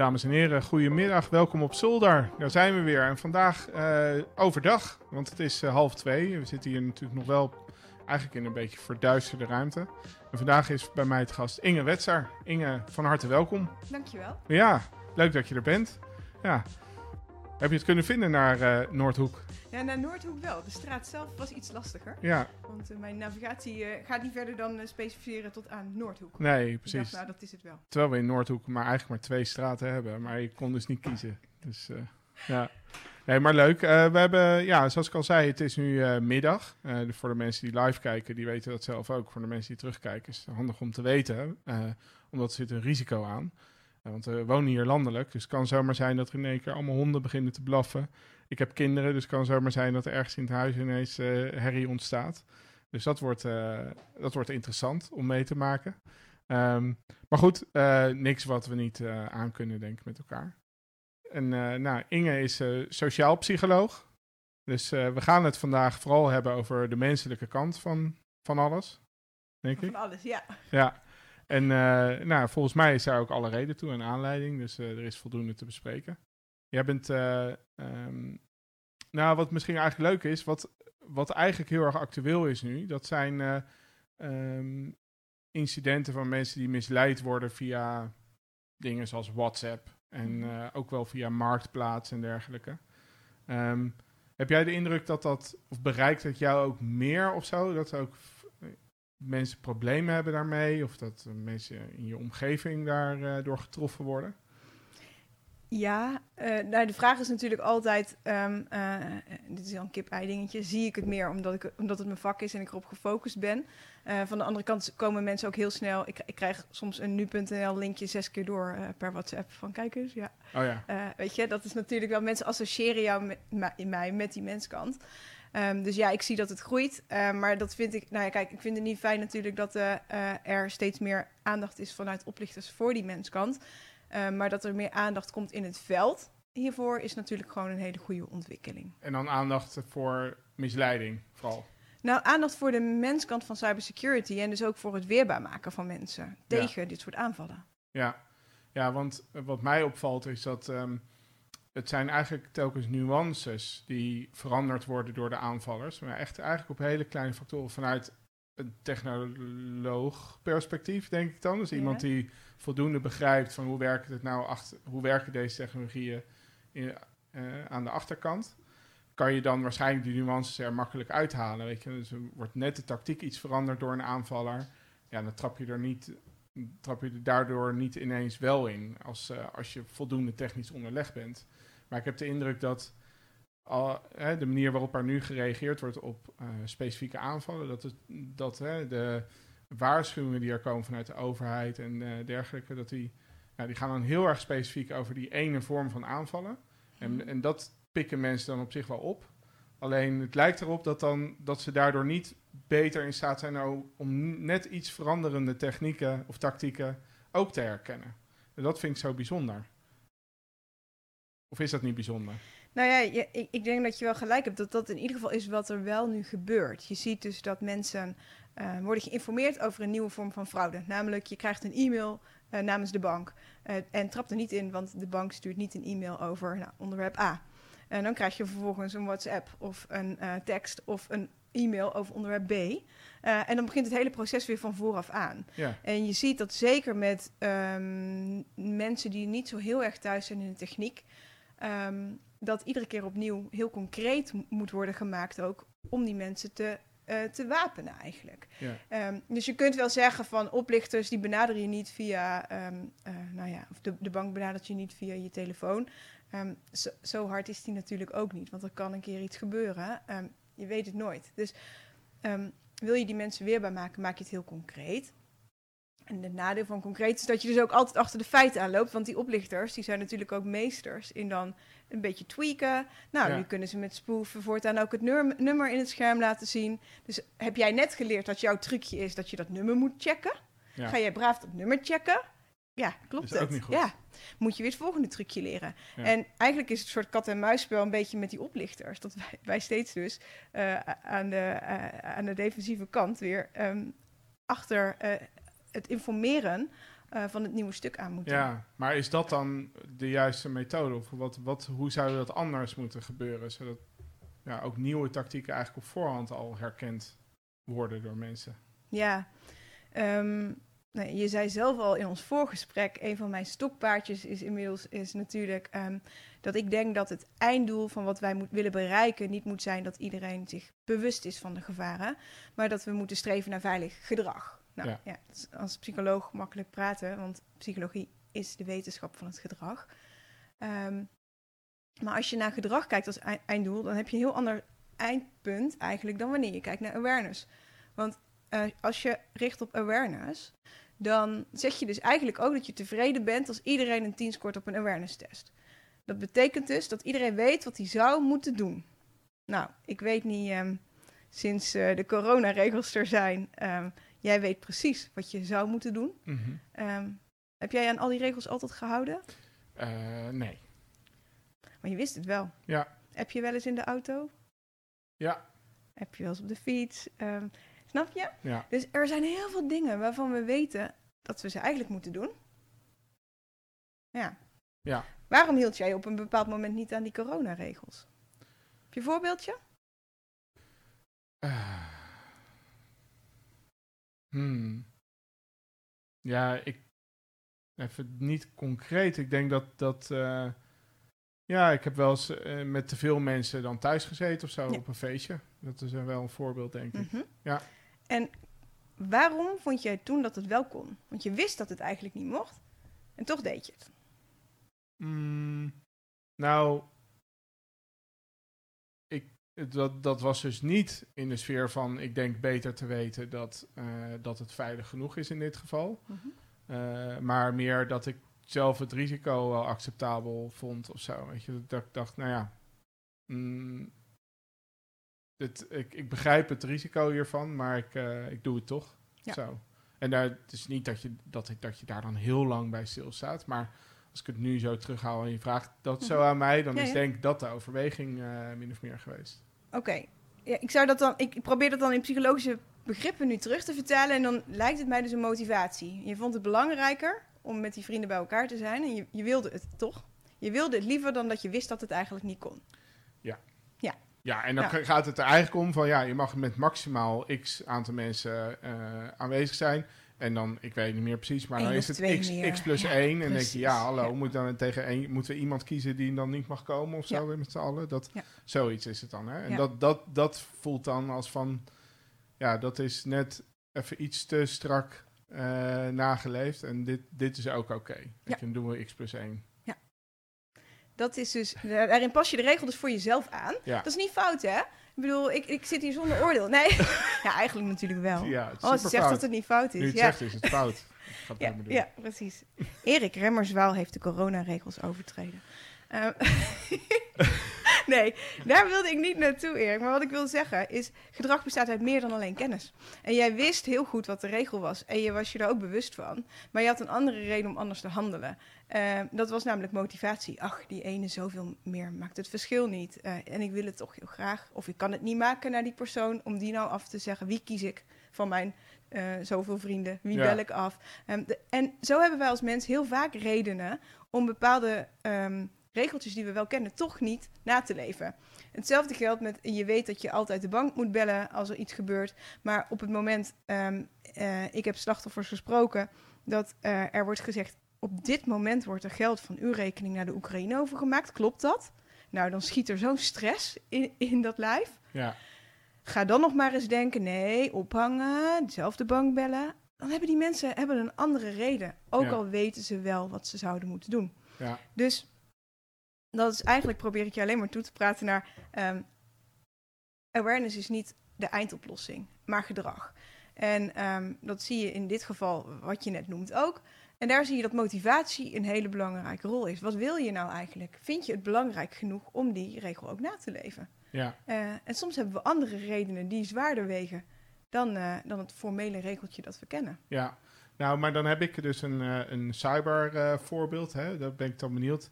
Dames en heren, goedemiddag. Welkom op Zolder. Daar zijn we weer. En vandaag uh, overdag, want het is uh, half twee. We zitten hier natuurlijk nog wel eigenlijk in een beetje verduisterde ruimte. En vandaag is bij mij het gast Inge Wetser. Inge, van harte welkom. Dankjewel. Ja, leuk dat je er bent. Ja. Heb je het kunnen vinden naar uh, Noordhoek? Ja, naar Noordhoek wel. De straat zelf was iets lastiger. Ja. Want uh, mijn navigatie uh, gaat niet verder dan specificeren tot aan Noordhoek. Nee, precies. Dacht, nou, dat is het wel. Terwijl we in Noordhoek maar eigenlijk maar twee straten hebben. Maar je kon dus niet kiezen. Dus ja. Nee, maar leuk. we hebben, ja, zoals ik al zei, het is nu middag. voor de mensen die live kijken, die weten dat zelf ook. Voor de mensen die terugkijken is het handig om te weten. omdat er zit een risico aan. Want we wonen hier landelijk, dus het kan zomaar zijn dat er in één keer allemaal honden beginnen te blaffen. Ik heb kinderen, dus het kan zomaar zijn dat er ergens in het huis ineens uh, herrie ontstaat. Dus dat wordt, uh, dat wordt interessant om mee te maken. Um, maar goed, uh, niks wat we niet aan kunnen denken met elkaar. En nou, Inge is sociaal psycholoog. Dus we gaan het vandaag vooral hebben over de menselijke kant van, van alles. Denk ik. Van alles, ja. Ja. En nou, volgens mij is daar ook alle reden toe en aanleiding. Dus er is voldoende te bespreken. Jij bent, um, nou wat misschien eigenlijk leuk is, wat, wat eigenlijk heel erg actueel is nu, dat zijn um, incidenten van mensen die misleid worden via dingen zoals WhatsApp en uh, ook wel via Marktplaats en dergelijke. Um, heb jij de indruk dat dat, of bereikt het jou ook meer of zo, dat ook mensen problemen hebben daarmee, of dat mensen in je omgeving daardoor door getroffen worden? Ja, uh, nou, de vraag is natuurlijk altijd, um, uh, dit is al een kip-ei dingetje, zie ik het meer omdat, ik, omdat het mijn vak is en ik erop gefocust ben. Uh, van de andere kant komen mensen ook heel snel, ik, ik krijg soms een nu.nl linkje zes keer door per WhatsApp van kijk eens, ja. Oh ja. weet je, dat is natuurlijk wel, mensen associëren jou met, in mij met die menskant. Um, dus ja, ik zie dat het groeit. Uh, maar dat vind ik, nou ja, kijk, ik vind het niet fijn natuurlijk dat uh, er steeds meer aandacht is vanuit oplichters voor die menskant. Uh, maar dat er meer aandacht komt in het veld hiervoor is natuurlijk gewoon een hele goede ontwikkeling. En dan aandacht voor misleiding vooral? Nou, aandacht voor de menskant van cybersecurity en dus ook voor het weerbaar maken van mensen tegen ja. dit soort aanvallen. Ja. ja, want wat mij opvalt is dat um, het zijn eigenlijk telkens nuances die veranderd worden door de aanvallers. Maar echt eigenlijk op hele kleine factoren vanuit een technoloog perspectief, denk ik dan. Dus ja. iemand die voldoende begrijpt van hoe werkt het nou achter, hoe werken deze technologieën in, uh, aan de achterkant, kan je dan waarschijnlijk die nuances er makkelijk uithalen. Weet je? Dus er wordt net de tactiek iets veranderd door een aanvaller. Ja, dan trap je er niet, trap je er daardoor niet ineens wel in als, uh, als je voldoende technisch onderlegd bent. Maar ik heb de indruk dat al, hè, de manier waarop er nu gereageerd wordt op uh, specifieke aanvallen, dat, het, dat hè, de waarschuwingen die er komen vanuit de overheid en uh, dergelijke, dat die, nou, die gaan dan heel erg specifiek over die ene vorm van aanvallen. En, Mhm. en dat pikken mensen dan op zich wel op. Alleen het lijkt erop dat, dan, dat ze daardoor niet beter in staat zijn nou, om net iets veranderende technieken of tactieken ook te herkennen. En dat vind ik zo bijzonder. Of is dat niet bijzonder? Nou ja, je, ik, ik, denk dat je wel gelijk hebt dat dat in ieder geval is wat er wel nu gebeurt. Je ziet dus dat mensen uh, worden geïnformeerd over een nieuwe vorm van fraude. Namelijk, je krijgt een e-mail uh, namens de bank uh, en trapt er niet in, want de bank stuurt niet een e-mail over nou, onderwerp A. En dan krijg je vervolgens een WhatsApp of een tekst of een e-mail over onderwerp B. Uh, en dan begint het hele proces weer van vooraf aan. Ja. En je ziet dat zeker met um, mensen die niet zo heel erg thuis zijn in de techniek, um, dat iedere keer opnieuw heel concreet moet worden gemaakt ook om die mensen te, uh, te wapenen eigenlijk. Ja. Um, dus je kunt wel zeggen van oplichters die benaderen je niet via, um, uh, nou ja, of de, de bank benadert je niet via je telefoon. Um, zo, zo, hard is die natuurlijk ook niet, want er kan een keer iets gebeuren. je weet het nooit. Dus wil je die mensen weerbaar maken, maak je het heel concreet. En het nadeel van concreet is dat je dus ook altijd achter de feiten aanloopt. Want die oplichters, die zijn natuurlijk ook meesters in dan een beetje tweaken. Nou, ja. nu kunnen ze met spoeven voortaan ook het nummer in het scherm laten zien. Dus heb jij net geleerd dat jouw trucje is dat je dat nummer moet checken? Ja. Ga jij braaf dat nummer checken? Ja, klopt is het? Ook niet goed. Ja, moet je weer het volgende trucje leren. Ja. En eigenlijk is het een soort kat-en-muisspel een beetje met die oplichters. Dat wij, wij steeds dus uh, aan, de, uh, aan de defensieve kant weer um, achter uh, het informeren eh, van het nieuwe stuk aan moeten. Ja, maar is dat dan de juiste methode? Of wat, wat, hoe zou dat anders moeten gebeuren? Zodat ja, ook nieuwe tactieken eigenlijk op voorhand al herkend worden door mensen. Ja, ehm, nee, je zei zelf al in ons voorgesprek, een van mijn stokpaardjes is inmiddels is natuurlijk ehm, dat ik denk dat het einddoel van wat wij moet, willen bereiken niet moet zijn dat iedereen zich bewust is van de gevaren, maar dat we moeten streven naar veilig gedrag. Nou Ja. is als psycholoog makkelijk praten, want psychologie is de wetenschap van het gedrag. Ehm, maar als je naar gedrag kijkt als ei- einddoel, dan heb je een heel ander eindpunt eigenlijk dan wanneer je kijkt naar awareness. Want eh, als je richt op awareness, dan zeg je dus eigenlijk ook dat je tevreden bent als iedereen een 10 scoort op een awareness test. Dat betekent dus dat iedereen weet wat hij zou moeten doen. Nou, ik weet niet, ehm, sinds eh, de coronaregels er zijn, ehm, jij weet precies wat je zou moeten doen. Mhm. Ehm, heb jij aan al die regels altijd gehouden? Eh, nee. Maar je wist het wel. Ja. Heb je wel eens in de auto? Ja. Heb je wel eens op de fiets? Ehm, snap je? Ja. Dus er zijn heel veel dingen waarvan we weten dat we ze eigenlijk moeten doen. Ja. Ja. Waarom hield jij op een bepaald moment niet aan die coronaregels? Heb je een voorbeeldje? Eh. Hmm. Ja, ik. Even niet concreet. Ik denk dat. dat eh, ja, ik heb wel eens eh, met te veel mensen dan thuis gezeten of zo Ja. op een feestje. Dat is wel een voorbeeld, denk ik. Mhm. Ja. En waarom vond jij toen dat het wel kon? Want je wist dat het eigenlijk niet mocht. En toch deed je het. Mm, nou, ik, dat, dat was dus niet in de sfeer van ik denk beter te weten dat, eh, dat het veilig genoeg is in dit geval. Eh, maar meer dat ik zelf het risico wel acceptabel vond of zo. Weet je, dat ik dacht, nou ja, mm, het, ik, ik begrijp het risico hiervan, maar ik, eh, ik doe het toch. Ja. Zo. En daar, het is niet dat je, dat, ik- dat je daar dan heel lang bij stilstaat, maar als ik het nu zo terughaal en je vraagt dat zo Mhm. aan mij, dan Ja, is ja. denk ik dat de overweging eh, min of meer geweest. Oké. Ja, ik, zou dat dan, ik probeer dat dan in psychologische begrippen nu terug te vertalen. En dan lijkt het mij dus een motivatie. Je vond het belangrijker om met die vrienden bij elkaar te zijn. En je, je wilde het toch? Je wilde het liever dan dat je wist dat het eigenlijk niet kon. Ja, en dan Ja. gaat het er eigenlijk om van ja, je mag met maximaal x aantal mensen eh, aanwezig zijn. En dan, ik weet niet meer precies, maar dan is het x, meer. x plus Ja, 1. En dan denk je, ja, hallo, Ja. Moet dan tegen één, moeten we iemand kiezen die dan niet mag komen of zo Ja. weer met z'n allen? Dat, Ja. Zoiets is het dan. Hè? En Ja. dat, dat, dat voelt dan als van, ja, dat is net even iets te strak eh, nageleefd. En dit, dit is ook oké. Ja. Dan doen we x plus 1. Dat is dus, daar- daarin pas je de regel dus voor jezelf aan. Ja. Dat is niet fout, hè? Ik bedoel, ik, ik zit hier zonder oordeel. Nee, ja, eigenlijk natuurlijk wel. Ja, Oh, ze zegt dat het niet fout Nu is. het Ja. zegt is het fout. Ja, doen. ja, precies. Erik Remmerswaal heeft de coronaregels overtreden. Eh, nee, daar wilde ik niet naartoe, Erik. Maar wat ik wil zeggen is, gedrag bestaat uit meer dan alleen kennis. En jij wist heel goed wat de regel was. En je was je er ook bewust van. Maar je had een andere reden om anders te handelen. Eh, dat was namelijk motivatie. Ach, die ene zoveel meer maakt het verschil niet. Eh, en ik wil het toch heel graag. Of ik kan het niet maken naar die persoon om die nou af te zeggen. Wie kies ik van mijn eh, zoveel vrienden? Wie Ja. bel ik af? Ehm, de- en zo hebben wij als mens heel vaak redenen om bepaalde ehm, regeltjes die we wel kennen toch niet na te leven. Hetzelfde geldt met je weet dat je altijd de bank moet bellen als er iets gebeurt. Maar op het moment, ehm, eh, ik heb slachtoffers gesproken, dat eh, er wordt gezegd: op dit moment wordt er geld van uw rekening naar de Oekraïne overgemaakt. Klopt dat? Nou, dan schiet er zo'n stress in, in dat lijf. Ja. Ga dan nog maar eens denken: nee, ophangen, dezelfde bank bellen. Dan hebben die mensen hebben een andere reden. Ook Ja. al weten ze wel wat ze zouden moeten doen. Ja. Dus dat is eigenlijk probeer ik je alleen maar toe te praten naar ehm, awareness is niet de eindoplossing, maar gedrag. En ehm, dat zie je in dit geval, wat je net noemt ook. En daar zie je dat motivatie een hele belangrijke rol is. Wat wil je nou eigenlijk? Vind je het belangrijk genoeg om die regel ook na te leven? Ja. Eh, en soms hebben we andere redenen die zwaarder wegen dan, eh, dan het formele regeltje dat we kennen. Ja, nou, maar dan heb ik dus een, eh, een cyber voorbeeld. Hè? Daar ben ik dan benieuwd.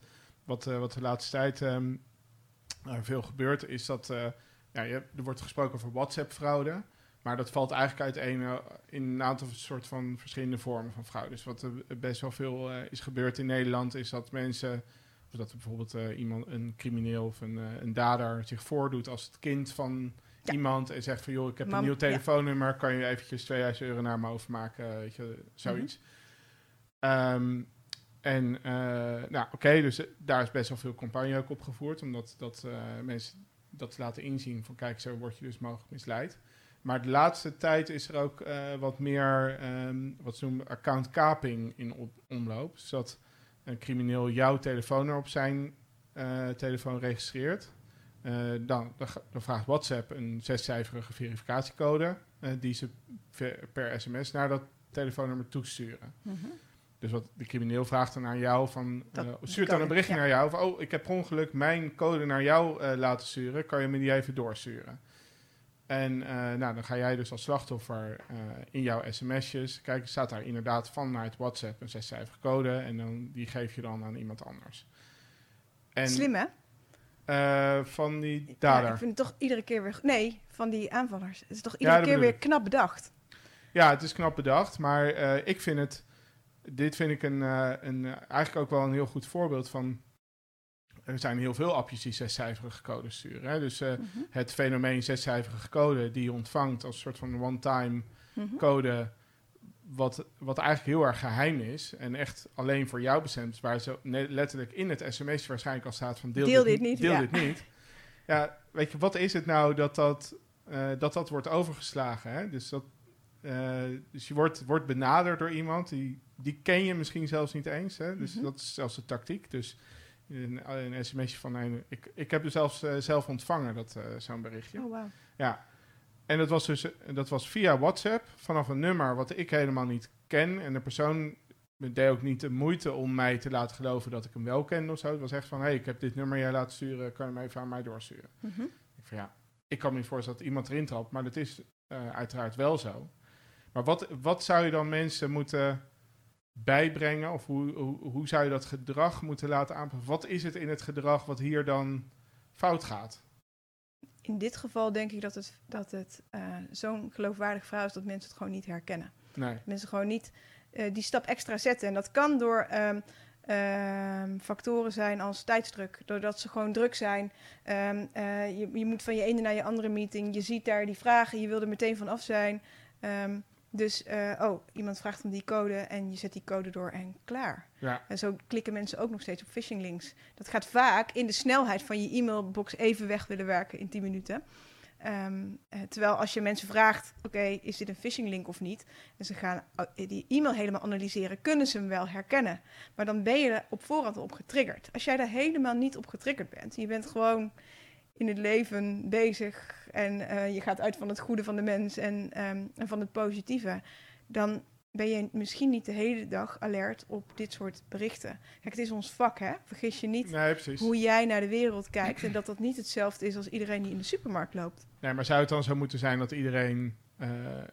Wat, eh, wat de laatste tijd er veel gebeurt, is dat eh, ja, je, er wordt gesproken over WhatsApp-fraude. Maar Maar dat valt eigenlijk uiteen eh, in een aantal soort van verschillende vormen van fraude. Dus wat er best wel veel is gebeurd in Nederland, is dat mensen, of dat bijvoorbeeld iemand, een crimineel of een, een dader zich voordoet als het kind van Ja. iemand en zegt van joh, ik heb Mam, een nieuw ja. telefoonnummer, kan je eventjes 2000 euro naar me overmaken, weet je, zoiets. Mhm. Ehm, en eh, nou, oké, dus eh, daar is best wel veel campagne ook op gevoerd, omdat dat, eh, mensen dat laten inzien van kijk, zo word je dus mogelijk misleid. Maar de laatste tijd is er ook wat meer, ehm, wat ze noemen, account-kaping in op- omloop. Dus dat een crimineel jouw telefoonnummer op zijn telefoon registreert. Dan, dan, vraagt WhatsApp een zescijferige verificatiecode die ze per sms naar dat telefoonnummer toesturen. Mhm. Dus wat de crimineel vraagt dan aan jou van... Dat- eh, stuurt dan een berichtje ja. naar jou van... oh, ik heb per ongeluk mijn code naar jou eh, laten sturen. Kan je me die even doorsturen? En eh, nou, dan ga jij dus als slachtoffer in jouw sms'jes... Kijk, staat daar inderdaad vanuit WhatsApp een zescijferige code... en dan, die geef je dan aan iemand anders. En, Slim, hè? van die Ja, dader. ik vind het toch iedere keer weer... Nee, van die aanvallers. Het is toch iedere keer weer knap bedacht. Ja, het is knap bedacht, maar ik vind het. Dit vind ik een, eh, een, eh, eigenlijk ook wel een heel goed voorbeeld van. Er zijn heel veel appjes die zescijferige codes sturen. Hè? Dus eh, Mhm. het fenomeen zescijferige code die je ontvangt als een soort van one-time Mhm. code. Wat, wat eigenlijk heel erg geheim is en echt alleen voor jou bestemd is. Waar zo letterlijk in het sms waarschijnlijk al staat van deel, Deel dit, dit niet, Deel ja. dit niet. Ja, weet je, wat is het nou dat dat, dat, dat wordt overgeslagen? Hè? Dus, dat, eh, dus je wordt, wordt benaderd door iemand, die, die ken je misschien zelfs niet eens. Hè? Dus Mhm. dat is zelfs de tactiek. Dus een, een sms'je van een... Ik, ik heb het zelfs eh, zelf ontvangen, dat eh, zo'n berichtje. Oh, wauw. Ja. En dat was dus dat was via WhatsApp vanaf een nummer wat ik helemaal niet ken. En de persoon deed ook niet de moeite om mij te laten geloven dat ik hem wel kende of zo. Het was echt van, hé, hey, ik heb dit nummer jij laten sturen, kan je hem even aan mij doorsturen? Mhm. Ik van ja, ik kan me niet voorstellen dat iemand erin trapt, maar dat is eh, uiteraard wel zo. Maar wat, wat zou je dan mensen moeten bijbrengen? Of hoe, hoe, hoe zou je dat gedrag moeten laten aanpassen? Wat is het in het gedrag wat hier dan fout gaat? In dit geval denk ik dat het, dat het eh, zo'n geloofwaardig verhaal is dat mensen het gewoon niet herkennen. Nee. Mensen gewoon niet eh, die stap extra zetten. En dat kan door ehm, ehm, factoren zijn als tijdsdruk. Doordat ze gewoon druk zijn. Ehm, eh, je, je moet van je ene naar je andere meeting. Je ziet daar die vragen. Je wil er meteen van af zijn. Dus, eh, oh, iemand vraagt om die code en je zet die code door en klaar. Ja, En zo klikken mensen ook nog steeds op phishing links. Dat gaat vaak in de snelheid van je e-mailbox even weg willen werken in 10 minuten. Ehm, eh, terwijl als je mensen vraagt, oké, is dit een phishing link of niet? En ze gaan uh, die e-mail helemaal analyseren, kunnen ze hem wel herkennen. Maar dan ben je er op voorhand op getriggerd. Als jij daar helemaal niet op getriggerd bent, je bent gewoon in het leven bezig en eh, je gaat uit van het goede van de mens en, ehm, en van het positieve, dan ben je misschien niet de hele dag alert op dit soort berichten. Kijk, het is ons vak, hè? Vergis je niet nee, hoe jij naar de wereld kijkt en dat dat niet hetzelfde is als iedereen die in de supermarkt loopt. Nee, maar zou het dan zo moeten zijn dat iedereen eh,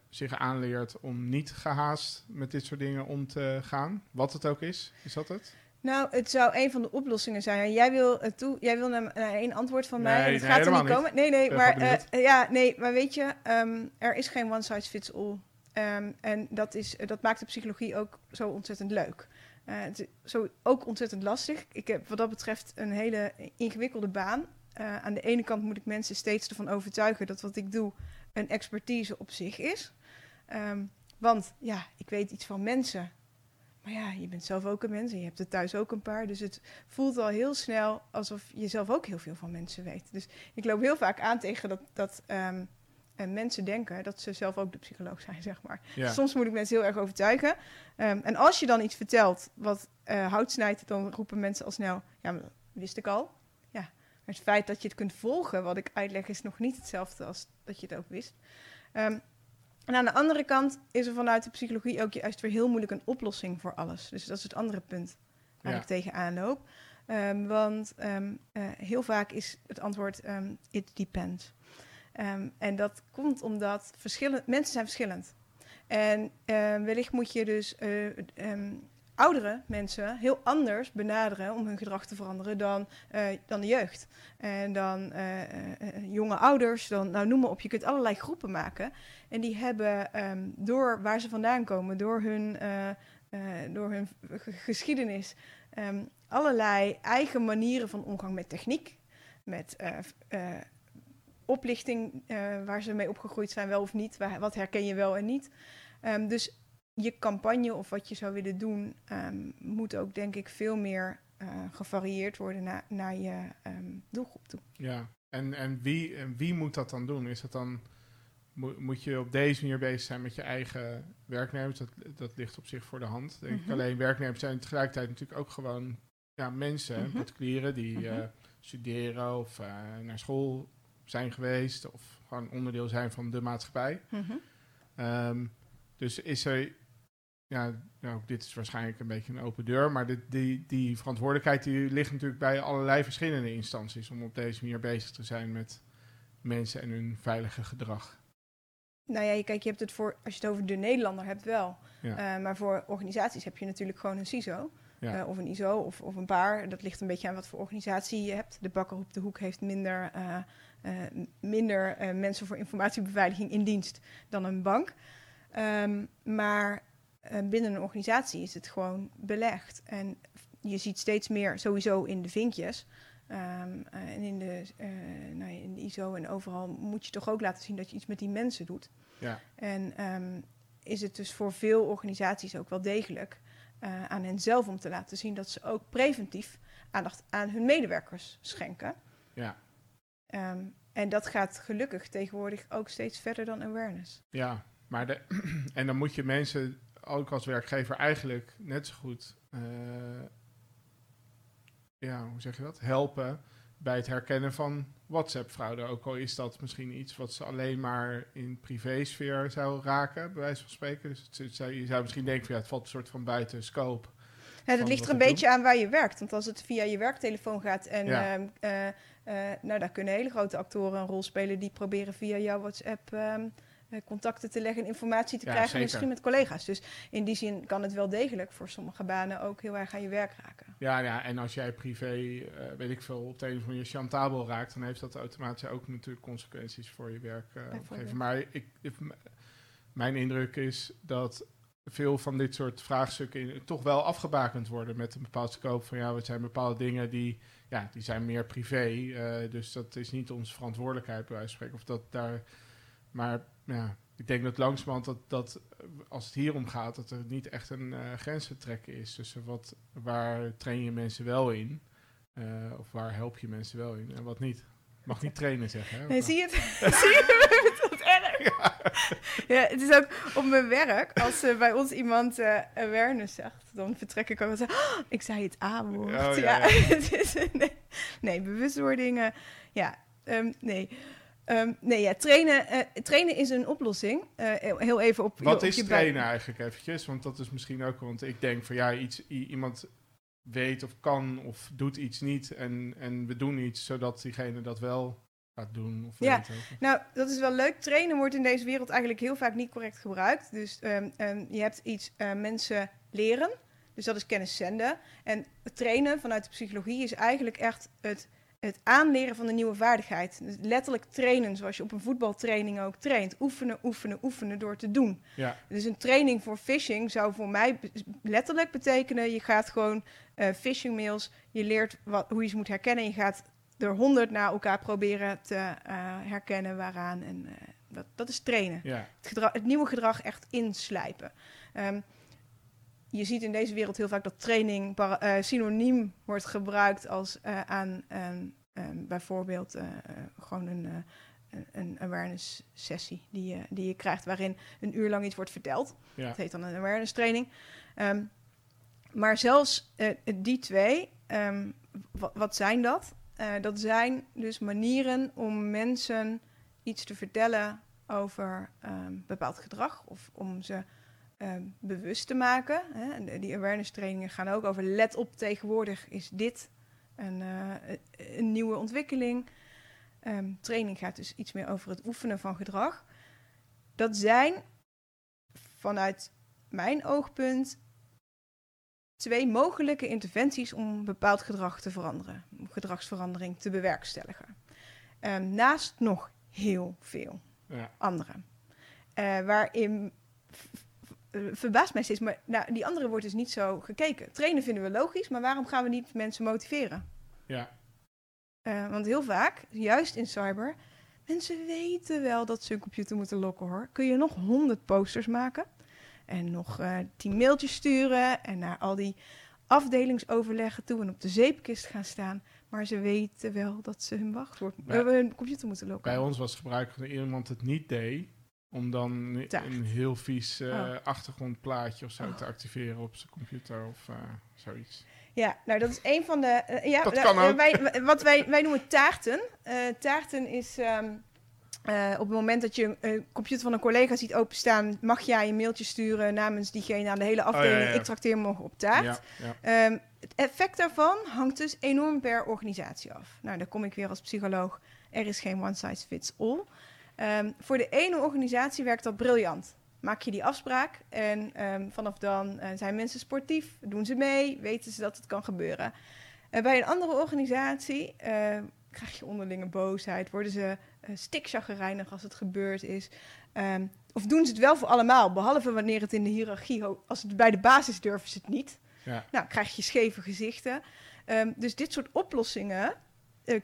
zich aanleert om niet gehaast met dit soort dingen om te gaan? Wat het ook is, is dat het? Nou, het zou een van de oplossingen zijn. Jij wil, het toe, jij wil naar, naar één antwoord van mij. En het nee, gaat er niet komen. Nee, nee, maar, eh, ja, nee, maar weet je, ehm, er is geen one size fits all. Ehm, en dat, is, dat maakt de psychologie ook zo ontzettend leuk. Eh, het is zo ook ontzettend lastig. Ik heb wat dat betreft een hele ingewikkelde baan. Eh, aan de ene kant moet ik mensen steeds ervan overtuigen dat wat ik doe een expertise op zich is. Ehm, want ja, ik weet iets van mensen. Maar ja, je bent zelf ook een mens en je hebt er thuis ook een paar. Dus het voelt al heel snel alsof je zelf ook heel veel van mensen weet. Dus ik loop heel vaak aan tegen dat, dat ehm, eh, mensen denken dat ze zelf ook de psycholoog zijn, zeg maar. Ja. Soms moet ik mensen heel erg overtuigen. Ehm, en als je dan iets vertelt wat eh, hout snijdt, dan roepen mensen al snel... Ja, maar dat wist ik al. Ja, maar het feit dat je het kunt volgen, wat ik uitleg, is nog niet hetzelfde als dat je het ook wist. Ehm, en aan de andere kant is er vanuit de psychologie ook juist weer heel moeilijk een oplossing voor alles. Dus dat is het andere punt waar Ja. ik tegenaan loop. Ehm, want ehm, eh, heel vaak is het antwoord ehm, it depends. En dat komt omdat verschillend, mensen zijn verschillend. En wellicht moet je dus eh, oudere mensen heel anders benaderen om hun gedrag te veranderen dan, eh, dan de jeugd. En dan eh, eh, jonge ouders, dan, nou noem maar op, je kunt allerlei groepen maken. En die hebben ehm, door waar ze vandaan komen, door hun, door hun geschiedenis, ehm, allerlei eigen manieren van omgang met techniek, met oplichting waar ze mee opgegroeid zijn, wel of niet, wat herken je wel en niet. Um, dus je campagne of wat je zou willen doen, um, moet ook denk ik veel meer uh, gevarieerd worden na, naar je um, doelgroep toe. Ja, en, en, wie, en wie moet dat dan doen? Is dat dan, moet je op deze manier bezig zijn met je eigen werknemers? Dat, dat ligt op zich voor de hand. Denk mm -hmm. ik. Mhm. Alleen werknemers zijn tegelijkertijd natuurlijk ook gewoon ja, mensen, mm -hmm. particulieren die mm -hmm. uh, studeren of uh, naar school zijn geweest of gewoon onderdeel zijn van de maatschappij. Um, dus is er ja, nou, dit is waarschijnlijk een beetje een open deur, maar dit, die, die verantwoordelijkheid die ligt natuurlijk bij allerlei verschillende instanties om op deze manier bezig te zijn met mensen en hun veilige gedrag. Nou ja, kijk, je hebt het voor, als je het over de Nederlander hebt, wel. Ja. Uh, maar voor organisaties heb je natuurlijk gewoon een CISO. Ja. Uh, of een ISO of, of een paar. Dat ligt een beetje aan wat voor organisatie je hebt. De bakker op de hoek heeft minder, uh, minder mensen voor informatiebeveiliging in dienst dan een bank. Um, maar binnen een organisatie is het gewoon belegd. En je ziet steeds meer sowieso in de vinkjes. Um, uh, en in de, uh, nou ja, in de ISO en overal moet je toch ook laten zien dat je iets met die mensen doet. Ja. En um, is het dus voor veel organisaties ook wel degelijk aan hen zelf om te laten zien dat ze ook preventief aandacht aan hun medewerkers schenken. Ja. Um, en dat gaat gelukkig tegenwoordig ook steeds verder dan awareness. Ja, maar de, en dan moet je mensen ook als werkgever eigenlijk net zo goed, uh, ja, hoe zeg je dat, helpen bij het herkennen van WhatsApp-fraude. Ook al is dat misschien iets wat ze alleen maar in privésfeer zou raken, bij wijze van spreken. Dus het, je zou misschien denken, van, ja, het valt een soort van buiten scope. Ja, dat ligt er een beetje aan waar je werkt. Want als het via je werktelefoon gaat en ja. uh, uh, nou, daar kunnen hele grote actoren een rol spelen die proberen via jouw WhatsApp um, uh, contacten te leggen en informatie te ja, krijgen, zeker. misschien met collega's. Dus in die zin kan het wel degelijk voor sommige banen ook heel erg aan je werk raken. Ja, ja en als jij privé, uh, weet ik veel, op de een of andere manier chantabel raakt, dan heeft dat automatisch ook natuurlijk consequenties voor je werk. Uh, maar ik, ik, mijn indruk is dat veel van dit soort vraagstukken toch wel afgebakend worden met een bepaald scope van ja, het zijn bepaalde dingen die, ja, die zijn meer privé. Uh, dus dat is niet onze verantwoordelijkheid bij wijze van spreken. Of dat daar, maar ja, ik denk dat langzamerhand dat, dat als het hier om gaat, dat er niet echt een uh, grens te trekken is tussen wat, waar train je mensen wel in, uh, of waar help je mensen wel in en wat niet. Mag niet trainen zeggen. Hè? Nee, zie je het? zie je het? erg. Ja. ja. het is ook op mijn werk, als uh, bij ons iemand uh, awareness zegt, dan vertrek ik ook en zeg, oh, ik zei het A-woord. Oh, ja, nee, nee, bewustwording, ja, um, nee. Um, nee, ja, trainen, uh, trainen is een oplossing. Uh, heel even op. Wat op is trainen eigenlijk eventjes? Want dat is misschien ook, want ik denk van ja, iets, iemand weet of kan of doet iets niet en, en we doen iets zodat diegene dat wel gaat doen. Of ja, nou, dat is wel leuk. Trainen wordt in deze wereld eigenlijk heel vaak niet correct gebruikt. Dus um, um, je hebt iets uh, mensen leren. Dus dat is kennis zenden. En trainen vanuit de psychologie is eigenlijk echt het het aanleren van een nieuwe vaardigheid. Dus letterlijk trainen, zoals je op een voetbaltraining ook traint. Oefenen, oefenen, oefenen door te doen. Ja. Dus een training voor phishing zou voor mij letterlijk betekenen... je gaat gewoon uh, phishing mails, je leert wat, hoe je ze moet herkennen... en je gaat er honderd naar elkaar proberen te uh, herkennen waaraan. En uh, dat, dat is trainen. Ja. Het, gedrag, het nieuwe gedrag echt inslijpen. Um, je ziet in deze wereld heel vaak dat training uh, synoniem wordt gebruikt als uh, aan um, um, bijvoorbeeld uh, gewoon een, een awareness sessie die je, die je krijgt waarin een uur lang iets wordt verteld. Ja. Dat heet dan een awareness training. Um, maar zelfs die twee, wat zijn dat? dat zijn dus manieren om mensen iets te vertellen over bepaald gedrag of om ze uh, bewust te maken. Hè. Die awareness trainingen gaan ook over let op, tegenwoordig is dit een, uh, een nieuwe ontwikkeling. Um, training gaat dus iets meer over het oefenen van gedrag. Dat zijn vanuit mijn oogpunt twee mogelijke interventies om bepaald gedrag te veranderen, om gedragsverandering te bewerkstelligen. Ehm, naast nog heel veel Ja. andere. Eh, waarin eh, verbaast mij steeds, maar nou, die andere wordt dus niet zo gekeken. Trainen vinden we logisch, maar waarom gaan we niet mensen motiveren? Ja. Eh, want heel vaak, juist in cyber, mensen weten wel dat ze hun computer moeten lokken hoor. Kun je nog honderd posters maken en nog eh tien mailtjes sturen en naar al die afdelingsoverleggen toe en op de zeepkist gaan staan. Maar ze weten wel dat ze hun wachtwoord, Ja. eh, hun computer moeten lokken. Bij ons was gebruikelijk dat iemand het niet deed, om dan Taart. een heel vies eh, Oh. achtergrondplaatje of zo Oh. te activeren op zijn computer of eh, zoiets. Ja, nou dat is een van de. eh, ja, Dat nou, kan ook. Wij, wat wij, wij noemen taarten. Taarten is. ehm, eh, op het moment dat je een computer van een collega ziet openstaan, mag jij een mailtje sturen namens diegene aan de hele afdeling. Oh, ja, ja. Ik trakteer morgen op taart. Ehm, het effect daarvan hangt dus enorm per organisatie af. Nou, daar kom ik weer als psycholoog. Er is geen one size fits all. Ehm, voor de ene organisatie werkt dat briljant. Maak je die afspraak en ehm, vanaf dan eh, zijn mensen sportief, doen ze mee, weten ze dat het kan gebeuren. Eh, bij een andere organisatie eh, krijg je onderlinge boosheid, worden ze uh, als het gebeurd is. Ehm, of doen ze het wel voor allemaal, behalve wanneer het in de hiërarchie, als het bij de basis durven ze het niet. Ja. Nou, krijg je scheve gezichten. Dus dit soort oplossingen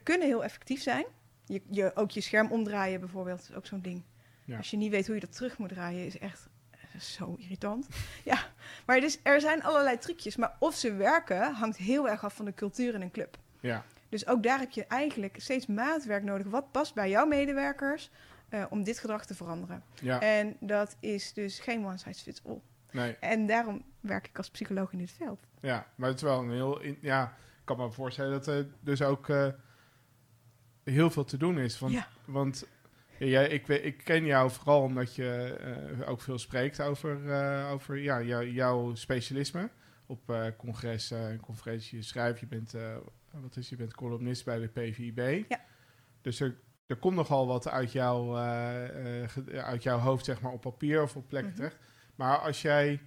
kunnen heel effectief zijn. Je, je, ook je scherm omdraaien bijvoorbeeld, is ook zo'n ding. Ja. Als je niet weet hoe je dat terug moet draaien, is echt eh, zo irritant. ja, maar dus, er zijn allerlei trucjes. Maar of ze werken, hangt heel erg af van de cultuur in een club. ja. Dus ook daar heb je eigenlijk steeds maatwerk nodig. Wat past bij jouw medewerkers eh, om dit gedrag te veranderen? ja. En dat is dus geen one size fits all. Nee, En daarom werk ik als psycholoog in dit veld. ja. Maar het is wel een heel... in- ja, ik kan me voorstellen dat er dus ook eh, heel veel te doen is. Want, Ja. want ja, ik, weet- ik ken jou vooral omdat je eh, ook veel spreekt over, eh, over ja, jou- jouw specialisme. Op eh, congressen en conferenties schrijf. Je bent, wat is, je bent columnist bij de PVIB. Ja. Dus er, er komt nogal wat uit, jou, uit jouw hoofd zeg maar, op papier of op plekken Mhm. terecht. Maar als jij,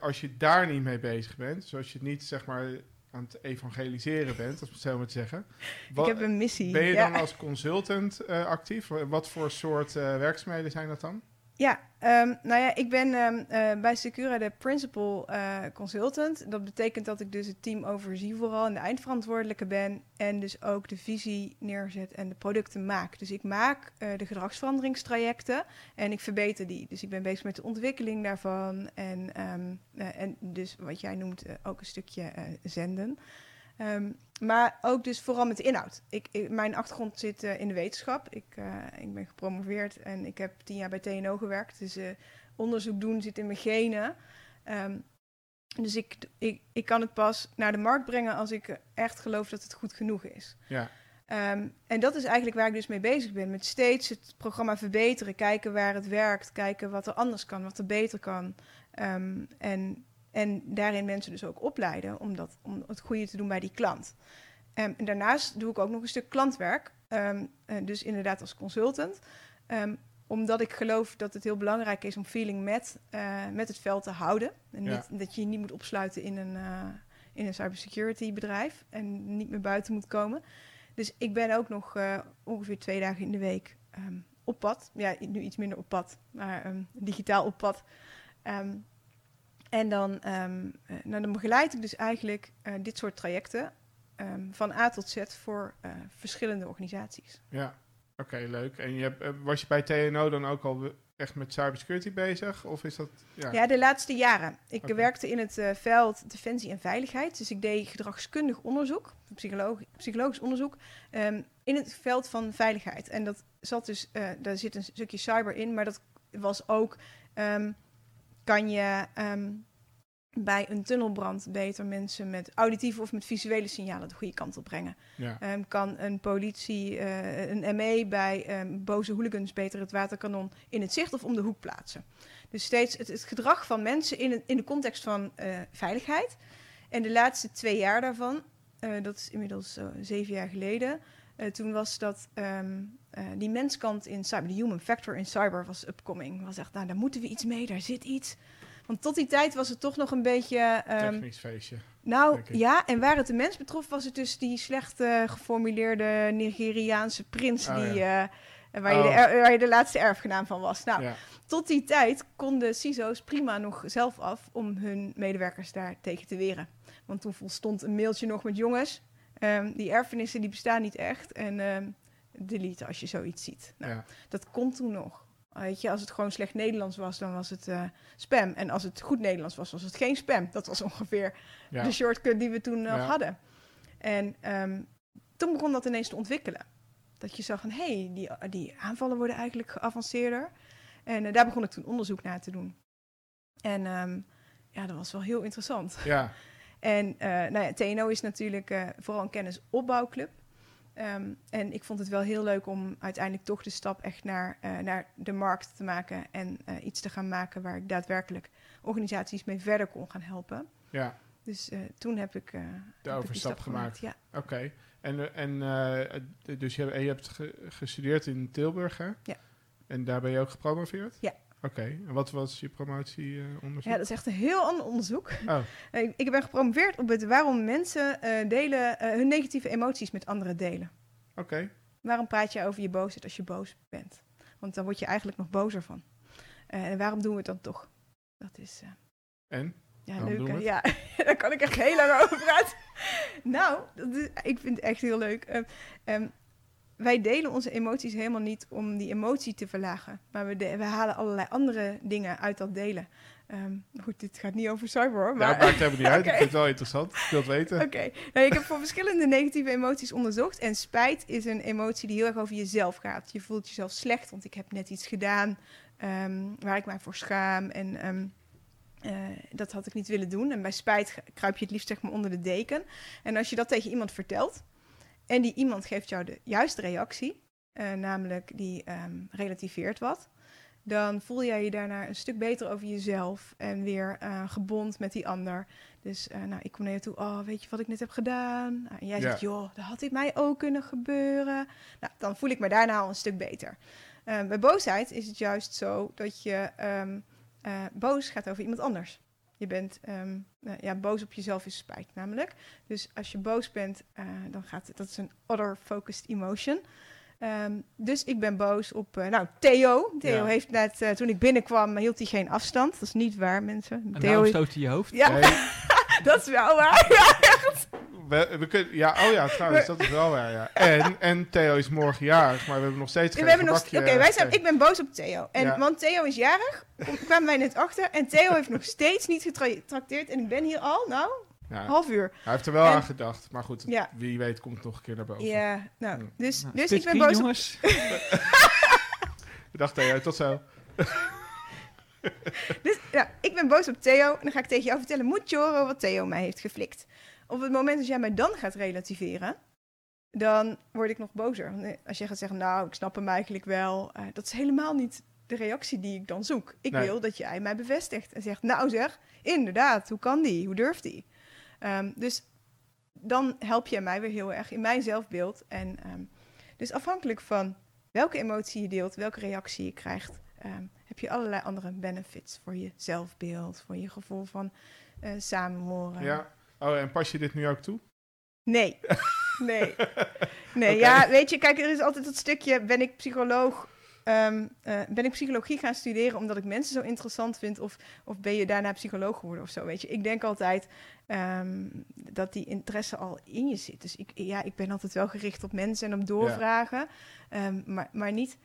als je daar niet mee bezig bent, zoals je niet zeg maar aan het evangeliseren bent, als ik het zo maar te zeggen. Wat, ik heb een missie. ben je ja. dan als consultant eh, actief? Wat voor soort eh, werkzaamheden zijn dat dan? Ja, ehm, nou ja, ik ben ehm, eh, bij Secura de principal eh, consultant. Dat betekent dat ik dus het team overzie vooral en de eindverantwoordelijke ben. En dus ook de visie neerzet en de producten maak. Dus ik maak eh, de gedragsveranderingstrajecten en ik verbeter die. Dus ik ben bezig met de ontwikkeling daarvan. En, ehm, eh, en dus wat jij noemt ook een stukje zenden. Ehm, maar ook dus vooral met de inhoud. Ik, ik- mijn achtergrond zit eh, in de wetenschap. Ik, eh, ik ben gepromoveerd en ik heb tien jaar bij TNO gewerkt. Dus eh, onderzoek doen zit in mijn genen. Ehm, dus ik, ik, ik kan het pas naar de markt brengen als ik echt geloof dat het goed genoeg is. Ja, Ehm, en dat is eigenlijk waar ik dus mee bezig ben. Met steeds het programma verbeteren. Kijken waar het werkt. Kijken wat er anders kan, wat er beter kan. En, en daarin mensen dus ook opleiden om, dat, om het goede te doen bij die klant. Ehm, en daarnaast doe ik ook nog een stuk klantwerk. Ehm, eh, dus inderdaad als consultant. Ehm, omdat ik geloof dat het heel belangrijk is om feeling met, eh, met het veld te houden. En Ja. niet, dat je je niet moet opsluiten in een, eh, in een cybersecurity bedrijf. En niet meer buiten moet komen. Dus ik ben ook nog ongeveer twee dagen in de week op pad. Ja, nu iets minder op pad, maar digitaal op pad. En dan, eh, nou, dan begeleid ik dus eigenlijk eh, dit soort trajecten ehm, van A tot Z voor eh, verschillende organisaties. ja. Oké, leuk. En je hebt, was je bij TNO dan ook al echt met cybersecurity bezig? Of is dat... Ja, Ja, de laatste jaren. Ik werkte in het veld defensie en veiligheid. Dus ik deed gedragskundig onderzoek, psycholoog, psychologisch onderzoek, ehm, in het veld van veiligheid. En dat zat dus, daar zit een stukje cyber in, maar dat was ook, kan je ehm, bij een tunnelbrand beter mensen met auditieve of met visuele signalen de goede kant op brengen. ja. Ehm, kan een politie, eh, een ME bij ehm, boze hooligans beter het waterkanon in het zicht of om de hoek plaatsen. Dus steeds het, het gedrag van mensen in, in de context van eh, veiligheid. En de laatste twee jaar daarvan, eh, dat is inmiddels zeven jaar geleden, eh, toen was dat ehm, eh, die menskant in cyber, de human factor in cyber was upcoming. Was echt, nou daar moeten we iets mee, daar zit iets. Want tot die tijd was het toch nog een beetje... ehm, Technisch feestje. nou ja, en waar het de mens betrof, was het dus die slecht geformuleerde Nigeriaanse prins Oh, die, eh, waar, je Oh. de er- waar je de laatste erfgenaam van was. Nou, ja. tot die tijd konden CISO's prima nog zelf af om hun medewerkers daar tegen te weren. Want toen stond een mailtje nog met jongens, ehm, die erfenissen die bestaan niet echt en ehm, delete als je zoiets ziet. Nou, Ja. Dat kon toen nog. Weet je, als het gewoon slecht Nederlands was, dan was het eh, spam. En als het goed Nederlands was, was het geen spam. Dat was ongeveer Ja. de shortcut die we toen nog Ja. hadden. En ehm, toen begon dat ineens te ontwikkelen. Dat je zag van, hé, hey, die, die aanvallen worden eigenlijk geavanceerder. En eh, daar begon ik toen onderzoek naar te doen. En ja, dat was wel heel interessant. ja. En eh, nou ja, TNO is natuurlijk eh, vooral een kennisopbouwclub. Ehm, en ik vond het wel heel leuk om uiteindelijk toch de stap echt naar, eh, naar de markt te maken. En iets te gaan maken waar ik daadwerkelijk organisaties mee verder kon gaan helpen. ja. Dus toen heb ik, heb ik die overstap gemaakt. Ja, Oké. En, dus je, je hebt ge- gestudeerd in Tilburg, hè? Ja. En daar ben je ook gepromoveerd? Ja. Oké. En wat was je promotieonderzoek? ja, dat is echt een heel ander onderzoek. Oh, Ik, ik ben gepromoveerd op het waarom mensen eh, delen, eh, hun negatieve emoties met anderen delen. oké. Waarom praat je over je boosheid als je boos bent? Want dan word je eigenlijk nog bozer van. Eh, en waarom doen we het dan toch? Dat is eh, En? ja, leuk. Ja, daar kan ik echt heel lang over praten. nou, dat is, ik vind het echt heel leuk. Eh, ehm, wij delen onze emoties helemaal niet om die emotie te verlagen. Maar we, de- we halen allerlei andere dingen uit dat delen. Ehm, goed, dit gaat niet over cyber hoor. Ja, Maar, het maakt helemaal niet uit. Oké. Ik vind het wel interessant. Ik wil het weten. Oké, nou, ik heb voor verschillende negatieve emoties onderzocht. En spijt is een emotie die heel erg over jezelf gaat. Je voelt jezelf slecht, want ik heb net iets gedaan ehm, waar ik mij voor schaam. En ehm, eh, dat had ik niet willen doen. En bij spijt kruip je het liefst zeg maar onder de deken. En als je dat tegen iemand vertelt en die iemand geeft jou de juiste reactie, eh, namelijk die ehm, relativeert wat, dan voel jij je daarna een stuk beter over jezelf en weer eh, gebond met die ander. Dus eh, nou, ik kom naar je toe, oh, weet je wat ik net heb gedaan? Nou, en jij Ja. zegt, joh, dat had dit mij ook kunnen gebeuren. Nou, dan voel ik me daarna al een stuk beter. Bij boosheid is het juist zo dat je ehm, eh, boos gaat over iemand anders. Je bent ehm, nou ja, boos op jezelf is spijt namelijk. Dus als je boos bent, eh, dan gaat het, dat is een other-focused emotion. Ehm, dus ik ben boos op, eh, nou, Theo. Theo Ja. heeft net, eh, toen ik binnenkwam, hield hij geen afstand. Dat is niet waar, mensen. En Theo is- stoot hij je hoofd. ja, Nee, dat is wel waar. Ja. we, we kunnen, ja, oh ja, trouwens, dat is wel waar, ja. En, en Theo is morgen jarig, maar we hebben nog steeds We geen hebben nog, Oké, wij zijn, eh, ik ben boos op Theo. En, Ja. Want Theo is jarig, kom- kwamen wij net achter. En Theo heeft nog steeds niet getrakteerd. En ik ben hier al, nou, ja, een half uur. Hij heeft er wel En- aan gedacht, maar goed, Ja. wie weet komt het nog een keer naar boven. Ja, nou, dus, Nou, dus ik ben boos op jongens. Ik dacht Theo, tot zo. Dus, ja, ik ben boos op Theo en dan ga ik tegen jou vertellen, moet je horen wat Theo mij heeft geflikt. Op het moment dat jij mij dan gaat relativeren, dan word ik nog bozer. Eh, Als jij gaat zeggen, nou, ik snap hem eigenlijk wel, eh, dat is helemaal niet de reactie die ik dan zoek. Ik Nee. wil dat jij mij bevestigt en zegt, nou zeg, inderdaad, hoe kan die, hoe durft die? Ehm, dus dan help jij mij weer heel erg in mijn zelfbeeld. En ehm, dus afhankelijk van welke emotie je deelt, welke reactie je krijgt, ehm, heb je allerlei andere benefits voor je zelfbeeld, voor je gevoel van samenhoren. Ja. Oh, en pas je dit nu ook toe? Nee. Nee. Nee, ja, weet je, kijk, er is altijd dat stukje, ben ik psycholoog, ehm, eh, ben ik psychologie gaan studeren omdat ik mensen zo interessant vind, of, of ben je daarna psycholoog geworden of zo, weet je. Ik denk altijd ehm, dat die interesse al in je zit. Dus ik, ja, ik ben altijd wel gericht op mensen en op doorvragen, Ehm, maar, maar niet,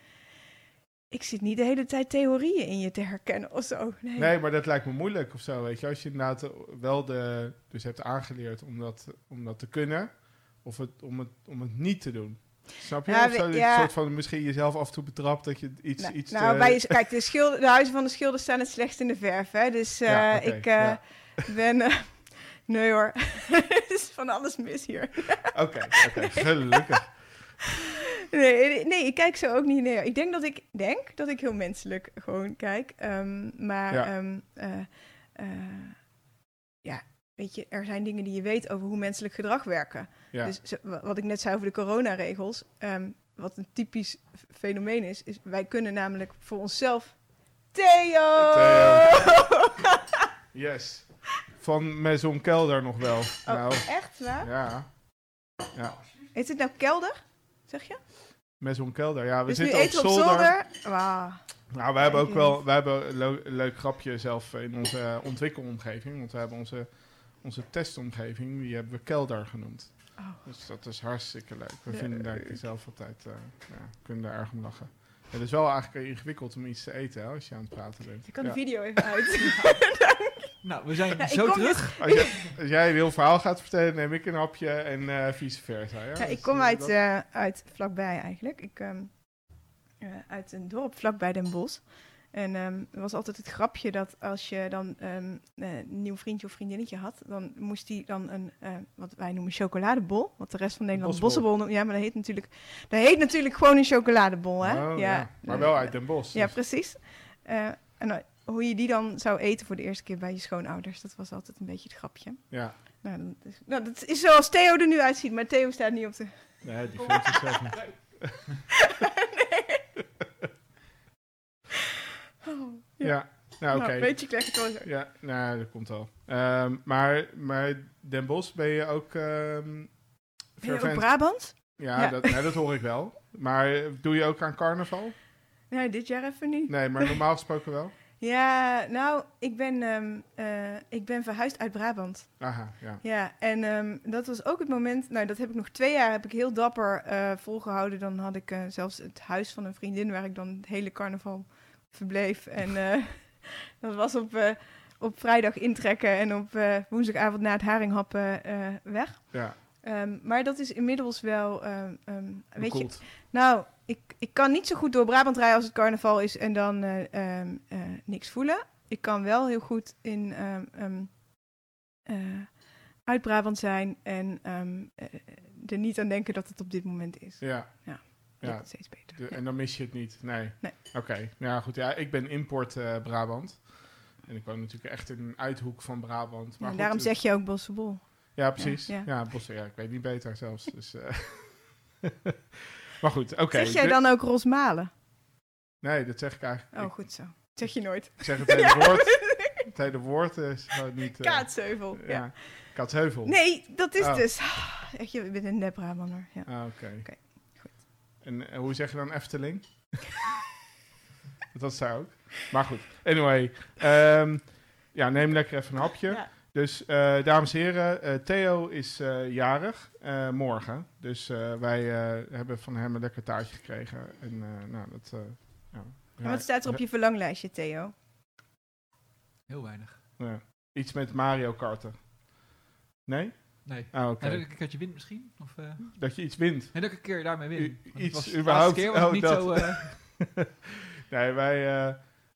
ik zit niet de hele tijd theorieën in je te herkennen of zo. Nee. Nee, maar dat lijkt me moeilijk of zo, weet je. Als je inderdaad wel de, dus hebt aangeleerd om dat, om dat te kunnen, of het, om, het, om het niet te doen. Snap je? Ja, Of zo, we- ja. soort van misschien jezelf af en toe betrapt dat je iets... Nou, iets nou te- bij, kijk, de, schilder, de huizen van de schilders staan het slechtst in de verf, hè. Dus eh, Ja, ik eh, ben... eh, nee hoor, er is van alles mis hier. Oké, oké, gelukkig. Nee, nee, ik kijk zo ook niet neer. Ik denk dat ik denk dat ik heel menselijk gewoon kijk. ehm, maar Ja. ehm, eh, eh, ja, weet je, er zijn dingen die je weet over hoe menselijk gedrag werken. Ja, Dus wat ik net zei over de coronaregels, ehm, wat een typisch fenomeen is, is wij kunnen namelijk voor onszelf Theo! Yes. Van Maison Kelder nog wel. Oh, Nou, echt waar? ja. Ja, Is het nou kelder? Zeg je? Maison Kelder. Ja, we dus zitten op zolder. Wauw. Nou, we hebben ook wel we hebben een leu- een leuk grapje zelf in onze ontwikkelomgeving. Want we hebben onze, onze testomgeving, die hebben we Kelder genoemd. Oh. Dus dat is hartstikke leuk. We vinden daar zelf altijd, eh, ja, kunnen daar erg om lachen. Het is wel eigenlijk ingewikkeld om iets te eten hè, als je aan het praten bent. Ik kan Ja. de video even uit. Nou, we zijn ik zo terug. Als, jij, als jij een heel verhaal gaat vertellen, neem ik een hapje en eh, vice versa. Ja, Ja, Dus, ik kom eh, uit, eh, uit vlakbij eigenlijk. Ik, ehm, eh, uit een dorp vlakbij Den Bosch. En ehm, er was altijd het grapje dat als je dan ehm, eh, een nieuw vriendje of vriendinnetje had, dan moest die dan een, eh, wat wij noemen chocoladebol, wat de rest van Nederland Bossenbol. bossenbol noemt. Ja, maar dat heet natuurlijk, dat heet natuurlijk gewoon een chocoladebol, hè? Oh, ja. Maar wel uit Den Bosch. Ja, dus- precies. Eh, en hoe je die dan zou eten voor de eerste keer bij je schoonouders, dat was altijd een beetje het grapje. ja. Nou, dat is, nou, dat is zoals Theo er nu uitziet, maar Theo staat niet op de... Nee, die vindt zichzelf niet. Oh, Ja, nou oké. Nou, weet je, ik leg het wel zo. Ja, nou, dat komt al. Ehm, maar, maar Den Bosch ben je ook ehm Ben je ook Brabant? Ja, Ja. Dat, nee, dat hoor ik wel. Maar doe je ook aan carnaval? Nee, dit jaar even niet. Nee, maar normaal gesproken wel. Ja, nou, ik ben, ehm, eh, ik ben verhuisd uit Brabant. Aha, ja. Ja, en ehm, dat was ook het moment... Nou, dat heb ik nog twee jaar heb ik heel dapper eh, volgehouden. Dan had ik eh, zelfs het huis van een vriendin... waar ik dan het hele carnaval verbleef. En dat was op, op vrijdag intrekken... en op woensdagavond na het haringhappen weg. Ja, Ehm, maar dat is inmiddels wel... weet je. Nou, ik, ik kan niet zo goed door Brabant rijden als het carnaval is en dan eh, ehm, eh, niks voelen. Ik kan wel heel goed in ehm, ehm, eh, uit Brabant zijn en er niet aan denken dat het op dit moment is. Ja. Ja. ja. Steeds beter. de- Ja. en dan mis je het niet. Nee. Nee. Oké. Nou ja, goed. Ja, ik ben import Brabant. En ik woon natuurlijk echt in een uithoek van Brabant. Maar Ja, goed, daarom zeg je ook Bossenbol. Ja, precies. Ja, Ja, ja. Ja, ik weet niet beter zelfs. Dus. maar goed, oké. zeg jij dan ook Rosmalen? Nee, dat zeg ik eigenlijk. Oh, goed zo. zeg je nooit. ik zeg het hele woord. Het hele woord is gewoon niet... eh, Kaatsheuvel. Ja. ja. Katsheuvel. Nee, dat is Oh. dus... Echt, je bent een nep Brabander. Ja. Ah, oké. Oké, goed. En eh, hoe zeg je dan Efteling? dat daar ook. Maar goed, anyway. ehm, ja, neem lekker even een hapje. Ja. Dus, eh, dames en heren, eh, Theo is eh, jarig eh, morgen. Dus eh, wij eh, hebben van hem een lekker taartje gekregen. En eh, nou, dat... eh, ja. En wat staat er op je verlanglijstje, Theo? Heel weinig. Ja. Iets met Mario karten. Nee? Nee. Ah, oké. Ja, dat ik een keertje win misschien? Of, eh, Dat je iets wint. nee, dat ik een keer daarmee win. U- iets was de überhaupt- laatste keer was oh, het niet dat. zo... eh, Nee, wij,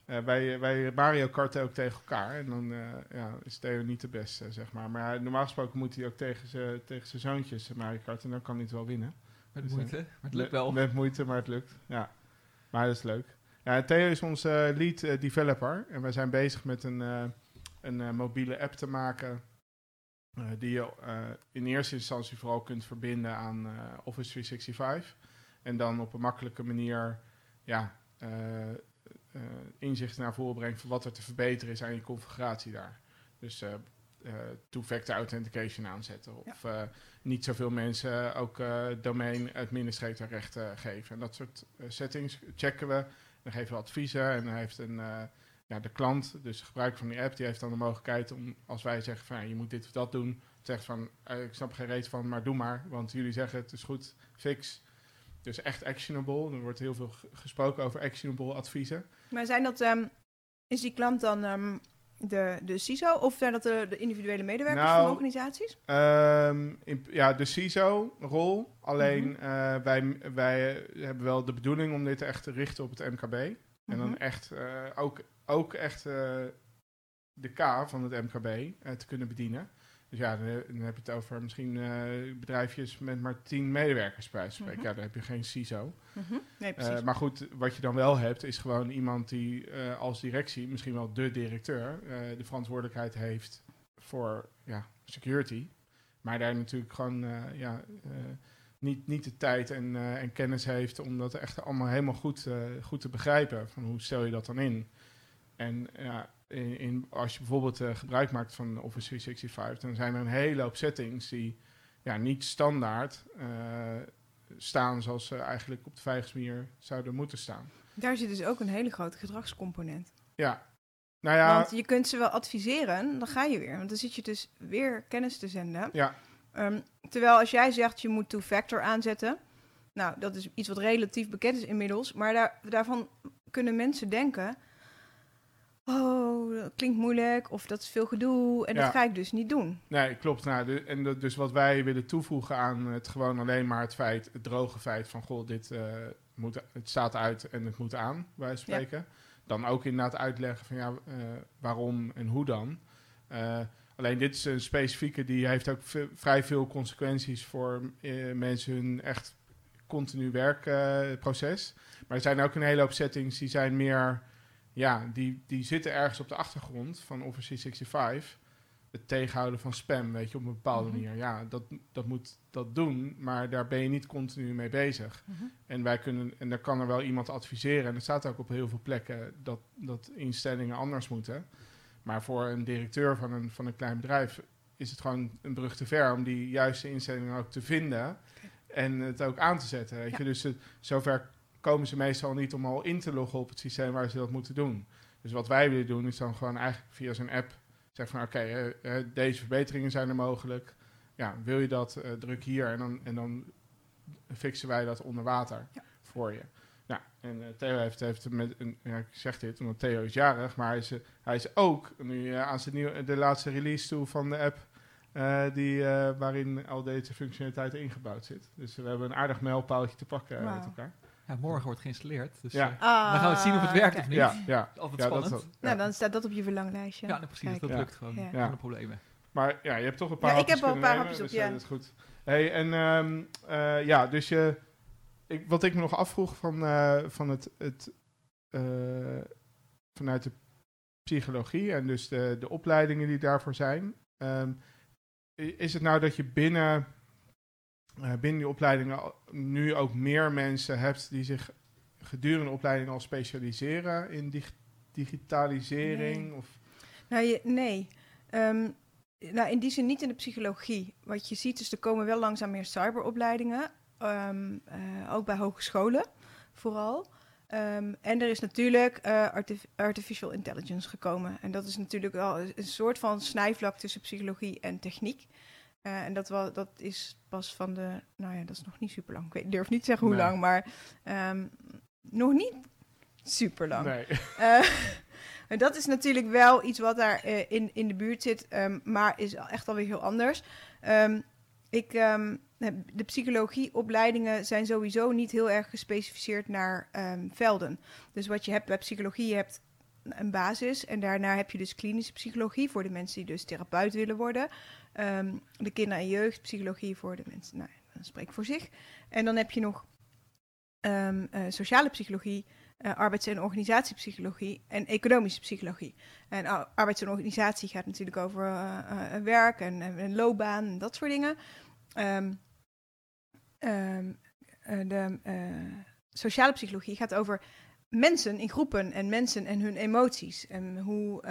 eh, wij, wij Mario karten ook tegen elkaar. En dan eh, ja, is Theo niet de beste, zeg maar. Maar normaal gesproken moet hij ook tegen zijn tegen zoontjes Mario karten. En dan kan hij het wel winnen. met Dus, eh, moeite, maar het lukt wel. Met, moeite, maar het lukt. Ja, maar dat is leuk. Ja, Theo is onze lead developer. En wij zijn bezig met een, een mobiele app te maken. die je in eerste instantie vooral kunt verbinden aan Office 365. En dan op een makkelijke manier ja, inzichten naar voren brengt van wat er te verbeteren is aan je configuratie daar. Dus eh, eh, two-factor authentication aanzetten. Of eh, niet zoveel mensen ook eh domein administrator rechten geven. En dat soort eh, settings checken we. Dan geven we adviezen en dan heeft een, eh, ja, de klant, dus de gebruiker van die app, die heeft dan de mogelijkheid om, als wij zeggen van ja, je moet dit of dat doen, zegt van eh, ik snap geen reet van, maar doe maar, want jullie zeggen het is goed, fix. Dus echt actionable. Er wordt heel veel gesproken over actionable adviezen. Maar zijn dat, ehm, is die klant dan ehm, de, de CISO of zijn dat de, de individuele medewerkers Nou, van organisaties? Ehm, in- ja, de CISO-rol. Alleen Mhm. eh, wij, wij hebben wel de bedoeling om dit echt te richten op het MKB. En dan Mhm. echt eh, ook, ook echt eh, de K van het MKB te kunnen bedienen. Dus ja, dan, heb je het over misschien eh, bedrijfjes met maar tien medewerkers bij spreken. Mhm. Ja, dan heb je geen CISO. Mhm. Nee, Eh, maar goed, wat je dan wel hebt, is gewoon iemand die eh, als directie, misschien wel de directeur, de verantwoordelijkheid heeft voor ja, security. Maar daar natuurlijk gewoon ja, niet, niet de tijd en, en kennis heeft om dat echt allemaal helemaal goed, goed te begrijpen. Van hoe stel je dat dan in? En ja, in, in- als je bijvoorbeeld eh, gebruik maakt van Office 365, dan zijn er een hele hoop settings die ja, niet standaard eh, staan zoals ze eigenlijk op de veiligste manier zouden moeten staan. Daar zit dus ook een hele grote gedragscomponent. Ja, nou ja, Want je kunt ze wel adviseren, dan ga je weer. Want dan zit je dus weer kennis te zenden. ja, Ehm, terwijl als jij zegt je moet two-factor aanzetten, nou dat is iets wat relatief bekend is inmiddels, maar daar, daarvan kunnen mensen denken, oh dat klinkt moeilijk of dat is veel gedoe en Ja. dat ga ik dus niet doen. nee, klopt. Nou, de- en de- dus wat wij willen toevoegen aan het gewoon alleen maar het feit, het droge feit van, goh, dit eh, moet, het staat uit en het moet aan, Ja. spreken. Dan ook inderdaad uitleggen van, ja, eh, waarom en hoe dan. Eh, alleen dit is een specifieke, die heeft ook vrij veel consequenties voor mensen hun echt continu werkproces. maar er zijn ook een hele hoop settings die zijn meer, ja, die, die zitten ergens op de achtergrond van Office 365. Het tegenhouden van spam, weet je, op een bepaalde Mhm. manier. Ja, dat, dat moet dat doen, maar daar ben je niet continu mee bezig. En wij kunnen, en daar kan er wel iemand adviseren. En er staat ook op heel veel plekken dat, dat instellingen anders moeten. Maar voor een directeur van een, van een klein bedrijf is het gewoon een brug te ver om die juiste instellingen ook te vinden en het ook aan te zetten. Weet Ja. je? Dus het, zover komen ze meestal niet om al in te loggen op het systeem waar ze dat moeten doen. Dus wat wij willen doen is dan gewoon eigenlijk via zo'n app zeggen van oké, eh, eh, deze verbeteringen zijn er mogelijk. Ja, wil je dat, eh, druk hier en dan, en dan fixen wij dat onder water Ja. voor je. Nou, en Theo heeft, heeft met een, ja, ik zeg dit omdat Theo is jarig, maar hij is, hij is ook nu aan zijn nieuwe, de laatste release toe van de app, die, waarin al deze functionaliteit ingebouwd zit. Dus we hebben een aardig mijlpaaltje te pakken met elkaar. Ja, morgen wordt geïnstalleerd. Dus Ja. eh, Ah, dan gaan we zien of het werkt kijk. of niet. Ja, ja. Altijd ja, dat spannend. Nou, dan staat dat op je verlanglijstje. Ja, nou, precies. Kijk. Dat Ja. lukt gewoon. Ja. Problemen. Maar ja, je hebt toch een paar Ja, ik heb wel een paar hapjes dus, op, eh, ja. Dat is goed. Hey, en ehm, eh, ja, dus je, ik, wat ik me nog afvroeg van, eh, van het, het eh, vanuit de psychologie en dus de, de opleidingen die daarvoor zijn. ehm, is het nou dat je binnen, eh, binnen die opleidingen nu ook meer mensen hebt die zich gedurende de opleiding al specialiseren in dig- digitalisering? Nee. Of, Nou, je, nee. Ehm, nou, in die zin niet in de psychologie. Wat je ziet is, er komen wel langzaam meer cyberopleidingen. Ehm, eh, ook bij hogescholen, vooral. Ehm, en er is natuurlijk eh, artif- artificial intelligence gekomen. En dat is natuurlijk wel een soort van snijvlak tussen psychologie en techniek. Eh, en dat, wel, dat is pas van de... Nou ja, dat is nog niet super lang. Ik weet- durf niet te zeggen hoe Nee. lang, maar ehm, nog niet super lang. nee. Eh, en dat is natuurlijk wel iets wat daar eh, in, in de buurt zit, ehm, maar is echt alweer heel anders. Ehm, ik, de psychologieopleidingen zijn sowieso niet heel erg gespecificeerd naar velden. Dus wat je hebt bij psychologie, je hebt een basis en daarna heb je dus klinische psychologie voor de mensen die dus therapeut willen worden. Ehm, de kinder- en jeugdpsychologie voor de mensen, nou, dat spreekt voor zich. En dan heb je nog ehm, eh, sociale psychologie, eh, arbeids- en organisatiepsychologie en economische psychologie. En ar- arbeids- en organisatie gaat natuurlijk over eh, werk en, en, loopbaan en dat soort dingen. Ehm, ehm, eh, de sociale psychologie gaat over mensen in groepen en mensen en hun emoties. En hoe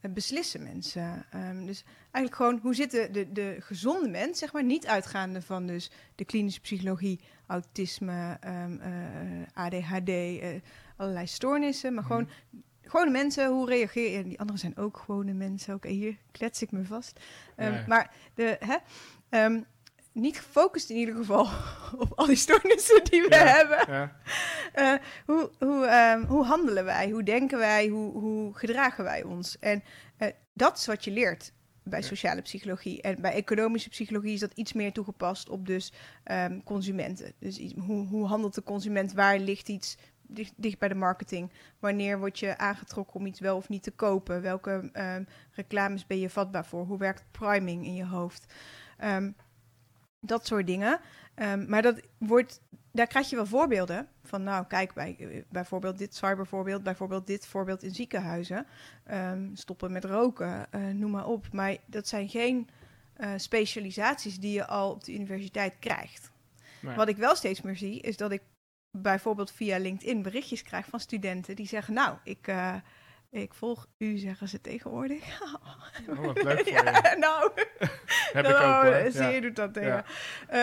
beslissen mensen. Ehm, dus eigenlijk gewoon hoe zit de, de, de gezonde mens, zeg maar, niet uitgaande van dus de klinische psychologie, autisme, ehm, eh, ADHD, eh, allerlei stoornissen, maar gewoon gewone mensen, hoe reageer je? Die anderen zijn ook gewone mensen. Oké, hier klets ik me vast. Ehm, Ja. Maar de, hè, niet gefocust in ieder geval op al die stoornissen die we Ja. hebben. Ja. Eh, hoe, hoe, ehm, hoe handelen wij? Hoe denken wij? Hoe, hoe gedragen wij ons? En eh, dat is wat je leert bij sociale psychologie. En bij economische psychologie is dat iets meer toegepast op dus ehm, consumenten. Dus iets- hoe, hoe handelt de consument? Waar ligt iets dicht, dicht bij de marketing? Wanneer word je aangetrokken om iets wel of niet te kopen? Welke ehm, reclames ben je vatbaar voor? Hoe werkt priming in je hoofd? Ehm, dat soort dingen. Ehm, maar dat wordt, daar krijg je wel voorbeelden van. Nou, kijk, bij, eh, bijvoorbeeld dit cybervoorbeeld, bijvoorbeeld dit voorbeeld in ziekenhuizen. Ehm, stoppen met roken, eh, noem maar op. Maar dat zijn geen eh, specialisaties die je al op de universiteit krijgt. Nee. Wat ik wel steeds meer zie, is dat ik bijvoorbeeld via LinkedIn berichtjes krijg van studenten die zeggen: Nou, ik, Ik volg u, zeggen ze tegenwoordig. Oh, wat leuk voor ja, je. nou, Heb ik ook oh, hoor. zie je Ja. doet dat tegen. Ja.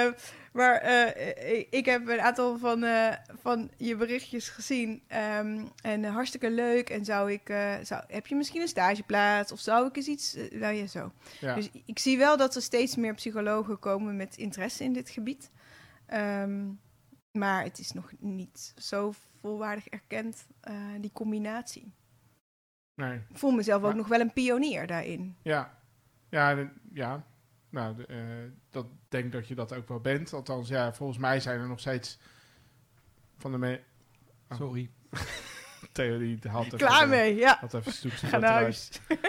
Eh, maar eh, ik, heb een aantal van, eh, van je berichtjes gezien. ehm, en eh, hartstikke leuk. En zou ik, eh, zou, heb je misschien een stageplaats? Of zou ik eens iets... eh, nou ja, zo. Dus ik zie wel dat er steeds meer psychologen komen met interesse in dit gebied. Ehm, maar het is nog niet zo volwaardig erkend, eh, die combinatie. Nee. Ik voel mezelf ook nog wel een pionier daarin. Ja, ja, de- ja. Nou, de, eh, dat denk dat je dat ook wel bent. Althans, ja, volgens mij zijn er nog steeds van de me Oh. Sorry. Theo die had even, Klaar mee, ja. Had even stoepsen Ga naar huis.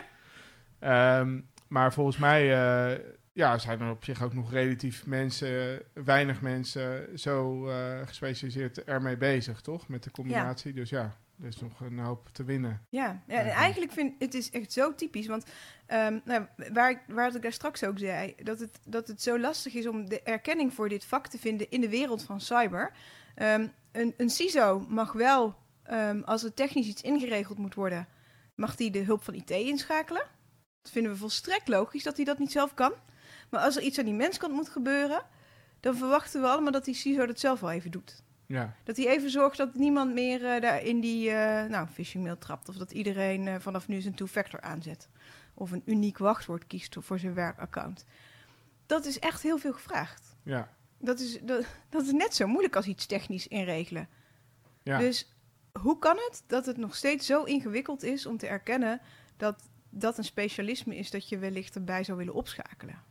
Ehm, maar volgens mij eh, ja, zijn er op zich ook nog relatief mensen, weinig mensen zo eh, gespecialiseerd ermee bezig, toch? Met de combinatie. Dus ja, er is nog een hoop te winnen. Ja, ja en Ja. eigenlijk vind het is echt zo typisch. Want ehm, nou, waar, ik, waar ik daar straks ook zei, dat het, dat het zo lastig is om de erkenning voor dit vak te vinden in de wereld van cyber. Ehm, een, een CISO mag wel, ehm, als er technisch iets ingeregeld moet worden, mag die de hulp van IT inschakelen. Dat vinden we volstrekt logisch dat hij dat niet zelf kan. Maar als er iets aan die menskant moet gebeuren, dan verwachten we allemaal dat die CISO dat zelf wel even doet. Ja, Dat hij even zorgt dat niemand meer eh, daar in die eh, nou, phishing mail trapt. Of dat iedereen eh, vanaf nu zijn two-factor aanzet. Of een uniek wachtwoord kiest voor zijn werkaccount. Dat is echt heel veel gevraagd. ja, Dat is, dat, dat is net zo moeilijk als iets technisch inregelen. ja. Dus hoe kan het dat het nog steeds zo ingewikkeld is om te erkennen dat dat een specialisme is dat je wellicht erbij zou willen opschakelen?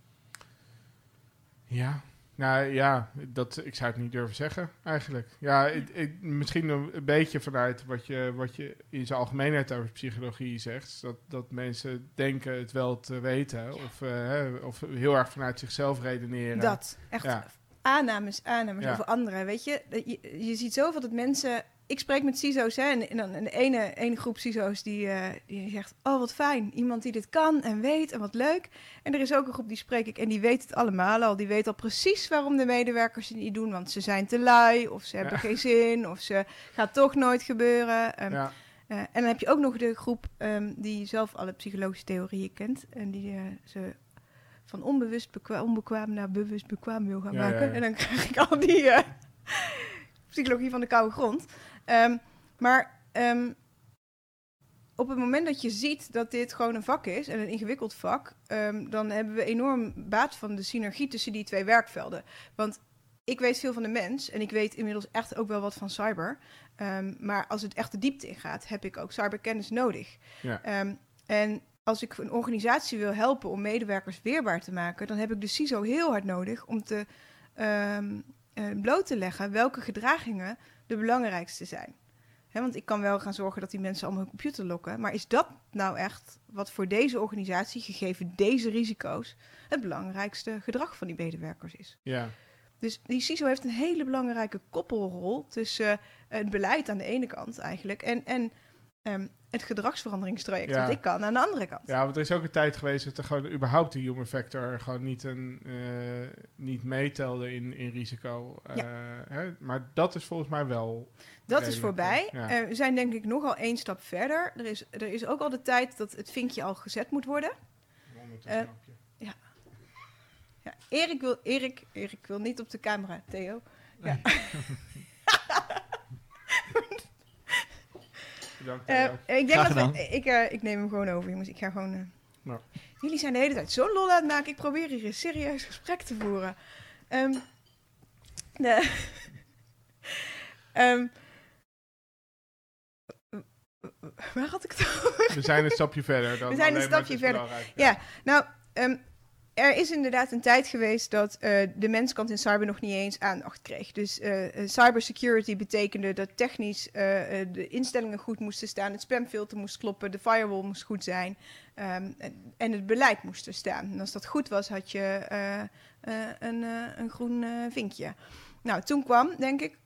Ja, nou ja, dat, ik zou het niet durven zeggen eigenlijk. Ja, ik, ik- misschien een, beetje vanuit wat je, wat je in zijn algemeenheid over psychologie zegt. Dat, dat mensen denken het wel te weten of, eh, of heel erg vanuit zichzelf redeneren. Dat, echt Ja. aannames, aannames Ja. over anderen, weet je. je. Je ziet zoveel dat mensen... Ik spreek met CISO's, hè, en, en dan een ene, ene groep CISO's die, eh, die zegt... Oh, wat fijn, iemand die dit kan en weet en wat leuk. En er is ook een groep die spreek ik en die weet het allemaal al. Die weet al precies waarom de medewerkers het niet doen. Want ze zijn te lui, of ze hebben Ja. geen zin, of ze gaat toch nooit gebeuren. Ehm, Ja, eh, en dan heb je ook nog de groep ehm, die zelf alle psychologische theorieën kent. En die eh, ze van onbewust bekwa- onbekwaam naar bewust bekwaam wil gaan Ja, maken. En dan krijg ik al die psychologie van de koude grond. Ehm, maar ehm, op het moment dat je ziet dat dit gewoon een vak is en een ingewikkeld vak, ehm, dan hebben we enorm baat van de synergie tussen die twee werkvelden. Want ik weet veel van de mens en ik weet inmiddels echt ook wel wat van cyber. Maar als het echt de diepte ingaat, heb ik ook cyberkennis nodig. Ja. En als ik een organisatie wil helpen om medewerkers weerbaar te maken, dan heb ik de CISO heel hard nodig om te eh, bloot te leggen welke gedragingen de belangrijkste zijn. Want ik kan wel gaan zorgen dat die mensen allemaal hun computer lokken. Maar is dat nou echt wat voor deze organisatie, gegeven deze risico's, het belangrijkste gedrag van die medewerkers is? ja, Dus die CISO heeft een hele belangrijke koppelrol tussen eh, het beleid aan de ene kant eigenlijk en, en ehm, het gedragsveranderingstraject Ja. dat ik kan aan de andere kant. ja, want er is ook een tijd geweest dat er gewoon überhaupt de human factor gewoon niet, een, eh, niet meetelde in, in risico. Eh, hè? Maar dat is volgens mij wel Dat is voorbij. ja. Eh, we zijn denk ik nogal één stap verder. Er is, er is ook al de tijd dat het vinkje al gezet moet worden. Je. Ja, Erik, wil, Erik, Erik wil niet op de camera, Theo. Ja. Bedankt. Eh, ik denk dat we, ik, eh, ik neem hem gewoon over, jongens. Ik ga gewoon. eh, Nou. Jullie zijn de hele tijd zo lol aan het maken. Ik probeer hier een serieus gesprek te voeren. Ehm, de, Ehm, waar had ik het over? We zijn een stapje verder. Dan We zijn een stapje verder. Ja, nou, ehm, er is inderdaad een tijd geweest dat eh, de menskant in cyber nog niet eens aandacht kreeg. Dus eh, eh, cybersecurity betekende dat technisch de instellingen goed moesten staan, het spamfilter moest kloppen, de firewall moest goed zijn ehm, en, het beleid moest er staan. En als dat goed was, had je een, een groen vinkje. Nou, toen kwam, denk ik,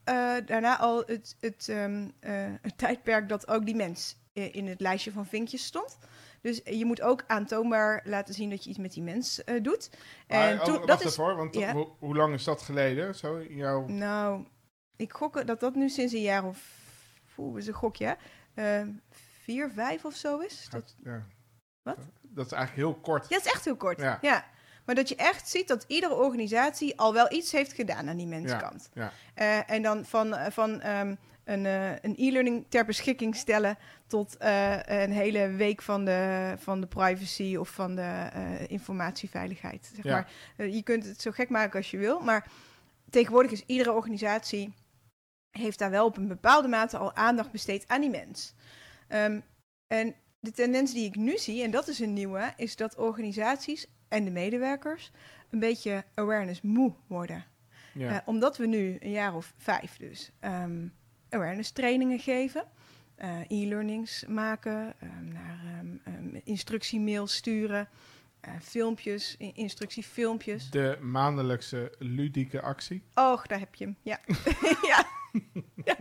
daarna al het, het, ehm, eh, het tijdperk dat ook die mens in het lijstje van vinkjes stond. Dus je moet ook aantoonbaar laten zien dat je iets met die mens eh, doet. Maar, En oh, toen, dat is, hoor, want ja. hoe, hoe lang is dat geleden? Zo jouw... nou, ik gok dat dat nu sinds een jaar of, oeh, is een gokje? Eh, vier, vijf of zo is. Dat, ja. Wat? Dat is eigenlijk heel kort. ja, het is echt heel kort. Ja. Ja. Maar dat je echt ziet dat iedere organisatie al wel iets heeft gedaan aan die mensenkant. ja. Eh, en dan van, van een, eh, een e-learning ter beschikking stellen tot eh, een hele week van de, van de privacy of van de eh, informatieveiligheid. Zeg Ja. maar. Eh, je kunt het zo gek maken als je wil, maar tegenwoordig is iedere organisatie heeft daar wel op een bepaalde mate al aandacht besteed aan die mens. Ehm, en de tendens die ik nu zie, en dat is een nieuwe, is dat organisaties en de medewerkers een beetje awareness moe worden. Ja. Omdat we nu een jaar of vijf dus ehm, awareness trainingen geven, e-learnings maken, ehm, naar ehm, ehm, instructiemails sturen, eh, filmpjes, in- instructiefilmpjes. De maandelijkse ludieke actie. Och, daar heb je hem. Ja. ja. ja.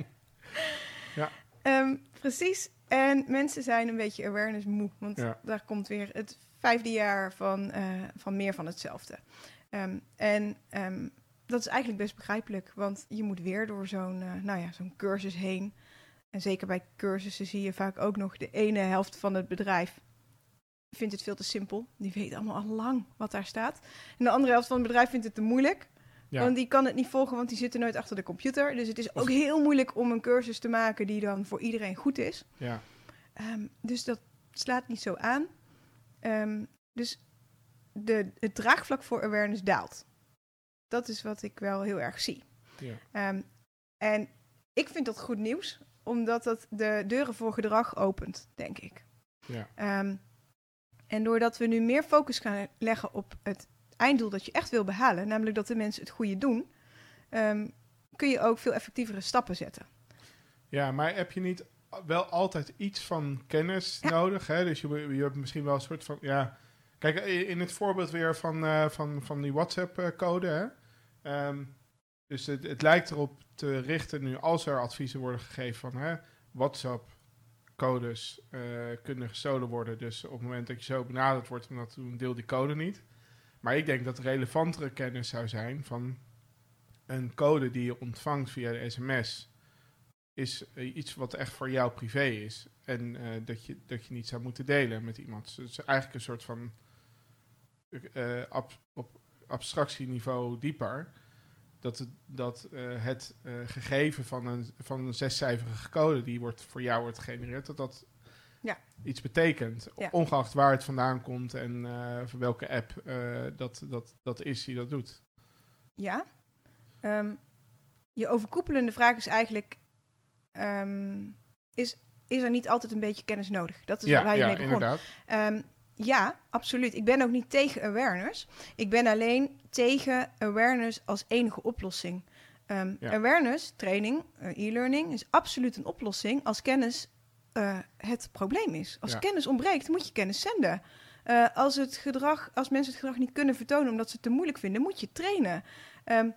Ja. Precies. En mensen zijn een beetje awareness moe. Want Ja. daar komt weer het vijfde jaar van, eh, van meer van hetzelfde. En dat is eigenlijk best begrijpelijk. Want je moet weer door zo'n eh, nou ja, zo'n cursus heen. En zeker bij cursussen zie je vaak ook nog de ene helft van het bedrijf vindt het veel te simpel. Die weet allemaal al lang wat daar staat. En de andere helft van het bedrijf vindt het te moeilijk. Ja. Want die kan het niet volgen, want die zitten nooit achter de computer. Dus het is ook heel moeilijk om een cursus te maken die dan voor iedereen goed is. ja. Ehm, dus dat slaat niet zo aan. Ehm, dus de, het draagvlak voor awareness daalt. Dat is wat ik wel heel erg zie. Ja. Ehm, en ik vind dat goed nieuws, omdat dat de deuren voor gedrag opent, denk ik. Ja. Ehm, en doordat we nu meer focus gaan leggen op het einddoel dat je echt wil behalen, namelijk dat de mensen het goede doen, ehm, kun je ook veel effectievere stappen zetten. Ja, maar heb je niet wel altijd iets van kennis Ja. nodig? Hè? Dus je, je hebt misschien wel een soort van... Ja, kijk, in het voorbeeld weer van, eh, van, van die WhatsApp-code. Hè? Ehm, dus het, het lijkt erop te richten nu als er adviezen worden gegeven van... Hè, WhatsApp-codes eh, kunnen gestolen worden. Dus op het moment dat je zo benaderd wordt, dan doen, deel die code niet. Maar ik denk dat relevantere kennis zou zijn van een code die je ontvangt via de sms is eh, iets wat echt voor jou privé is. En eh, dat, je, dat je niet zou moeten delen met iemand. Dus het is eigenlijk een soort van ab- op abstractieniveau dieper. Dat het, dat, eh, het eh, gegeven van een, van een zescijferige code die wordt, voor jou wordt gegenereerd, dat dat Ja. iets betekent. Ja. Ongeacht waar het vandaan komt en eh, voor welke app eh, dat, dat, dat is die dat doet. Ja. Ehm, je overkoepelende vraag is eigenlijk: ehm, is, is er niet altijd een beetje kennis nodig? Dat is waar je ja mee begon. inderdaad. Ehm, ja, absoluut. Ik ben ook niet tegen awareness. Ik ben alleen tegen awareness als enige oplossing. Ehm, Ja. Awareness, training, eh, e-learning is absoluut een oplossing als kennis eh, het probleem is. Als Ja. kennis ontbreekt, moet je kennis zenden. Eh, als, het gedrag, als mensen het gedrag niet kunnen vertonen omdat ze het te moeilijk vinden, moet je trainen. Ehm,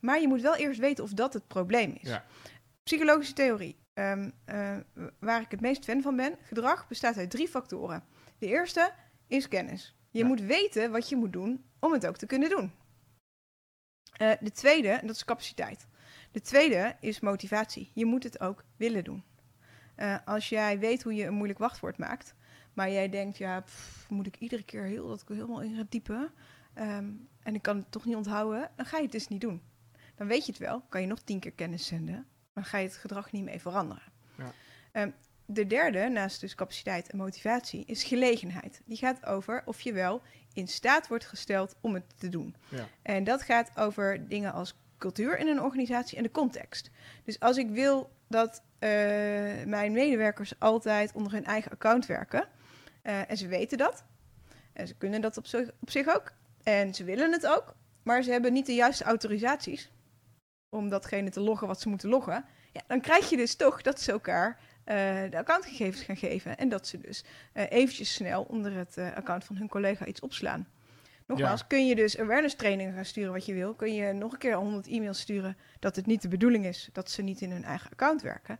maar je moet wel eerst weten of dat het probleem is. Ja. Psychologische theorie, ehm, eh, waar ik het meest fan van ben, gedrag bestaat uit drie factoren. De eerste is kennis. Je Ja. moet weten wat je moet doen om het ook te kunnen doen. Eh, de tweede, en dat is capaciteit. De tweede is motivatie. Je moet het ook willen doen. Eh, als jij weet hoe je een moeilijk wachtwoord maakt, maar jij denkt, ja, pff, moet ik iedere keer heel, dat ik helemaal in ga diepen ehm, en ik kan het toch niet onthouden, dan ga je het dus niet doen. Dan weet je het wel, kan je nog tien keer kennis zenden, maar ga je het gedrag niet mee veranderen. Ja. Ehm, de derde, naast dus capaciteit en motivatie, is gelegenheid. Die gaat over of je wel in staat wordt gesteld om het te doen. Ja. En dat gaat over dingen als cultuur in een organisatie en de context. Dus als ik wil dat eh, mijn medewerkers altijd onder hun eigen account werken, eh, en ze weten dat, en ze kunnen dat op zich, op zich ook, en ze willen het ook, maar ze hebben niet de juiste autorisaties om datgene te loggen wat ze moeten loggen, ja, dan krijg je dus toch dat ze elkaar de accountgegevens gaan geven en dat ze dus eh, eventjes snel onder het eh, account van hun collega iets opslaan. Nogmaals, kun je dus awareness trainingen gaan sturen wat je wil. Kun je nog een keer 100 e-mails sturen dat het niet de bedoeling is dat ze niet in hun eigen account werken.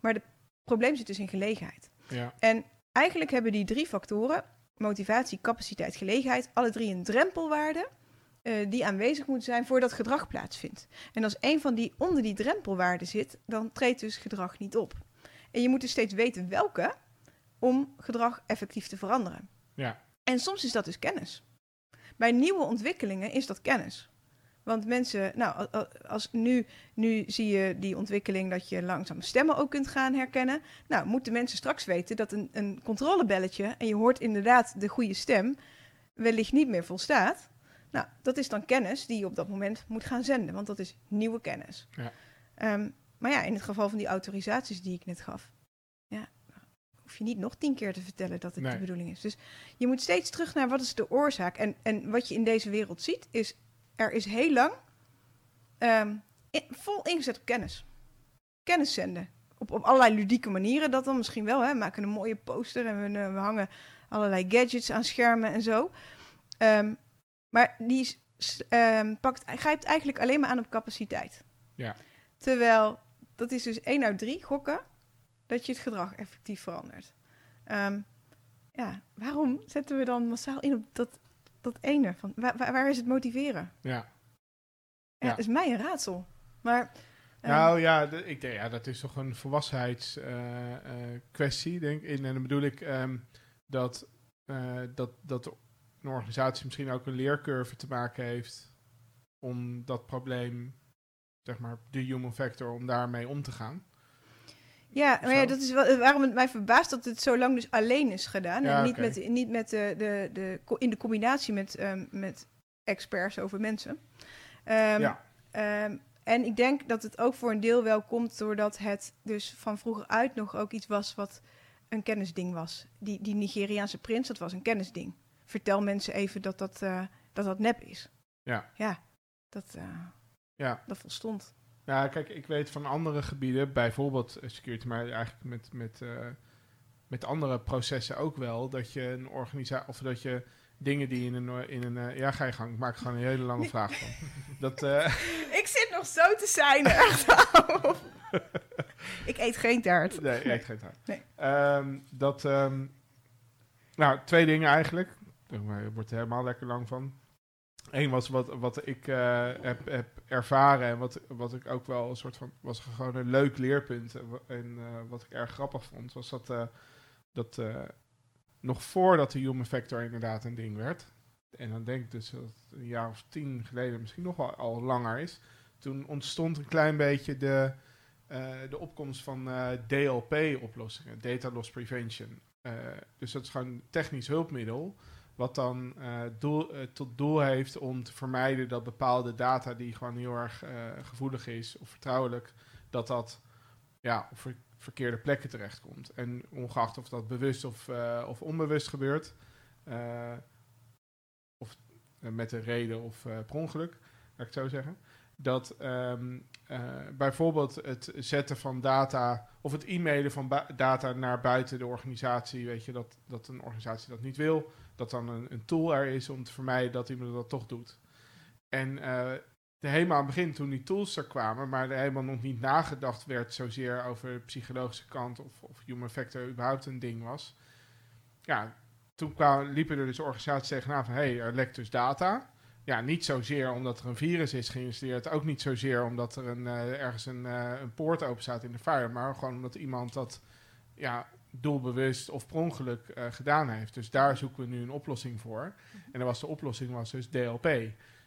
Maar het probleem zit dus in gelegenheid. Ja. En eigenlijk hebben die drie factoren, motivatie, capaciteit, gelegenheid, alle drie een drempelwaarde eh, die aanwezig moet zijn voordat gedrag plaatsvindt. En als een van die onder die drempelwaarde zit, dan treedt dus gedrag niet op. En je moet dus steeds weten welke, om gedrag effectief te veranderen. Ja. En soms is dat dus kennis. Bij nieuwe ontwikkelingen is dat kennis. Want mensen, nou, als nu, nu zie je die ontwikkeling dat je langzaam stemmen ook kunt gaan herkennen. Nou, moeten mensen straks weten dat een, een controlebelletje en je hoort inderdaad de goede stem wellicht niet meer volstaat. Nou, dat is dan kennis die je op dat moment moet gaan zenden, want dat is nieuwe kennis. Ja. Ehm, maar ja, in het geval van die autorisaties die ik net gaf, ja, hoef je niet nog tien keer te vertellen dat het Nee. de bedoeling is. Dus je moet steeds terug naar wat is de oorzaak. En, en wat je in deze wereld ziet, is er is heel lang ehm, in- vol ingezet op kennis. Kennis zenden. Op, op allerlei ludieke manieren, dat dan misschien wel. Hè. We maken een mooie poster en we, eh, we hangen allerlei gadgets aan schermen en zo. Ehm, maar die ehm, pakt, grijpt eigenlijk alleen maar aan op capaciteit. Ja. Terwijl, dat is dus 1 uit 3 gokken, dat je het gedrag effectief verandert. Ehm, ja, waarom zetten we dan massaal in op dat, dat ene? Van, waar, waar, is het motiveren? Ja. Ja, Ja. dat is mij een raadsel. Maar, ehm, Nou ja, ik denk, ja, dat is toch een volwassenheidskwestie, denk ik. En dan bedoel ik ehm, dat, eh, dat, dat een organisatie misschien ook een leercurve te maken heeft om dat probleem, zeg maar, de human factor, om daarmee om te gaan. ja, maar ja, dat is wel, waarom het mij verbaast dat het zo lang dus alleen is gedaan. Ja, en niet, met, niet met de, de, de, in de combinatie met, ehm, met experts over mensen. Ehm, Ja. ehm, en ik denk dat het ook voor een deel wel komt doordat het dus van vroeger uit nog ook iets was wat een kennisding was. Die, die Nigeriaanse prins, dat was een kennisding. Vertel mensen even dat dat, eh, dat, dat nep is. Ja. Ja, dat, eh, Ja. dat volstond. Ja, kijk, ik weet van andere gebieden, bijvoorbeeld eh, security, maar eigenlijk met, met, eh, met andere processen ook wel, dat je een organisatie, of dat je dingen die in een, in een eh, ja, ga je gang, ik maak gewoon een hele lange vraag van. Dat, eh, Ik zit nog zo te zijn, echt. ik eet geen taart. nee, ik eet geen taart. Nee. Ehm, dat, ehm, nou, twee dingen eigenlijk. Er wordt er helemaal lekker lang van. Eén was wat, wat ik eh, heb, heb ervaren en wat, wat ik ook wel een soort van, was gewoon een leuk leerpunt. En, eh, wat ik erg grappig vond, was dat, eh, dat nog voordat de human factor inderdaad een ding werd, en dan denk ik dus dat het een jaar of tien geleden misschien nog wel al langer is, toen ontstond een klein beetje de, de opkomst van DLP-oplossingen, Data Loss Prevention. Dus dat is gewoon technisch hulpmiddel, wat dan eh, doel, eh, tot doel heeft om te vermijden dat bepaalde data die gewoon heel erg eh, gevoelig is of vertrouwelijk, dat dat ja, op ver- verkeerde plekken terechtkomt. En ongeacht of dat bewust of, of onbewust gebeurt, of met een reden of per ongeluk, laat ik het zo zeggen, dat ehm, eh, bijvoorbeeld het zetten van data of het e-mailen van data naar buiten de organisatie, weet je, dat, dat een organisatie dat niet wil, dat dan een, een tool er is om te vermijden dat iemand dat toch doet. En eh, de, helemaal aan het begin, toen die tools er kwamen, maar er helemaal nog niet nagedacht werd zozeer over de psychologische kant of, of human factor überhaupt een ding was. Ja, toen liepen er dus organisaties tegenaan van, hé, hey, er lekt dus data. Ja, niet zozeer omdat er een virus is geïnstalleerd, ook niet zozeer omdat er een, eh, ergens een, eh, een poort open staat in de fire, maar gewoon omdat iemand dat ja, doelbewust of per ongeluk eh, gedaan heeft. Dus daar zoeken we nu een oplossing voor. En dan was de oplossing was dus DLP.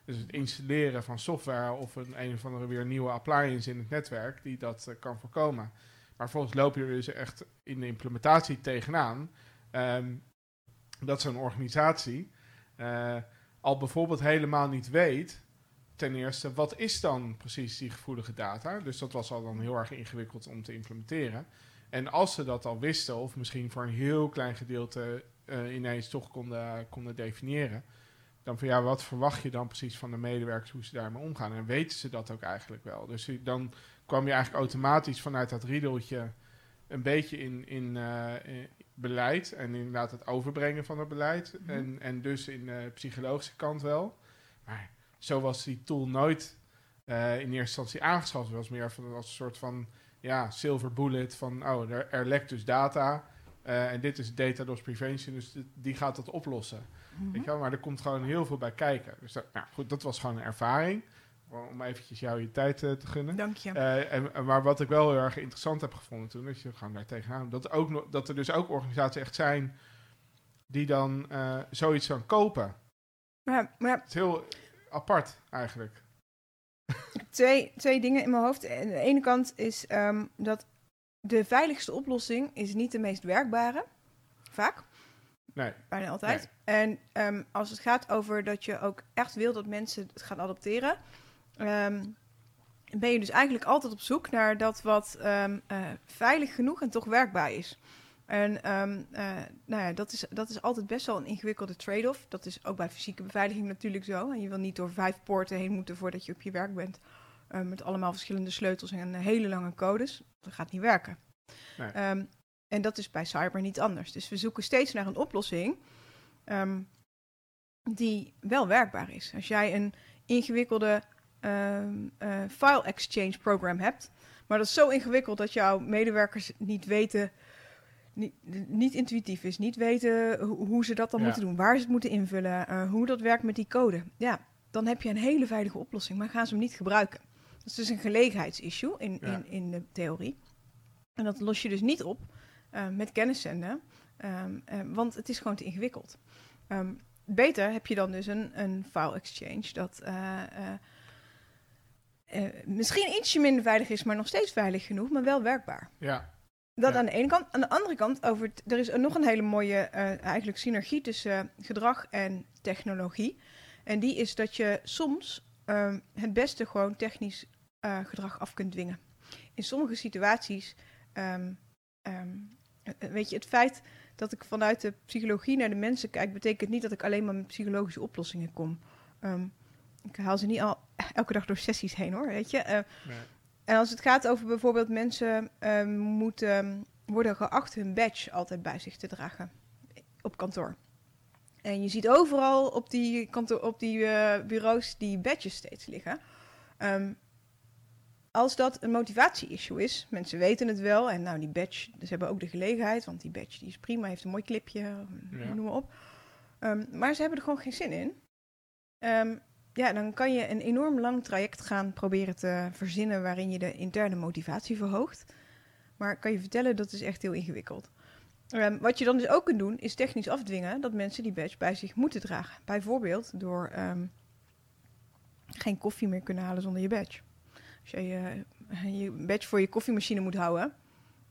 Dus het installeren van software of een, een of andere weer nieuwe appliance in het netwerk die dat eh, kan voorkomen. Maar volgens loop je er dus echt in de implementatie tegenaan ehm, dat zo'n organisatie eh, al bijvoorbeeld helemaal niet weet ten eerste, wat is dan precies die gevoelige data? Dus dat was al dan heel erg ingewikkeld om te implementeren. En als ze dat al wisten, of misschien voor een heel klein gedeelte eh, ineens toch konden, konden definiëren, dan van ja, wat verwacht je dan precies van de medewerkers hoe ze daarmee omgaan? En weten ze dat ook eigenlijk wel? Dus dan kwam je eigenlijk automatisch vanuit dat riedeltje een beetje in, in, eh, in beleid en inderdaad het overbrengen van het beleid. Mhm. en, en dus in de psychologische kant wel. Maar zo was die tool nooit eh, in eerste instantie aangeschaft. Het was meer van, als een soort van ja, silver bullet van oh, er, er lekt dus data. eh, en dit is data loss prevention, dus die gaat dat oplossen. Weet je wel? Maar er komt gewoon heel veel bij kijken. Dus dat, nou, goed, dat was gewoon een ervaring. om eventjes jou je tijd eh, te gunnen. Dank je. Eh, en, maar wat ik wel heel erg interessant heb gevonden toen, is je gewoon daar tegenaan. Dat, er ook, nog- dat er dus ook organisaties echt zijn die dan zoiets gaan kopen. Maar, maar Het is heel apart eigenlijk. Twee, twee dingen in mijn hoofd. Aan de ene kant is ehm, dat de veiligste oplossing is niet de meest werkbare. Vaak. Nee, Bijna altijd. En ehm, als het gaat over dat je ook echt wil dat mensen het gaan adopteren, ehm, ben je dus eigenlijk altijd op zoek naar dat wat eh, veilig genoeg en toch werkbaar is. En ehm, eh, nou ja, dat, is, dat is altijd best wel een ingewikkelde trade-off. Dat is ook bij fysieke beveiliging natuurlijk zo. En je wil niet door vijf poorten heen moeten voordat je op je werk bent. eh, met allemaal verschillende sleutels en hele lange codes. Dat gaat niet werken. Nee. Ehm, en dat is bij cyber niet anders. Dus we zoeken steeds naar een oplossing ehm, die wel werkbaar is. Als jij een ingewikkelde eh, file exchange program hebt, maar dat is zo ingewikkeld dat jouw medewerkers niet weten, niet, niet intuïtief is, niet weten ho- hoe ze dat dan Ja. moeten doen, waar ze het moeten invullen, eh, hoe dat werkt met die code. Ja, dan heb je een hele veilige oplossing, maar gaan ze hem niet gebruiken. Dat is dus een gelegenheidsissue in, Ja. in, in de theorie. En dat los je dus niet op eh, met kennis zenden, ehm, eh, want het is gewoon te ingewikkeld. Ehm, beter heb je dan dus een, een file exchange dat misschien ietsje minder veilig is, maar nog steeds veilig genoeg, maar wel werkbaar. ja. Dat Ja. aan de ene kant. Aan de andere kant, over er is nog een hele mooie eh, eigenlijk synergie tussen eh, gedrag en technologie. En die is dat je soms ehm, het beste gewoon technisch eh, gedrag af kunt dwingen. In sommige situaties, ehm, ehm, eh, weet je, het feit dat ik vanuit de psychologie naar de mensen kijk, betekent niet dat ik alleen maar met psychologische oplossingen kom. Ik haal ze niet al elke dag door sessies heen hoor, weet je. Nee. En als het gaat over bijvoorbeeld mensen ehm, moeten worden geacht hun badge altijd bij zich te dragen op kantoor. En je ziet overal op die, kantoor, op die eh, bureaus die badges steeds liggen. Ehm, als dat een motivatie-issue is, mensen weten het wel. En nou, die badge, dus hebben ook de gelegenheid, want die badge die is prima, heeft een mooi clipje, Ja. noem maar op. Ehm, maar ze hebben er gewoon geen zin in. Ehm, ja, dan kan je een enorm lang traject gaan proberen te verzinnen waarin je de interne motivatie verhoogt. Maar ik kan je vertellen, dat is echt heel ingewikkeld. Ehm, wat je dan dus ook kunt doen, is technisch afdwingen dat mensen die badge bij zich moeten dragen. Bijvoorbeeld door ehm, geen koffie meer kunnen halen zonder je badge. Als je je, je badge voor je koffiemachine moet houden,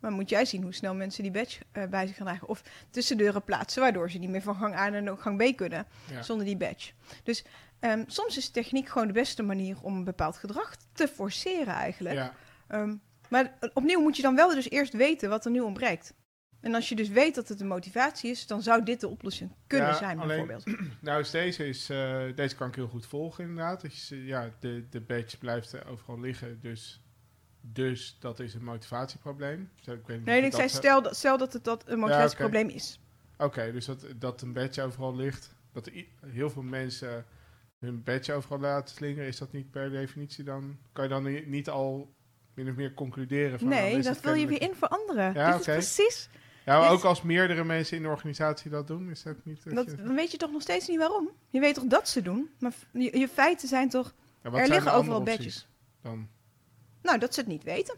dan moet jij zien hoe snel mensen die badge eh, bij zich gaan dragen. Of tussendeuren plaatsen, waardoor ze niet meer van gang A naar gang B kunnen Ja. zonder die badge. Dus ehm, soms is techniek gewoon de beste manier om een bepaald gedrag te forceren eigenlijk. Ja. Ehm, maar opnieuw moet je dan wel dus eerst weten wat er nu ontbreekt. En als je dus weet dat het een motivatie is, dan zou dit de oplossing kunnen Ja, zijn alleen- bijvoorbeeld. Nou, is deze, is, eh, deze kan ik heel goed volgen inderdaad. Dus, ja, de, de badge blijft overal liggen, dus, dus dat is een motivatieprobleem. Ik weet niet Nee, ik dat, zei eh, stel dat, stel dat het dat een motivatieprobleem is. Oké, dus dat, dat een badge overal ligt, dat heel veel mensen hun badge overal laten slingeren, is dat niet per definitie dan, kan je dan ni- niet al min of meer concluderen van... Nee, dat vul je weer in voor anderen. Ja, is precies. Ja, maar ook als meerdere mensen in de organisatie dat doen, is dat niet... Dat Dat, je- dan weet je toch nog steeds niet waarom. Je weet toch dat ze doen, maar je, je feiten zijn toch... Ja, er zijn liggen overal badges. Dan? Nou, dat ze het niet weten.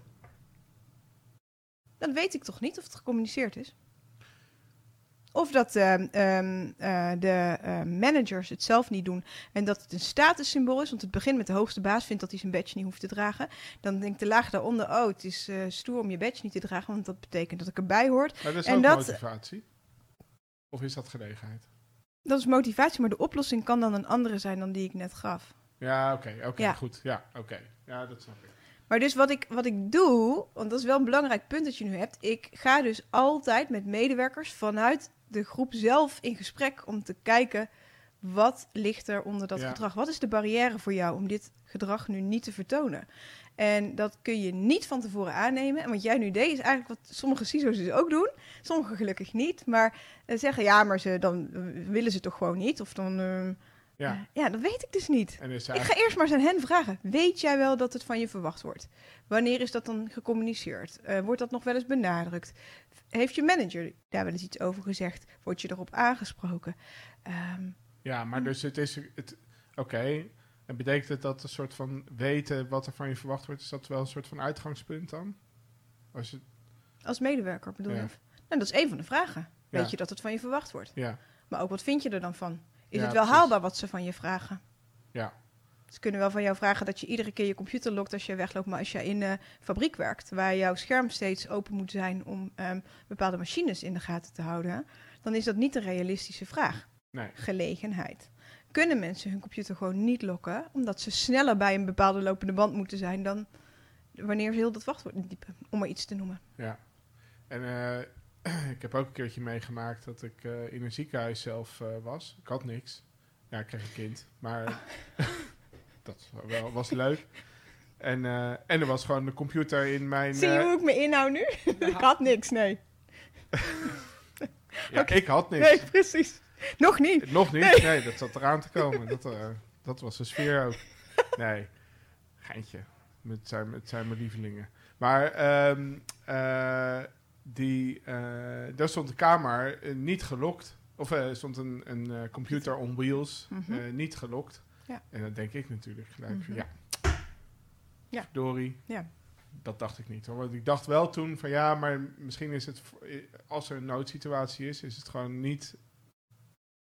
Dat weet ik toch niet of het gecommuniceerd is. Of dat ehm, ehm, eh, de eh, managers het zelf niet doen en dat het een statussymbool is. Want het begint met de hoogste baas vindt dat hij zijn badge niet hoeft te dragen. Dan denkt de laag daaronder, oh, het is eh, stoer om je badge niet te dragen, want dat betekent dat ik erbij hoor. Maar dat is En ook dat- motivatie? Of is dat gelegenheid? Dat is motivatie, maar de oplossing kan dan een andere zijn dan die ik net gaf. Ja, oké, oké, Ja. goed. Ja, oké. Ja, dat snap ik. Maar dus wat ik, wat ik doe, want dat is wel een belangrijk punt dat je nu hebt. Ik ga dus altijd met medewerkers vanuit de groep zelf in gesprek om te kijken wat ligt er onder dat Ja. gedrag. Wat is de barrière voor jou om dit gedrag nu niet te vertonen? En dat kun je niet van tevoren aannemen. En wat jij nu deed is eigenlijk wat sommige CISO's dus ook doen. Sommigen gelukkig niet. Maar eh, zeggen ja, maar ze, dan eh, willen ze toch gewoon niet. Of dan... eh, Ja, ja, dat weet ik dus niet. en is Ik ga eerst maar eens aan hen vragen. Weet jij wel dat het van je verwacht wordt? Wanneer is dat dan gecommuniceerd? Wordt dat nog wel eens benadrukt? Heeft je manager daar wel eens iets over gezegd? Word je erop aangesproken? Ehm, Ja, maar dus het is... Het, oké, En betekent het dat een soort van weten wat er van je verwacht wordt, is dat wel een soort van uitgangspunt dan? Als je, Als medewerker bedoel Ja. je? Nou, dat is één van de vragen. Ja. Weet je dat het van je verwacht wordt? ja, Maar ook wat vind je er dan van? Is Ja, het wel precies. haalbaar wat ze van je vragen? ja, Ze kunnen wel van jou vragen dat je iedere keer je computer lokt als je wegloopt. Maar als je in een fabriek werkt, waar jouw scherm steeds open moet zijn om ehm, bepaalde machines in de gaten te houden, dan is dat niet een realistische vraag. nee, Gelegenheid. Kunnen mensen hun computer gewoon niet lokken, omdat ze sneller bij een bepaalde lopende band moeten zijn dan wanneer ze heel dat wachtwoord intypen, om maar iets te noemen. ja. En eh, ik heb ook een keertje meegemaakt dat ik eh, in een ziekenhuis zelf eh, was. Ik had niks. Ja, ik kreeg een kind, maar dat was wel, was leuk. En, eh, en er was gewoon de computer in mijn... Zie je eh, hoe ik me inhoud nu? ik had niks, nee. ja, ik had niks. Nee, precies. Nog niet. Nog niet? Nee. dat zat eraan te komen. Dat, eh, dat was de sfeer ook. Nee, geintje. Het zijn, het zijn mijn lievelingen. Maar ehm, eh, die, eh, daar stond de kamer niet gelokt. Of er stond een, een eh, computer on wheels, Mhm. eh, niet gelokt. Ja. En dan denk ik natuurlijk gelijk van, Mhm. ja, Ja. verdorie. Ja. Dat dacht ik niet hoor. Want ik dacht wel toen van ja, maar misschien is het, als er een noodsituatie is, is het gewoon niet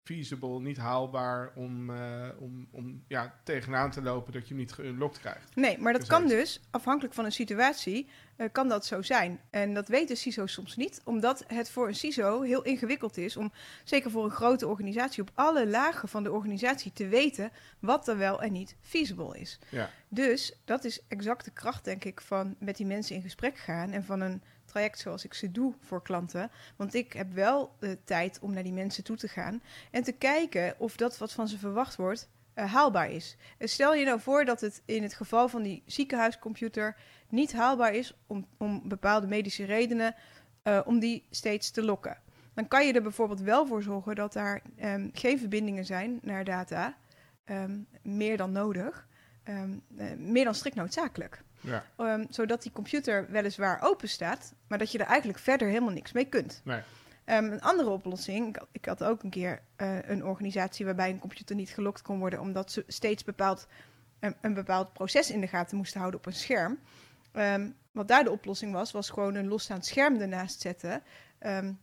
feasible, niet haalbaar om, eh, om, om ja, tegenaan te lopen dat je hem niet geunlocked krijgt. Nee, maar dat Dus kan dus, afhankelijk van een situatie, eh, kan dat zo zijn. En dat weten CISO's soms niet, omdat het voor een CISO heel ingewikkeld is om, zeker voor een grote organisatie, op alle lagen van de organisatie te weten wat er wel en niet feasible is. Ja. Dus dat is exact de kracht, denk ik, van met die mensen in gesprek gaan en van een traject zoals ik ze doe voor klanten. Want ik heb wel de tijd om naar die mensen toe te gaan en te kijken of dat wat van ze verwacht wordt eh, haalbaar is. En stel je nou voor dat het in het geval van die ziekenhuiscomputer niet haalbaar is om, om bepaalde medische redenen eh, om die steeds te lokken. Dan kan je er bijvoorbeeld wel voor zorgen dat daar ehm, geen verbindingen zijn naar data, ehm, meer dan nodig, ehm, eh, meer dan strikt noodzakelijk. Ja, Ehm, zodat die computer weliswaar open staat, maar dat je er eigenlijk verder helemaal niks mee kunt. nee. Ehm, een andere oplossing, ik had, ik had ook een keer eh, een organisatie waarbij een computer niet gelokt kon worden, omdat ze steeds bepaald, een, een bepaald proces in de gaten moesten houden op een scherm. Ehm, wat daar de oplossing was, was gewoon een losstaand scherm ernaast zetten. ehm,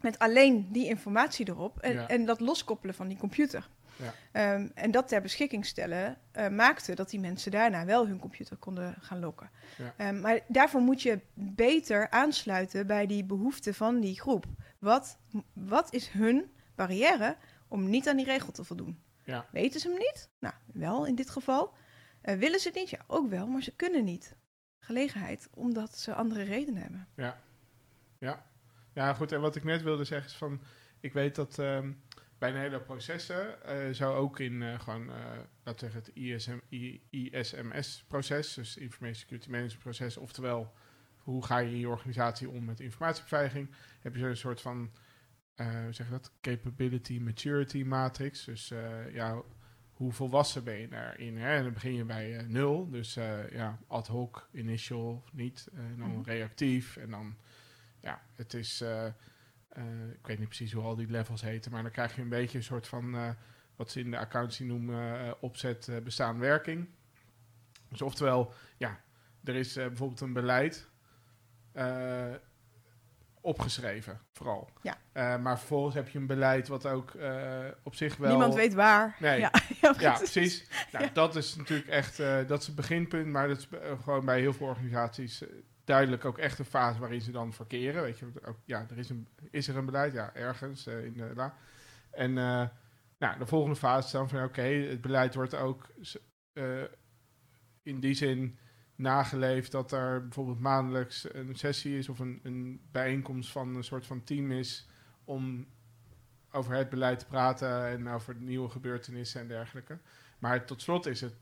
met alleen die informatie erop en, Ja. en dat loskoppelen van die computer. Ja. Ehm, en dat ter beschikking stellen eh, maakte dat die mensen daarna wel hun computer konden gaan lokken. Ja. Ehm, maar daarvoor moet je beter aansluiten bij die behoeften van die groep. Wat, wat is hun barrière om niet aan die regel te voldoen? Ja. Weten ze hem niet? Nou, wel in dit geval. Eh, willen ze het niet? Ja, ook wel, maar ze kunnen niet. Gelegenheid, omdat ze andere redenen hebben. Ja. Ja. Ja, goed. En wat ik net wilde zeggen is van... Ik weet dat ehm, bij een hele processen eh, zou ook in eh, gewoon, eh, laten zeggen, het ISM, ISMS-proces, dus Information Security Management proces, oftewel hoe ga je in je organisatie om met informatiebeveiliging, heb je zo'n soort van, hoe zeg je dat, capability maturity matrix. Dus ja, hoe volwassen ben je daarin? Hè? En dan begin je bij nul, dus ja, ad hoc, initial niet, en dan Mhm. reactief en dan, ja, het is, ik weet niet precies hoe al die levels heten, maar dan krijg je een beetje een soort van, eh, wat ze in de accountancy noemen, eh, opzet, eh, bestaan, werking. Dus oftewel, ja, er is eh, bijvoorbeeld een beleid eh, opgeschreven, vooral. Ja. Eh, maar vervolgens heb je een beleid wat ook eh, op zich wel... Niemand weet waar. Nee. Ja, ja, Ja, precies. Nou, Ja. Dat is natuurlijk echt eh, dat is het beginpunt, maar dat is eh, gewoon bij heel veel organisaties eh, duidelijk ook echt een fase waarin ze dan verkeren. Weet je, ook, ja, er is, een, is er een beleid? Ja, ergens eh, in de la. En eh, nou, de volgende fase is dan van oké, het beleid wordt ook eh, in die zin nageleefd dat er bijvoorbeeld maandelijks een sessie is of een, een bijeenkomst van een soort van team is om over het beleid te praten en over nieuwe gebeurtenissen en dergelijke. Maar tot slot is het,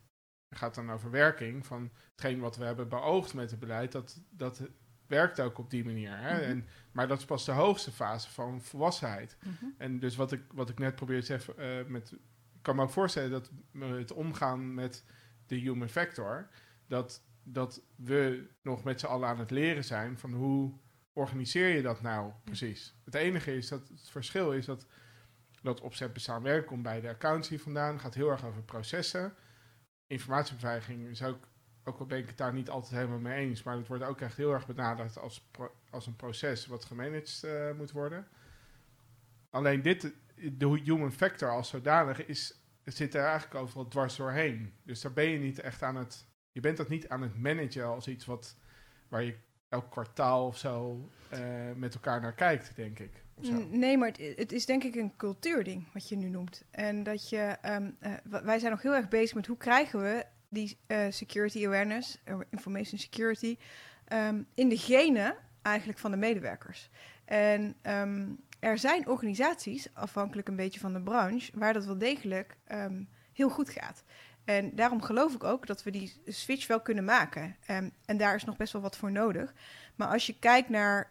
gaat dan over werking van hetgeen wat we hebben beoogd met het beleid, dat, dat werkt ook op die manier. Hè? Mhm. en, maar dat is pas de hoogste fase van volwassenheid. Mhm. En dus wat ik, wat ik net probeer te zeggen, eh, met, ik kan me ook voorstellen dat het omgaan met de human factor, dat, dat we nog met z'n allen aan het leren zijn van hoe organiseer je dat nou precies. Het enige is dat het verschil is dat dat opzet bestaan werk komt bij de accountancy vandaan, gaat heel erg over processen. Informatiebeveiliging is ook, ook al ben ik het daar niet altijd helemaal mee eens, maar het wordt ook echt heel erg benaderd als, pro- als een proces wat gemanaged eh, moet worden. Alleen dit, de human factor als zodanig, is, zit er eigenlijk overal dwars doorheen. Dus daar ben je niet echt aan het, je bent dat niet aan het managen als iets wat, waar je elk kwartaal of zo eh, met elkaar naar kijkt, denk ik. Nee, maar het, het is denk ik een cultuurding, wat je nu noemt. En dat je, ehm, eh, wij zijn nog heel erg bezig met hoe krijgen we die eh, security awareness, eh, information security, ehm, in de genen eigenlijk van de medewerkers. En ehm, er zijn organisaties, afhankelijk een beetje van de branche, waar dat wel degelijk heel goed gaat. En daarom geloof ik ook dat we die switch wel kunnen maken. En daar is nog best wel wat voor nodig. Maar als je kijkt naar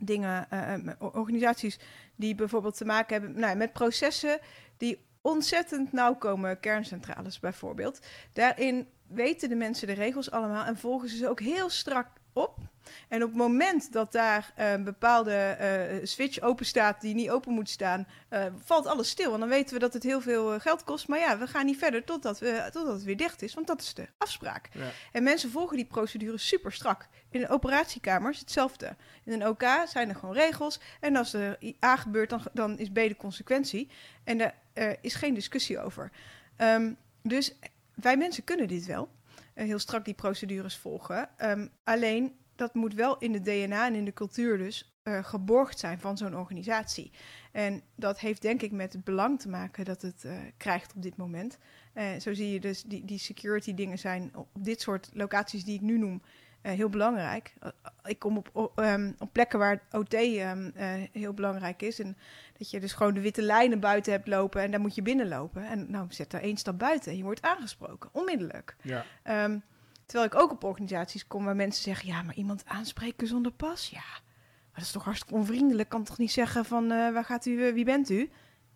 dingen, eh, eh, organisaties die bijvoorbeeld te maken hebben nou, met processen die ontzettend nauw komen, kerncentrales bijvoorbeeld. Daarin weten de mensen de regels allemaal en volgen ze ze ook heel strak op. En op het moment dat daar eh, een bepaalde eh, switch open staat die niet open moet staan, eh, valt alles stil. En dan weten we dat het heel veel geld kost. Maar ja, we gaan niet verder totdat, we, totdat het weer dicht is, want dat is de afspraak. Ja. En mensen volgen die procedure super strak. In de operatiekamers hetzelfde. In een OK zijn er gewoon regels. En als er A gebeurt, dan, dan is B de consequentie. En daar is geen discussie over. Ehm, dus wij mensen kunnen dit wel. Heel strak die procedures volgen. Ehm, alleen dat moet wel in de DNA en in de cultuur dus eh, geborgd zijn van zo'n organisatie. En dat heeft denk ik met het belang te maken dat het eh, krijgt op dit moment. Eh, zo zie je dus die, die security dingen zijn op dit soort locaties die ik nu noem heel belangrijk. Ik kom op, op, ehm, op plekken waar OT ehm, eh, heel belangrijk is. En dat je dus gewoon de witte lijnen buiten hebt lopen en daar moet je binnenlopen. En nou, zet daar één stap buiten en je wordt aangesproken, onmiddellijk. Ja. Ehm, terwijl ik ook op organisaties kom waar mensen zeggen... ja, maar iemand aanspreken zonder pas? Ja, maar dat is toch hartstikke onvriendelijk. Kan toch niet zeggen van, eh, waar gaat u, eh, wie bent u?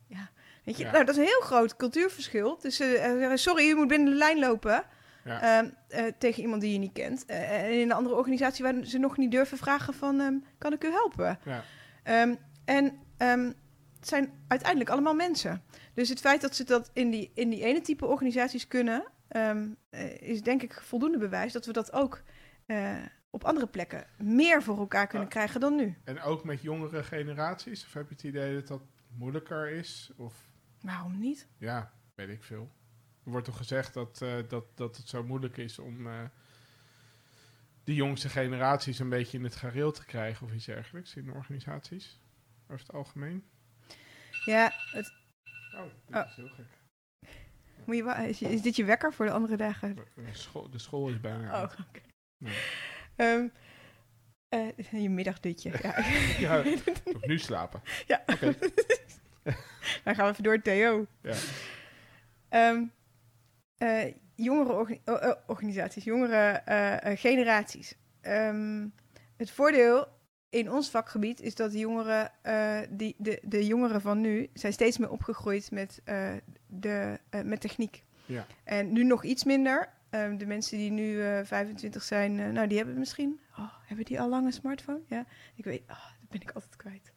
Ja, weet je, Ja. nou, dat is een heel groot cultuurverschil. Dus eh, sorry, u moet binnen de lijn lopen... Ja. Ehm, eh, tegen iemand die je niet kent. En in een andere organisatie waar ze nog niet durven vragen van... ehm, kan ik u helpen? Ja. Ehm, en het zijn uiteindelijk allemaal mensen. Dus het feit dat ze dat in die, in die ene type organisaties kunnen... ehm, eh, is denk ik voldoende bewijs dat we dat ook eh, op andere plekken... meer voor elkaar kunnen Ja. krijgen dan nu. En ook met jongere generaties? Of heb je het idee dat dat moeilijker is? Of Waarom niet? ja, weet ik veel. Er wordt toch gezegd dat, eh, dat, dat het zo moeilijk is om de jongste generaties een beetje in het gareel te krijgen of iets dergelijks in organisaties? Over het algemeen? Ja, het, Oh, dit Oh. is heel gek. Moet je, is, is dit je wekker voor de andere dagen? De school, de school is bijna Oh, uit. oké. Ja. Ehm, eh, je middagdutje. Ja. Ja, nu slapen. Ja. Oké. Dan gaan we even door Theo. Ja. Eh, jongere orga- organisaties, jongere eh, generaties. Ehm, het voordeel in ons vakgebied is dat de jongeren, eh, die, de, de jongeren van nu zijn steeds meer opgegroeid met, eh, de, eh, met techniek. Ja. En nu nog iets minder. Ehm, de mensen die nu eh 25 zijn, nou die hebben misschien, oh, hebben die al lang een smartphone? Ja, ik weet, oh, dat ben ik altijd kwijt.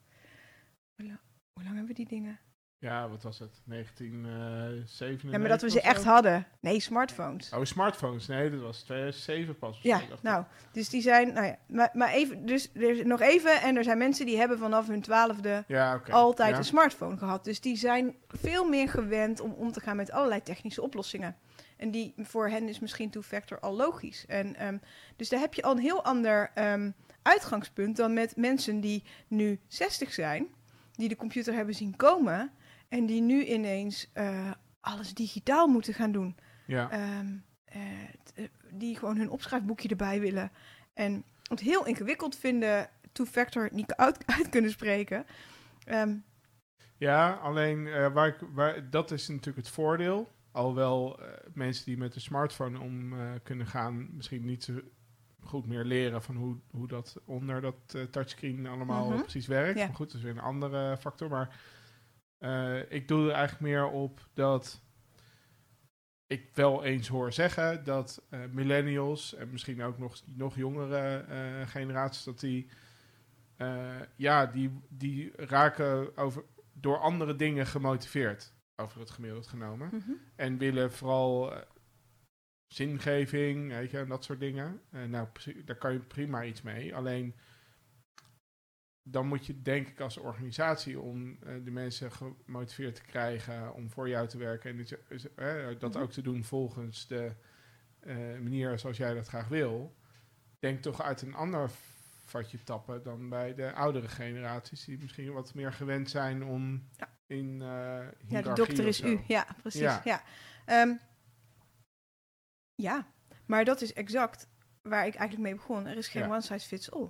Hoe, la- hoe lang hebben we die dingen? Ja, wat was het? 1997? Ja, maar dat we ze echt hadden. Nee, smartphones. Oh, smartphones. Nee, dat was 2007 pas. Ja, nou, dus die zijn, nou ja, maar, maar even, dus er is nog even, en er zijn mensen die hebben vanaf hun twaalfde Ja, altijd Ja. een smartphone gehad. Dus die zijn veel meer gewend om om te gaan met allerlei technische oplossingen. En die voor hen is misschien two-factor al logisch. En, ehm, dus daar heb je al een heel ander ehm, uitgangspunt dan met mensen die nu 60 zijn, die de computer hebben zien komen en die nu ineens eh, alles digitaal moeten gaan doen. Ja. Ehm, eh, eh, die gewoon hun opschrijfboekje erbij willen. En het heel ingewikkeld vinden, two-factor niet uit, uit kunnen spreken. Ehm, Ja, alleen waar ik, waar, dat is natuurlijk het voordeel. Alhoewel mensen die met een smartphone om kunnen gaan, misschien niet zo goed meer leren van hoe, hoe dat onder dat touchscreen allemaal Mhm. precies werkt. Ja. Maar goed, dat is weer een andere factor. Maar eh, ik doe er eigenlijk meer op dat ik wel eens hoor zeggen dat eh, millennials en misschien ook nog, nog jongere eh, generaties, dat die, ja, die, die raken over, door andere dingen gemotiveerd. over het gemiddeld genomen. Mhm. En willen vooral zingeving, weet je, en dat soort dingen. En nou, daar kan je prima iets mee. Alleen dan moet je denk ik als organisatie om eh, de mensen gemotiveerd te krijgen om voor jou te werken en dit- dat Mhm. ook te doen volgens de eh, manier zoals jij dat graag wil. Denk toch uit een ander vatje tappen dan bij de oudere generaties die misschien wat meer gewend zijn om Ja. in eh Ja, de dokter is u. Ja, precies. Ja. Ja. Ehm, ja, maar dat is exact waar ik eigenlijk mee begon. Er is geen Ja. one size fits all.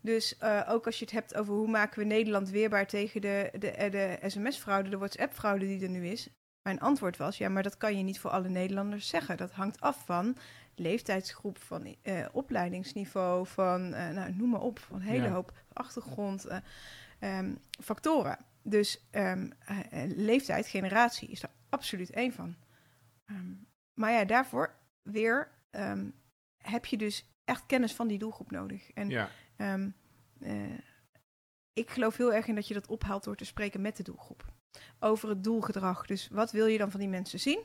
Dus eh, ook als je het hebt over hoe maken we Nederland weerbaar tegen de, de, eh, de sms-fraude, de WhatsApp-fraude die er nu is. Mijn antwoord was, ja, maar dat kan je niet voor alle Nederlanders zeggen. Dat hangt af van leeftijdsgroep, van eh, opleidingsniveau, van, nou, noem maar op, van een hele Ja. hoop achtergrond, eh, ehm, factoren. Dus ehm, eh, eh, leeftijd, generatie is daar absoluut één van. Ehm, maar ja, daarvoor weer heb je dus echt kennis van die doelgroep nodig. En Ja, Ehm, eh, ik geloof heel erg in dat je dat ophaalt door te spreken met de doelgroep. Over het doelgedrag. Dus wat wil je dan van die mensen zien?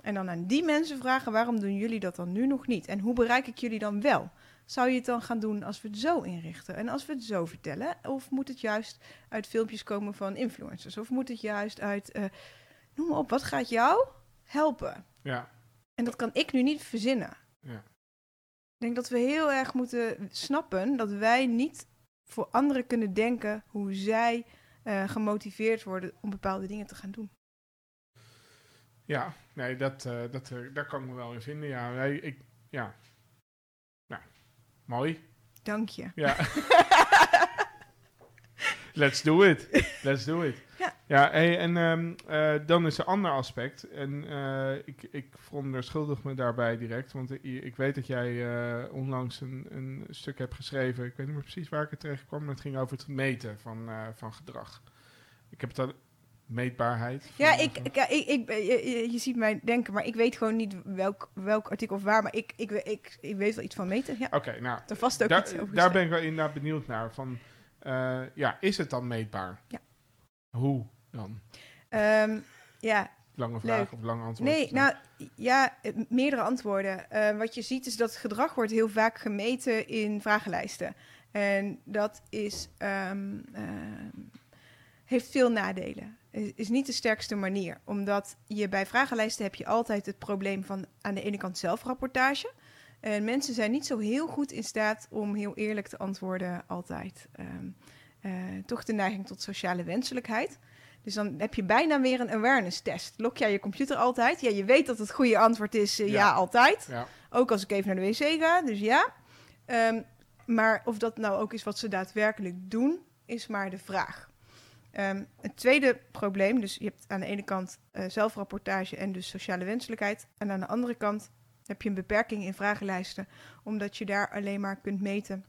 En dan aan die mensen vragen: waarom doen jullie dat dan nu nog niet? En hoe bereik ik jullie dan wel? Zou je het dan gaan doen als we het zo inrichten en als we het zo vertellen? Of moet het juist uit filmpjes komen van influencers? Of moet het juist uit. eh, noem maar op, wat gaat jou helpen? ja, En dat kan ik nu niet verzinnen. ja. Ik denk dat we heel erg moeten snappen dat wij niet voor anderen kunnen denken hoe zij eh, gemotiveerd worden om bepaalde dingen te gaan doen. Ja, nee, dat, eh, dat, eh, daar kan ik me wel in vinden. Ja, nee, ik, ja. Nou, mooi. Dank je. Ja. Let's do it. Let's do it. Ja. Ja, hey, en ehm, eh, dan is er een ander aspect. En eh, ik, ik verontschuldig me daarbij direct. Want ik, ik weet dat jij eh, onlangs een, een stuk hebt geschreven. Ik weet niet meer precies waar ik het tegenkwam. kwam. Maar het ging over het meten van, van gedrag. Ik heb het al... Meetbaarheid. Ja, ik, ik, ik, je, je- ziet mij denken, maar ik weet gewoon niet welk, welk artikel of waar. Maar ik, ik, ik, ik weet wel iets van meten. Ja, Oké, nou, er vast ook daar, iets over daar ben ik wel inderdaad benieuwd naar. Van, eh, ja, is het dan meetbaar? Ja. Hoe dan? Ehm, ja, Lange vraag Leuk. of lang antwoord? Nee, nou ja, eh, meerdere antwoorden. Eh, wat je ziet is dat het gedrag wordt heel vaak gemeten in vragenlijsten. En dat is, ehm, ehm, heeft veel nadelen. Is, is niet de sterkste manier. Omdat je bij vragenlijsten heb je altijd het probleem van aan de ene kant zelfrapportage. En mensen zijn niet zo heel goed in staat om heel eerlijk te antwoorden altijd. Ehm, eh, toch de neiging tot sociale wenselijkheid. Dus dan heb je bijna weer een awareness test. Lok jij je computer altijd? Ja, je weet dat het goede antwoord is eh, ja. Ja. altijd. Ja, Ook als ik even naar de wc ga, dus ja. Ehm, maar of dat nou ook is wat ze daadwerkelijk doen, is maar de vraag. Ehm, het tweede probleem, dus je hebt aan de ene kant eh, zelfrapportage en dus sociale wenselijkheid. En aan de andere kant heb je een beperking in vragenlijsten, omdat je daar alleen maar kunt meten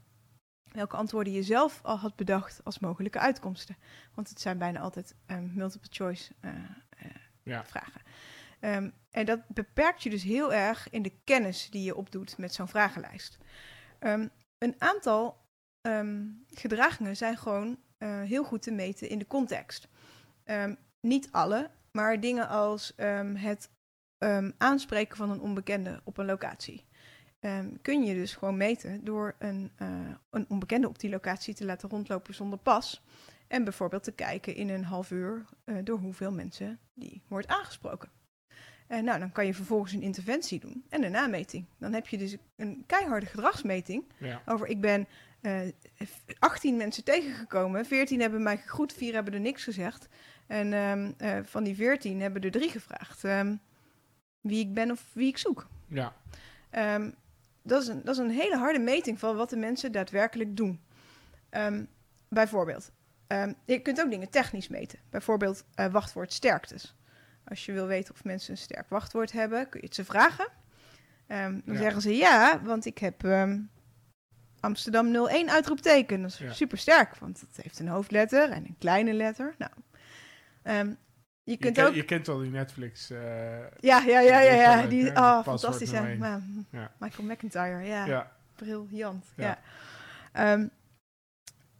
welke antwoorden je zelf al had bedacht als mogelijke uitkomsten. Want het zijn bijna altijd ehm, multiple choice eh, eh, ja, vragen. Ehm, en dat beperkt je dus heel erg in de kennis die je opdoet met zo'n vragenlijst. Ehm, een aantal gedragingen zijn gewoon eh, heel goed te meten in de context. Niet alle, maar dingen als het ehm, aanspreken van een onbekende op een locatie. Ehm, kun je dus gewoon meten door een, eh, een onbekende op die locatie te laten rondlopen zonder pas. En bijvoorbeeld te kijken in een half uur eh, door hoeveel mensen die wordt aangesproken. En nou, dan kan je vervolgens een interventie doen en een nameting. Dan heb je dus een keiharde gedragsmeting ja, over ik ben eh 18 mensen tegengekomen, 14 hebben mij gegroet, 4 hebben er niks gezegd. En ehm, eh, van die 14 hebben er drie gevraagd wie ik ben of wie ik zoek. ja, Ehm, dat, is een, dat is een hele harde meting van wat de mensen daadwerkelijk doen. Ehm, bijvoorbeeld, ehm, je kunt ook dingen technisch meten. Bijvoorbeeld eh, wachtwoord sterktes. Als je wil weten of mensen een sterk wachtwoord hebben, kun je het ze vragen. Dan Ja. zeggen ze ja, want ik heb Amsterdam 01 uitroepteken. Dat is Ja. super sterk, want het heeft een hoofdletter en een kleine letter. Nou, je je, kunt ken- ook... je kent wel die Netflix. eh, Ja, ja, ja, ja, ja. leuk, Die, hè? oh, fantastisch. Ja. Ja. Michael McIntyre, ja. ja, Briljant. Ja. Ja. Ehm,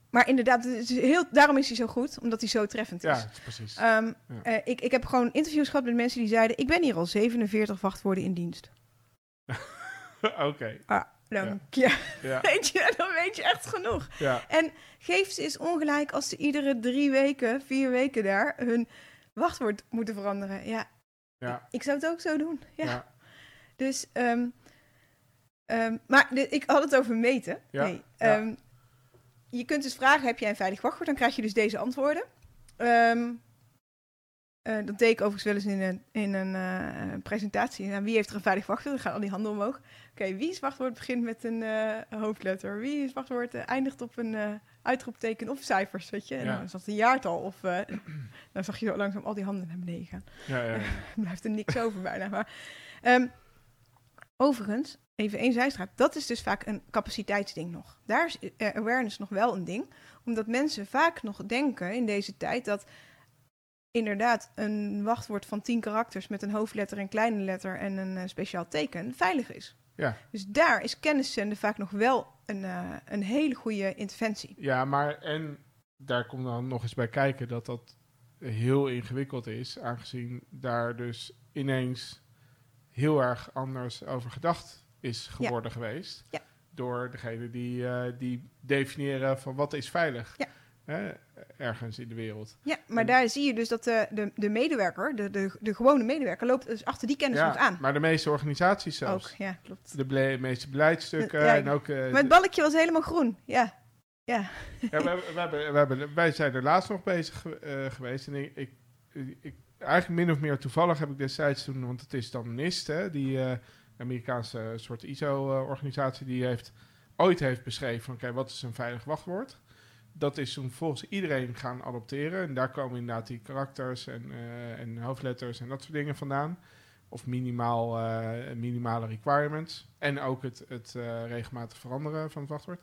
maar inderdaad, het is heel, daarom is hij zo goed, omdat hij zo treffend is. Ja, precies. Ehm, Ja. eh, ik, ik heb gewoon interviews gehad met mensen die zeiden... ik ben hier al 47 wachtwoorden in dienst. Oké, Dan, ja. ja, weet je, dan weet je echt genoeg. ja, En geef ze eens ongelijk als ze iedere drie weken, vier weken daar... hun wachtwoord moeten veranderen. Ja, ja, ik zou het ook zo doen. Ja. ja. Dus, ehm, ehm, maar de- ik had het over meten. Ja, Nee, ehm, je kunt dus vragen, heb jij een veilig wachtwoord? Dan krijg je dus deze antwoorden. Eh, dat deed ik overigens wel eens in een, in een eh, presentatie. Nou, wie heeft er een veilig wachtwoord? Dan gaan al die handen omhoog. Oké, wie is wachtwoord begint met een eh, hoofdletter? Wie is wachtwoord eindigt op een uitroepteken of cijfers, weet je? En Ja. dan dat een jaartal. Of eh, dan zag je zo langzaam al die handen naar beneden gaan. ja, ja, ja. Er blijft er niks over bijna. Maar, ehm, overigens, even één zijstraat. Dat is dus vaak een capaciteitsding nog. Daar is eh, awareness nog wel een ding. Omdat mensen vaak nog denken in deze tijd dat inderdaad een wachtwoord van tien karakters met een hoofdletter, een kleine letter en een eh, speciaal teken veilig is. Ja. Dus daar is kenniszenden vaak nog wel een, eh, een hele goede interventie. Ja, maar en daar komt dan nog eens bij kijken dat dat heel ingewikkeld is, aangezien daar dus ineens heel erg anders over gedacht is geworden geweest. Ja. Door degene die, eh, die definiëren van wat is veilig Ja. Hè, ergens in de wereld. Ja, maar En- daar zie je dus dat de, de, de medewerker, de, de, de gewone medewerker, loopt dus achter die kennis nog aan. maar de meeste organisaties zelfs. Ook, ja, klopt. De ble- meeste beleidsstukken Ja, en ook... eh, Maar het balkje was helemaal groen. Ja, ja. Ja, we, we, hebben, we hebben, wij zijn er laatst nog bezig eh, geweest. En ik, ik, ik, eigenlijk min of meer toevallig heb ik destijds toen, want het is dan NIST, hè, die eh, Amerikaanse soort ISO-organisatie, die heeft ooit heeft beschreven van, oké, wat is een veilig wachtwoord? Dat is toen volgens iedereen gaan adopteren. En daar komen inderdaad die karakters en, eh, en hoofdletters en dat soort dingen vandaan. Of minimaal, eh, minimale requirements. En ook het, het eh, regelmatig veranderen van het wachtwoord.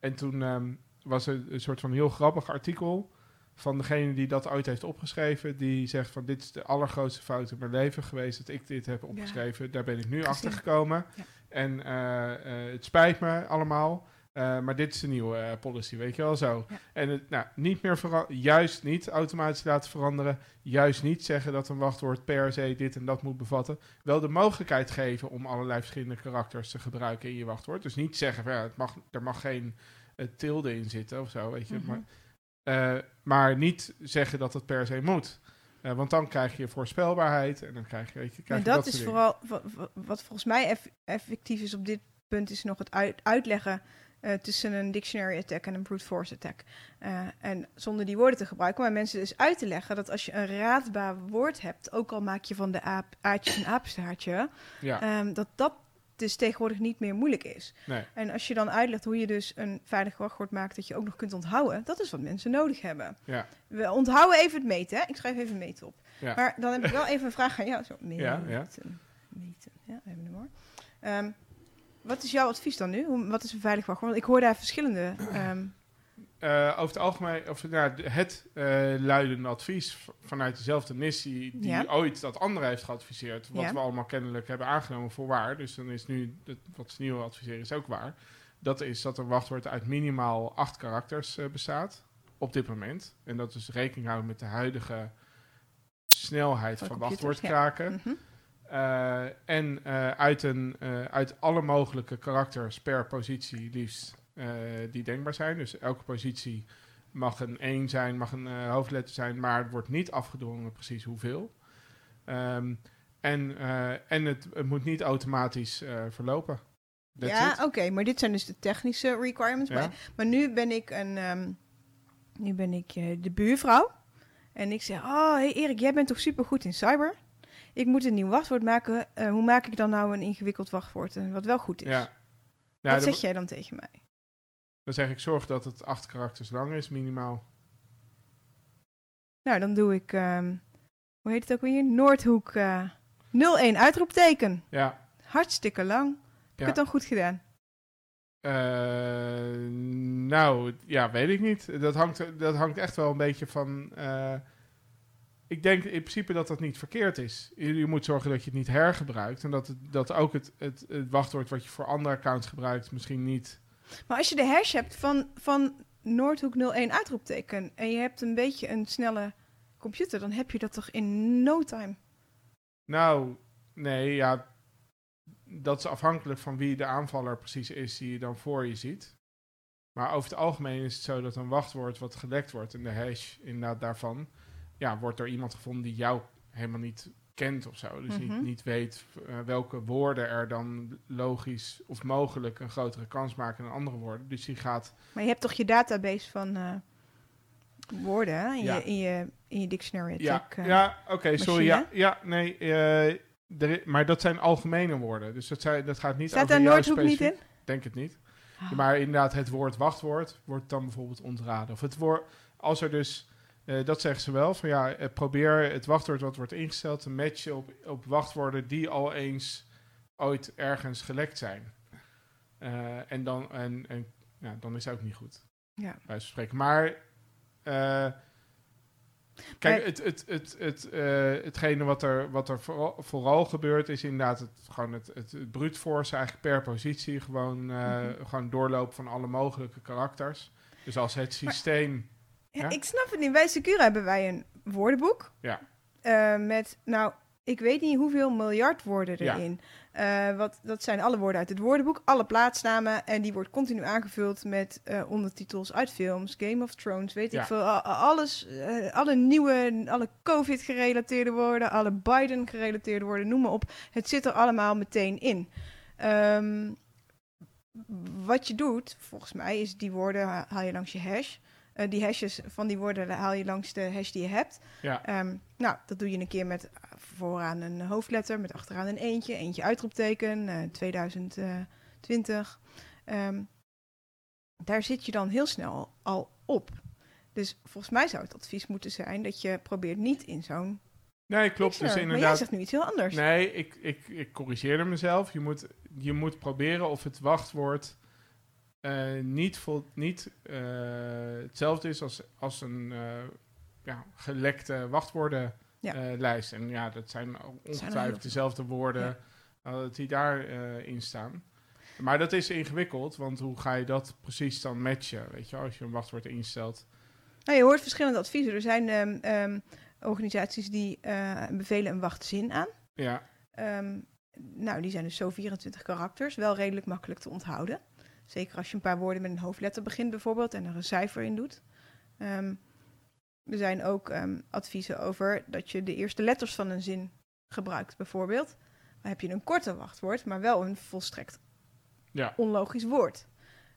En toen ehm, was er een soort van heel grappig artikel van degene die dat ooit heeft opgeschreven. Die zegt van dit is de allergrootste fout in mijn leven geweest dat ik dit heb opgeschreven. Daar ben ik nu achter gekomen. Ja. En het spijt me allemaal. Eh, maar dit is de nieuwe eh, policy, weet je wel zo. Ja. En het, nou, niet meer vera- juist niet automatisch laten veranderen. Juist niet zeggen dat een wachtwoord per se dit en dat moet bevatten. Wel de mogelijkheid geven om allerlei verschillende karakters te gebruiken in je wachtwoord. Dus niet zeggen, van, ja, het mag, er mag geen eh, tilde in zitten of zo, weet je. Mhm. Maar, maar niet zeggen dat het per se moet. Want dan krijg je voorspelbaarheid en dan krijg je, weet je, krijg En je dat dat is vooral, wat, wat- wat volgens mij eff- effectief is op dit punt, is nog het uit- uitleggen eh, tussen een dictionary attack en een brute force attack. Eh, en zonder die woorden te gebruiken, maar mensen dus uit te leggen dat als je een raadbaar woord hebt, ook al maak je van de aap, aardje een dingen. Ja, ehm, dat dat dus tegenwoordig niet meer moeilijk is. nee. En als je dan uitlegt hoe je dus een veilig wachtwoord maakt dat je ook nog kunt onthouden, dat is wat mensen nodig hebben. Ja. We onthouden even het meten, hè? Ik schrijf even meten op. Ja. Maar dan heb ik wel even een vraag aan jou. Zo, meten, Ja, ja. meten. Ja, we hebben hem hoor. Ehm, wat is jouw advies dan nu? Hoe, wat is een veilig wachtwoord? Want ik hoor daar verschillende. ehm, Eh, over het algemeen, of nou, het eh luidende advies vanuit dezelfde NIS die, Ja. ooit dat andere heeft geadviseerd, wat Ja. we allemaal kennelijk hebben aangenomen voor waar, dus dan is nu het, wat ze nieuw adviseren is ook waar. Dat is dat een wachtwoord uit minimaal acht karakters eh, bestaat op dit moment. En dat is rekening houden met de huidige snelheid Van van, wachtwoordkraken. mhm. Eh, en eh, uit, een, eh, uit alle mogelijke karakters per positie liefst die denkbaar zijn. Dus elke positie mag een 1 zijn, mag een hoofdletter zijn, maar het wordt niet afgedwongen precies hoeveel. Ehm, en en het, het moet niet automatisch verlopen. That's Ja, oké, maar dit zijn dus de technische requirements. Ja. Maar, maar nu ben ik een, ehm, nu ben ik de buurvrouw. En ik zeg, oh, hey Erik, jij bent toch super goed in cyber? Ik moet een nieuw wachtwoord maken. Eh, hoe maak ik dan nou een ingewikkeld wachtwoord en wat wel goed is? Ja. wat zeg jij dan tegen mij? dan zeg ik zorg dat het acht karakters lang is, minimaal. Nou, dan doe ik, ehm, hoe heet het ook weer? Noordhoek eh 01 uitroepteken. Ja. Hartstikke lang. Heb ik Ja. het dan goed gedaan? Eh, nou, ja, weet ik niet. Dat hangt, dat hangt echt wel een beetje van. eh, ik denk in principe dat dat niet verkeerd is. Je, je moet zorgen dat je het niet hergebruikt. En dat, het, dat ook het, het, het wachtwoord wat je voor andere accounts gebruikt misschien niet. Maar als je de hash hebt van, van Noordhoek 01 uitroepteken en je hebt een beetje een snelle computer, dan heb je dat toch in no time. Nou, nee, ja. Dat is afhankelijk van wie de aanvaller precies is die je dan voor je ziet. Maar over het algemeen is het zo dat een wachtwoord wat gelekt wordt en de hash inderdaad daarvan, ja, wordt door iemand gevonden die jou helemaal niet kent of zo. Dus niet, Mhm. niet weet eh, welke woorden er dan logisch of mogelijk een grotere kans maken dan andere woorden. Dus die gaat, Maar je hebt toch je database van eh, woorden hè? In, Ja. je, in, je, in je dictionary ja, eh. ja oké, sorry, ja, ja, nee, er maar dat zijn algemene woorden. Dus dat, zijn, dat gaat niet Staat over daar Noordhoek niet in? Denk het niet. Ah. Maar inderdaad, het woord wachtwoord wordt dan bijvoorbeeld ontraden. Of het woord, als er dus, eh, dat zeggen ze wel, van ja, eh, probeer het wachtwoord wat wordt ingesteld te matchen op, op wachtwoorden die al eens ooit ergens gelekt zijn. Eh, en dan, en, en, ja, dan is het ook niet goed, Ja. bij spreken. Maar, kijk, het, het, het, het, hetgene wat er, wat er vooral, vooral gebeurt is inderdaad het, gewoon het, het, het brute force eigenlijk per positie. Gewoon, Mhm. gewoon doorlopen van alle mogelijke karakters. Dus als het systeem... Ja? Ik snap het niet. Bij Secura hebben wij een woordenboek. Ja. Eh, met, nou, ik weet niet hoeveel miljard woorden Ja. erin. Eh, wat, dat zijn alle woorden uit het woordenboek, alle plaatsnamen. En die wordt continu aangevuld met eh, ondertitels uit films, Game of Thrones, weet Ja. ik veel. Alles, alle nieuwe, alle COVID-gerelateerde woorden, alle Biden-gerelateerde woorden, noem maar op. Het zit er allemaal meteen in. Ehm, wat je doet, volgens mij, is die woorden ha- haal je langs je hash. Eh, die hashes van die woorden haal je langs de hash die je hebt. Ja, Ehm, nou, dat doe je een keer met eh, vooraan een hoofdletter, met achteraan een eentje, eentje uitroepteken, eh 2020. Ehm, daar zit je dan heel snel al op. Dus volgens mij zou het advies moeten zijn dat je probeert niet in zo'n nee, klopt. Dus dictionary. Maar jij inderdaad... zegt nu iets heel anders. Nee, ik, ik, ik corrigeerde mezelf. Je moet, je moet proberen of het wachtwoord eh, niet, vol, niet eh, hetzelfde is als, als een eh, ja, gelekte wachtwoordenlijst. Ja. en ja, dat zijn ongetwijfeld dezelfde woorden die daarin in staan. Maar dat is ingewikkeld, want hoe ga je dat precies dan matchen? Weet je, als je een wachtwoord instelt. Nou, je hoort verschillende adviezen. Er zijn ehm, ehm, organisaties die bevelen een wachtzin aan. Ja, Ehm, nou, die zijn dus zo 24 karakters, wel redelijk makkelijk te onthouden. Zeker als je een paar woorden met een hoofdletter begint bijvoorbeeld en er een cijfer in doet. Ehm, er zijn ook ehm, adviezen over dat je de eerste letters van een zin gebruikt bijvoorbeeld. Dan heb je een korter wachtwoord, maar wel een volstrekt ja. onlogisch woord.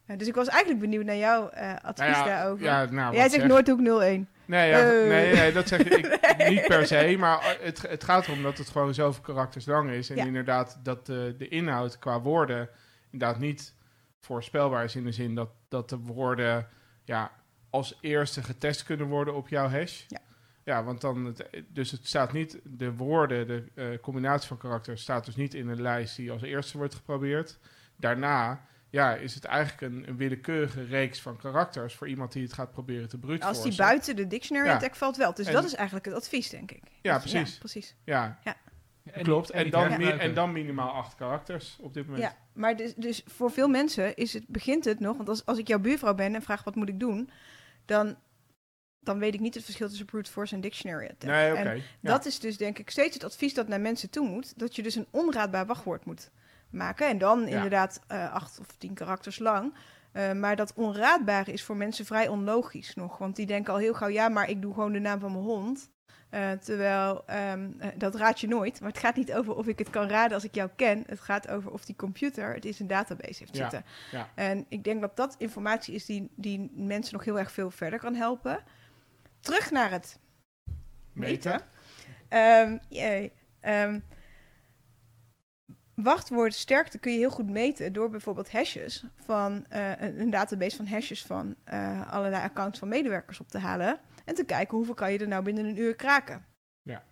Eh, dus ik was eigenlijk benieuwd naar jouw eh, advies Nou ja, daarover. ja, nou, Jij zegt zeg- Noordhoek 01. Nee, ja, Eh. nee, nee, dat zeg ik Nee. niet per se. Maar het, het gaat erom dat het gewoon zoveel karakters lang is. En inderdaad dat de inhoud qua woorden inderdaad niet voorspelbaar is. In de zin dat, dat de woorden ja, als eerste getest kunnen worden op jouw hash. Ja. Ja, want dan, het, dus het staat niet, de woorden, de eh, combinatie van karakters staat dus niet in een lijst die als eerste wordt geprobeerd. Daarna, ja, is het eigenlijk een, een willekeurige reeks van karakters voor iemand die het gaat proberen te brute Als die buiten de dictionary Ja. attack valt wel. Dus En- dat is eigenlijk het advies, denk ik. Ja, Dus- precies. precies. Ja, En klopt. En, dan, hergebruiken. en dan minimaal acht karakters op dit moment. Ja, maar dus, dus voor veel mensen is het, begint het nog... Want als, als ik jouw buurvrouw ben en vraag wat moet ik doen... dan, dan weet ik niet het verschil tussen brute force en dictionary attack. Nee. En ja. dat is dus denk ik steeds het advies dat naar mensen toe moet. Dat je dus een onraadbaar wachtwoord moet maken. En dan Ja. inderdaad eh, acht of tien karakters lang. Eh, maar dat onraadbare is voor mensen vrij onlogisch nog. Want die denken al heel gauw, ja, maar ik doe gewoon de naam van mijn hond. Eh, terwijl, ehm, eh, dat raad je nooit. Maar het gaat niet over of ik het kan raden als ik jou ken. Het gaat over of die computer het in zijn database heeft zitten. ja. En ik denk dat dat informatie is die, die mensen nog heel erg veel verder kan helpen. Terug naar het Meten. meten. Ehm. Ehm, wachtwoordsterkte kun je heel goed meten door bijvoorbeeld hashes van eh, een, database van hashes van allerlei accounts van medewerkers op te halen. En te kijken hoeveel kan je er nou binnen een uur kraken. Ja.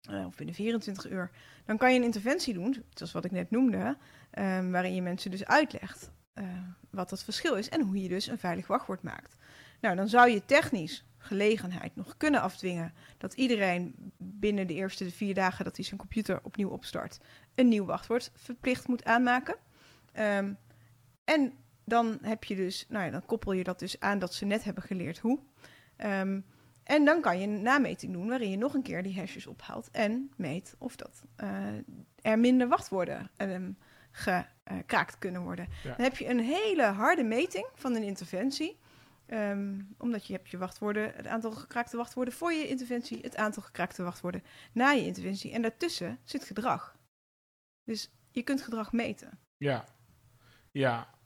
Eh, of binnen 24 uur. Dan kan je een interventie doen, zoals wat ik net noemde, ehm, waarin je mensen dus uitlegt eh, wat het verschil is en hoe je dus een veilig wachtwoord maakt. Nou, dan zou je technisch gelegenheid nog kunnen afdwingen dat iedereen binnen de eerste vier dagen dat hij zijn computer opnieuw opstart, een nieuw wachtwoord verplicht moet aanmaken. Ehm, en dan heb je dus, nou ja, dan koppel je dat dus aan dat ze net hebben geleerd hoe. Ehm, en dan kan je een nameting doen waarin je nog een keer die hashes ophaalt en meet of dat eh, er minder wachtwoorden um, gekraakt kunnen worden. Ja. Dan heb je een hele harde meting van een interventie. Ehm, omdat je hebt je wachtwoorden, het aantal gekraakte wachtwoorden voor je interventie, het aantal gekraakte wachtwoorden na je interventie. En daartussen zit gedrag. Dus je kunt gedrag meten. Ja, ja.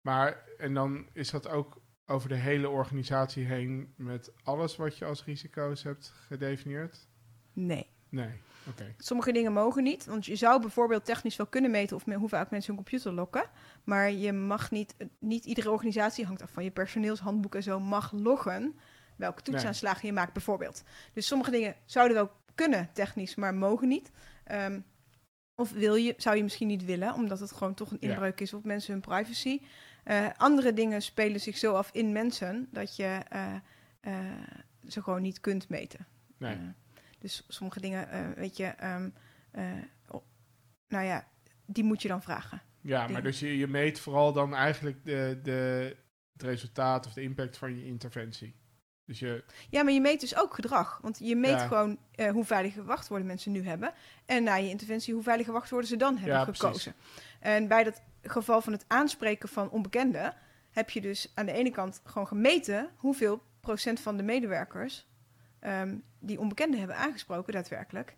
Maar, en dan is dat ook over de hele organisatie heen met alles wat je als risico's hebt gedefinieerd? Nee. Nee, oké. Sommige dingen mogen niet, want je zou bijvoorbeeld technisch wel kunnen meten of hoe vaak mensen hun computer lokken. Maar je mag niet, niet iedere organisatie hangt af van je personeelshandboek en zo, mag loggen welke toetsaanslagen je maakt bijvoorbeeld. Dus sommige dingen zouden wel kunnen technisch, maar mogen niet. Ehm, of wil je, zou je misschien niet willen, omdat het gewoon toch een Ja. inbreuk is op mensen hun privacy. Eh, andere dingen spelen zich zo af in mensen dat je eh, eh, ze gewoon niet kunt meten. Nee. Dus sommige dingen, weet je, ehm, oh, nou ja, die moet je dan vragen. Ja, maar dus je, je meet vooral dan eigenlijk de, de, het resultaat of de impact van je interventie. Dus je, Ja, maar je meet dus ook gedrag. Want je meet Ja. gewoon eh, hoe veilige wachtwoorden mensen nu hebben. En na je interventie hoe veilige wachtwoorden ze dan hebben Ja, precies. gekozen. En bij dat geval van het aanspreken van onbekenden... heb je dus aan de ene kant gewoon gemeten... hoeveel procent van de medewerkers... ehm, die onbekenden hebben aangesproken daadwerkelijk.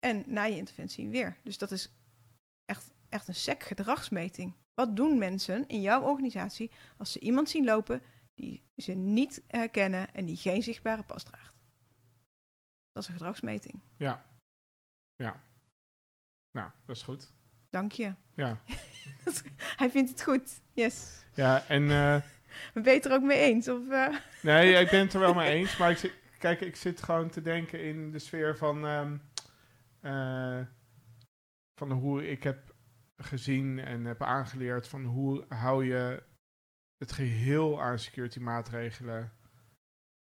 En na je interventie weer. Dus dat is echt, echt een sec gedragsmeting. Wat doen mensen in jouw organisatie als ze iemand zien lopen die ze niet herkennen en die geen zichtbare pas draagt? Dat is een gedragsmeting. ja. Ja. Nou, dat is goed. Dank je. Ja. Hij vindt het goed. Yes. Ja, en... eh, Ben je het er ook mee eens? Of, eh? Nee, ik ben het er wel mee eens. Maar ik zit, kijk, ik zit gewoon te denken in de sfeer van, ehm, eh, van hoe ik heb gezien en heb aangeleerd van hoe hou je het geheel aan security maatregelen,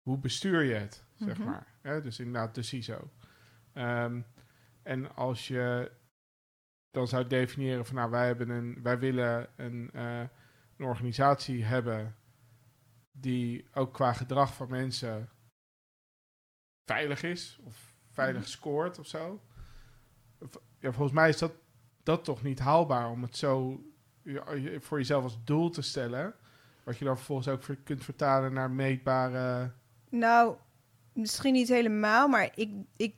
hoe bestuur je het, zeg Mhm. maar. Dus inderdaad de CISO. Ehm, en als je dan zou definiëren van nou, wij, hebben een, wij willen een, eh, een organisatie hebben die ook qua gedrag van mensen veilig is of veilig Mhm. scoort of zo. Ja, volgens mij is dat, dat toch niet haalbaar om het zo voor jezelf als doel te stellen. Wat je dan vervolgens ook kunt vertalen naar meetbare. Nou, misschien niet helemaal, maar ik, ik,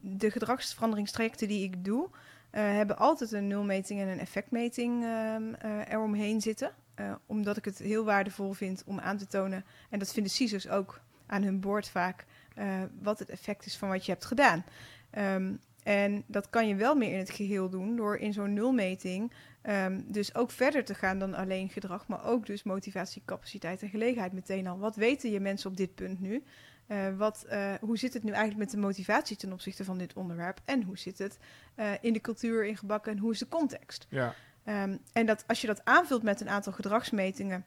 de gedragsveranderingstrajecten die ik doe, hebben altijd een nulmeting en een effectmeting ehm eh, eromheen zitten. Eh, omdat ik het heel waardevol vind om aan te tonen, en dat vinden CISO's ook aan hun boord vaak, eh, wat het effect is van wat je hebt gedaan. Ehm, en dat kan je wel meer in het geheel doen door in zo'n nulmeting ehm, dus ook verder te gaan dan alleen gedrag, maar ook dus motivatie, capaciteit en gelegenheid meteen al. Wat weten je mensen op dit punt nu? Eh, wat, eh, hoe zit het nu eigenlijk met de motivatie ten opzichte van dit onderwerp? En hoe zit het eh, in de cultuur ingebakken en hoe is de context? Ja, Ehm, en dat als je dat aanvult met een aantal gedragsmetingen,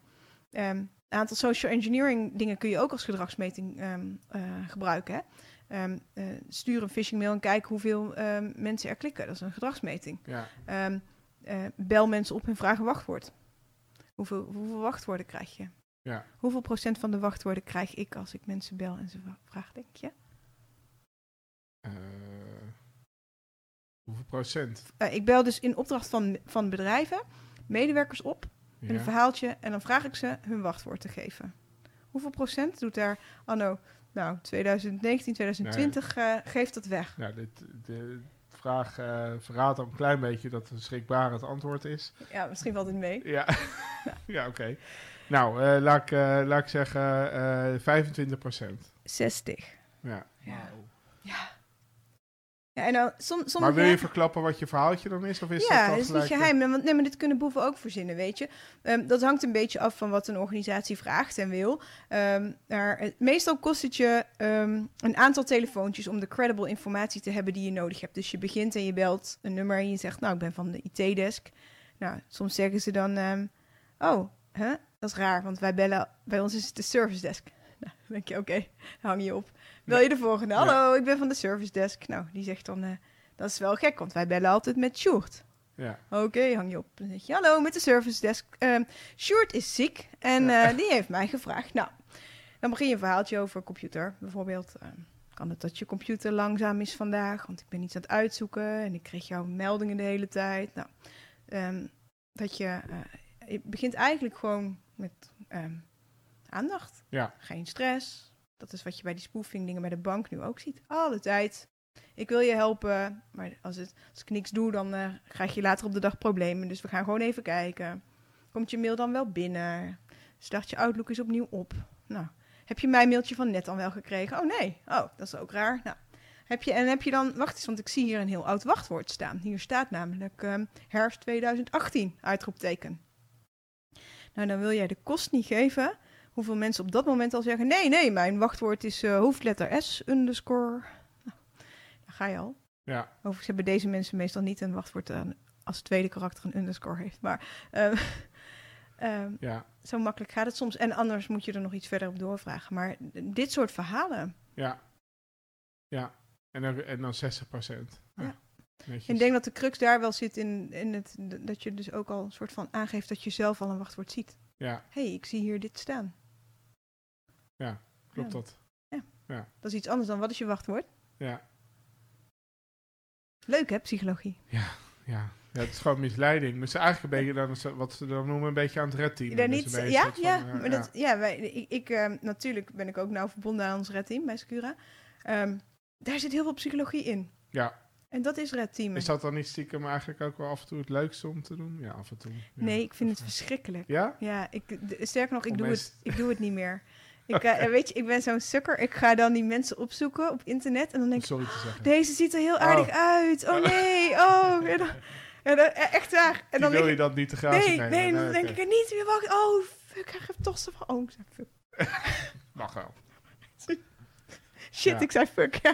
ehm, een aantal social engineering dingen kun je ook als gedragsmeting ehm, eh, gebruiken. Hè? Stuur een phishing mail en kijk hoeveel mensen er klikken. Dat is een gedragsmeting. ja, bel mensen op en vraag een wachtwoord. Hoeveel, hoeveel wachtwoorden krijg je? Ja. Hoeveel procent van de wachtwoorden krijg ik als ik mensen bel en ze vraag, denk je? Eh, hoeveel procent? Eh, ik bel dus in opdracht van, van bedrijven medewerkers op met een verhaaltje en dan vraag ik ze hun wachtwoord te geven. Hoeveel procent doet daar anno nou, 2019, 2020 eh, geeft dat weg? Nou, dit, de vraag verraadt al een klein beetje dat het schrikbaar het antwoord is. Ja, misschien valt het mee. Ja, ja oké. Nou, eh, laat, ik, eh, laat ik zeggen eh 25 procent. 60. Ja. Ja. Ja. Ja, en dan som, sommige... Maar wil je verklappen wat je verhaaltje dan is? Of is ja, dat is niet geheim. Want, nee, maar dit kunnen boeven ook verzinnen, weet je. Ehm, dat hangt een beetje af van wat een organisatie vraagt en wil. Ehm, maar meestal kost het je ehm, een aantal telefoontjes om de credible informatie te hebben die je nodig hebt. Dus je begint en je belt een nummer en je zegt, nou, ik ben van de IT-desk. Nou, soms zeggen ze dan, ehm, oh, hè? Dat is raar, want wij bellen, bij ons is het de service desk. Nou, dan denk je, oké, hang je op. Wil je de volgende? Hallo, ik ben van de service desk. Nou, die zegt dan, eh, dat is wel gek, want wij bellen altijd met Sjoerd. Ja. Oké, hang je op. Dan zeg je, hallo, met de service desk. Ehm Sjoerd is ziek en Ja. eh, die heeft mij gevraagd. Nou, dan begin je een verhaaltje over computer. Bijvoorbeeld, ehm, kan het dat je computer langzaam is vandaag? Want ik ben iets aan het uitzoeken en ik kreeg jouw meldingen de hele tijd. Nou, ehm, dat je, eh, je begint eigenlijk gewoon met ehm, aandacht. Ja. Geen stress. Dat is wat je bij die spoofing dingen bij de bank nu ook ziet. Alle tijd. Ik wil je helpen, maar als, het, als ik niks doe, dan eh, krijg je later op de dag problemen. Dus we gaan gewoon even kijken. Komt je mail dan wel binnen? Start je Outlook eens opnieuw op? Nou, heb je mijn mailtje van net dan wel gekregen? Oh nee, oh, dat is ook raar. Nou, heb je, en heb je dan, wacht eens, want ik zie hier een heel oud wachtwoord staan. Hier staat namelijk ehm, herfst 2018, uitroepteken. Nou, dan wil jij de kost niet geven. Hoeveel mensen op dat moment al zeggen: nee, nee, mijn wachtwoord is eh, hoofdletter S underscore. Nou, daar ga je al. Ja. Overigens hebben deze mensen meestal niet een wachtwoord aan als tweede karakter een underscore heeft. Maar ehm, ehm, Ja. zo makkelijk gaat het soms. En anders moet je er nog iets verder op doorvragen. Maar dit soort verhalen. Ja. Ja. En dan, en dan 60 procent. Ja. Netjes. Ik denk dat de crux daar wel zit in, in het, dat je dus ook al een soort van aangeeft dat je zelf al een wachtwoord ziet. Ja, Hé, hey, ik zie hier dit staan. klopt Ja. dat. Dat is iets anders dan wat is je wachtwoord? Ja. Leuk hè, psychologie. Ja. Ja, het is gewoon misleiding. Dus eigenlijk een beetje dan, wat ze dan noemen, een beetje aan het redteam. Daar niet, ja, ja, van, eh, maar dat, ja. wij, ik, ik eh, natuurlijk ben ik ook nauw verbonden aan ons Red Team bij Secura. Ehm, daar zit heel veel psychologie in. Ja. En dat is Red Team. Is dat dan niet stiekem eigenlijk ook wel af en toe het leukste om te doen? Ja, af en toe. Ja. Nee, ik vind het verschrikkelijk. Ja? Ja, ik, sterker nog, ik doe, het, ik doe het niet meer. Ik, eh, weet je, ik ben zo'n sukker. Ik ga dan die mensen opzoeken op internet en dan denk ik, deze ziet er heel aardig uit. Oh nee, oh. En dan, en dan- eh, echt waar. En dan wil je ik, dat niet te grazen nee, nemen? nee, dan denk ik er niet meer wacht. Oh, fuck, hij geeft toch zo van, oh, ik fuck. Mag wel. Shit, Ja. ik zei fuck. Ja.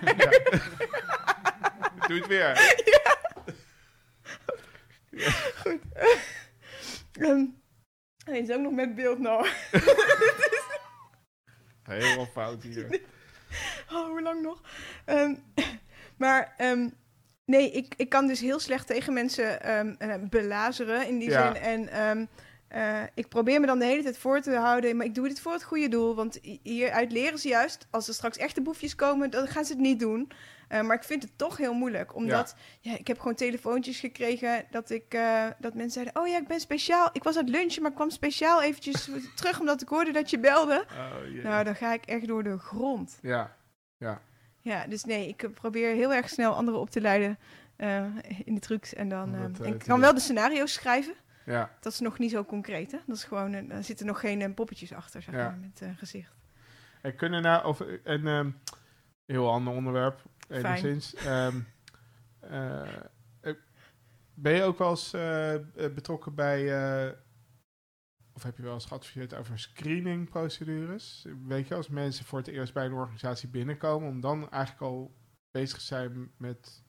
Ja. Doe het weer. Ehm, hij is ook nog met beeld nou. Heel fout hier. Oh, hoe lang nog? Ehm, maar ehm, nee, ik, ik kan dus heel slecht tegen mensen ehm, eh, belazeren in die Ja. zin. En eh, ik probeer me dan de hele tijd voor te houden, maar ik doe dit voor het goede doel. Want hi- hieruit leren ze juist, als er straks echte boefjes komen, dan gaan ze het niet doen. Eh, maar ik vind het toch heel moeilijk, omdat ja. ik heb gewoon telefoontjes gekregen dat, ik, eh, dat mensen zeiden... Oh ja, ik ben speciaal. Ik was aan het lunchen, maar kwam speciaal eventjes terug omdat ik hoorde dat je belde. Oh. Nou, dan ga ik echt door de grond. ja. Ja, dus nee, ik probeer heel erg snel anderen op te leiden in de trucs. En dan dat, ik kan wel de scenario's schrijven. Ja. Dat is nog niet zo concreet, hè? Dat is gewoon, een, er zitten nog geen eh, poppetjes achter, zeg maar, met eh, gezicht. En kunnen nou over een ehm, heel ander onderwerp, Fijn. enigszins. Ehm, eh, ben je ook wel eens betrokken bij, of heb je wel eens geadviseerd over screeningprocedures? Weet je, als mensen voor het eerst bij een organisatie binnenkomen, om dan eigenlijk al bezig te zijn met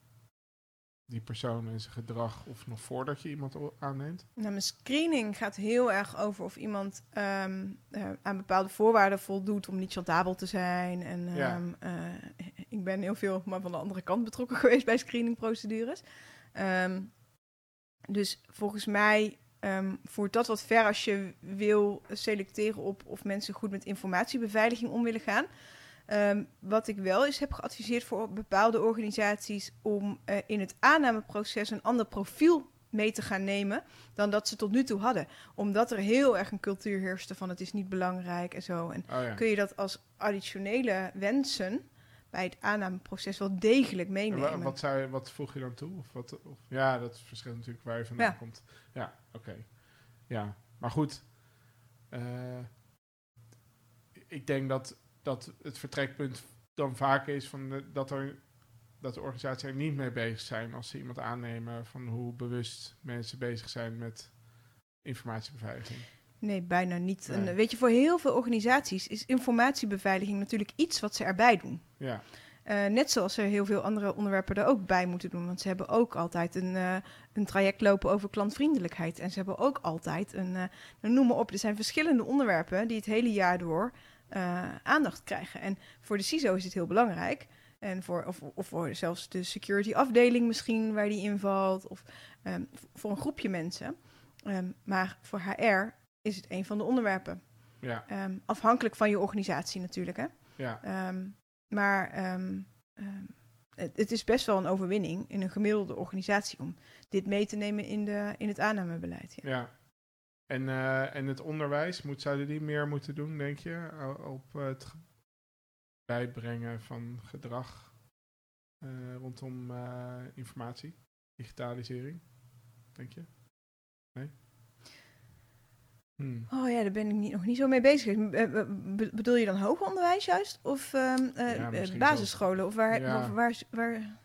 die persoon en zijn gedrag, of nog voordat je iemand aanneemt? Nou, mijn screening gaat heel erg over of iemand ehm, eh, aan bepaalde voorwaarden voldoet om niet chantabel te zijn. En Ja. ehm, eh, ik ben heel veel, maar van de andere kant betrokken geweest bij screeningprocedures. Ehm, dus volgens mij voert dat wat ver als je wil selecteren op of mensen goed met informatiebeveiliging om willen gaan. Ehm, wat ik wel eens heb geadviseerd voor bepaalde organisaties om eh, in het aannameproces een ander profiel mee te gaan nemen dan dat ze tot nu toe hadden. Omdat er heel erg een cultuur heerste van het is niet belangrijk en zo. En Oh ja. kun je dat als additionele wensen bij het aannameproces wel degelijk En meenemen. wa- wat, zou je, wat voeg je dan toe? Of wat, of, ja, dat verschilt natuurlijk waar je vandaan Ja. komt. Ja, oké. Ja, maar goed. eh, ik denk dat, dat het vertrekpunt dan vaak is van de- dat, er, dat de organisaties er niet mee bezig zijn als ze iemand aannemen van hoe bewust mensen bezig zijn met informatiebeveiliging. Nee, bijna niet. Nee. En, weet je, voor heel veel organisaties is informatiebeveiliging natuurlijk iets wat ze erbij doen. Ja, Eh, net zoals ze heel veel andere onderwerpen er ook bij moeten doen. Want ze hebben ook altijd een, eh, een traject lopen over klantvriendelijkheid. En ze hebben ook altijd een, nou, noem maar op, er zijn verschillende onderwerpen die het hele jaar door eh, aandacht krijgen. En voor de CISO is het heel belangrijk. En voor, of, of voor zelfs de security afdeling misschien waar die invalt. Of ehm, voor een groepje mensen. Ehm, maar voor HR is het een van de onderwerpen. Ja, Ehm, afhankelijk van je organisatie natuurlijk. Hè? ja, maar het, het is best wel een overwinning in een gemiddelde organisatie om dit mee te nemen in, de, in het aannamebeleid. Ja. ja. En, eh, en het onderwijs, moet, zouden die meer moeten doen, denk je? Op het ge- bijbrengen van gedrag eh, rondom eh, informatie, digitalisering, denk je? Nee? Hmm. Oh ja, daar ben ik niet, nog niet zo mee bezig. Be- bedoel je dan hoger onderwijs juist? Of ehm, eh, Ja, eh, basisscholen? Of waar, Ja. of waar, waar,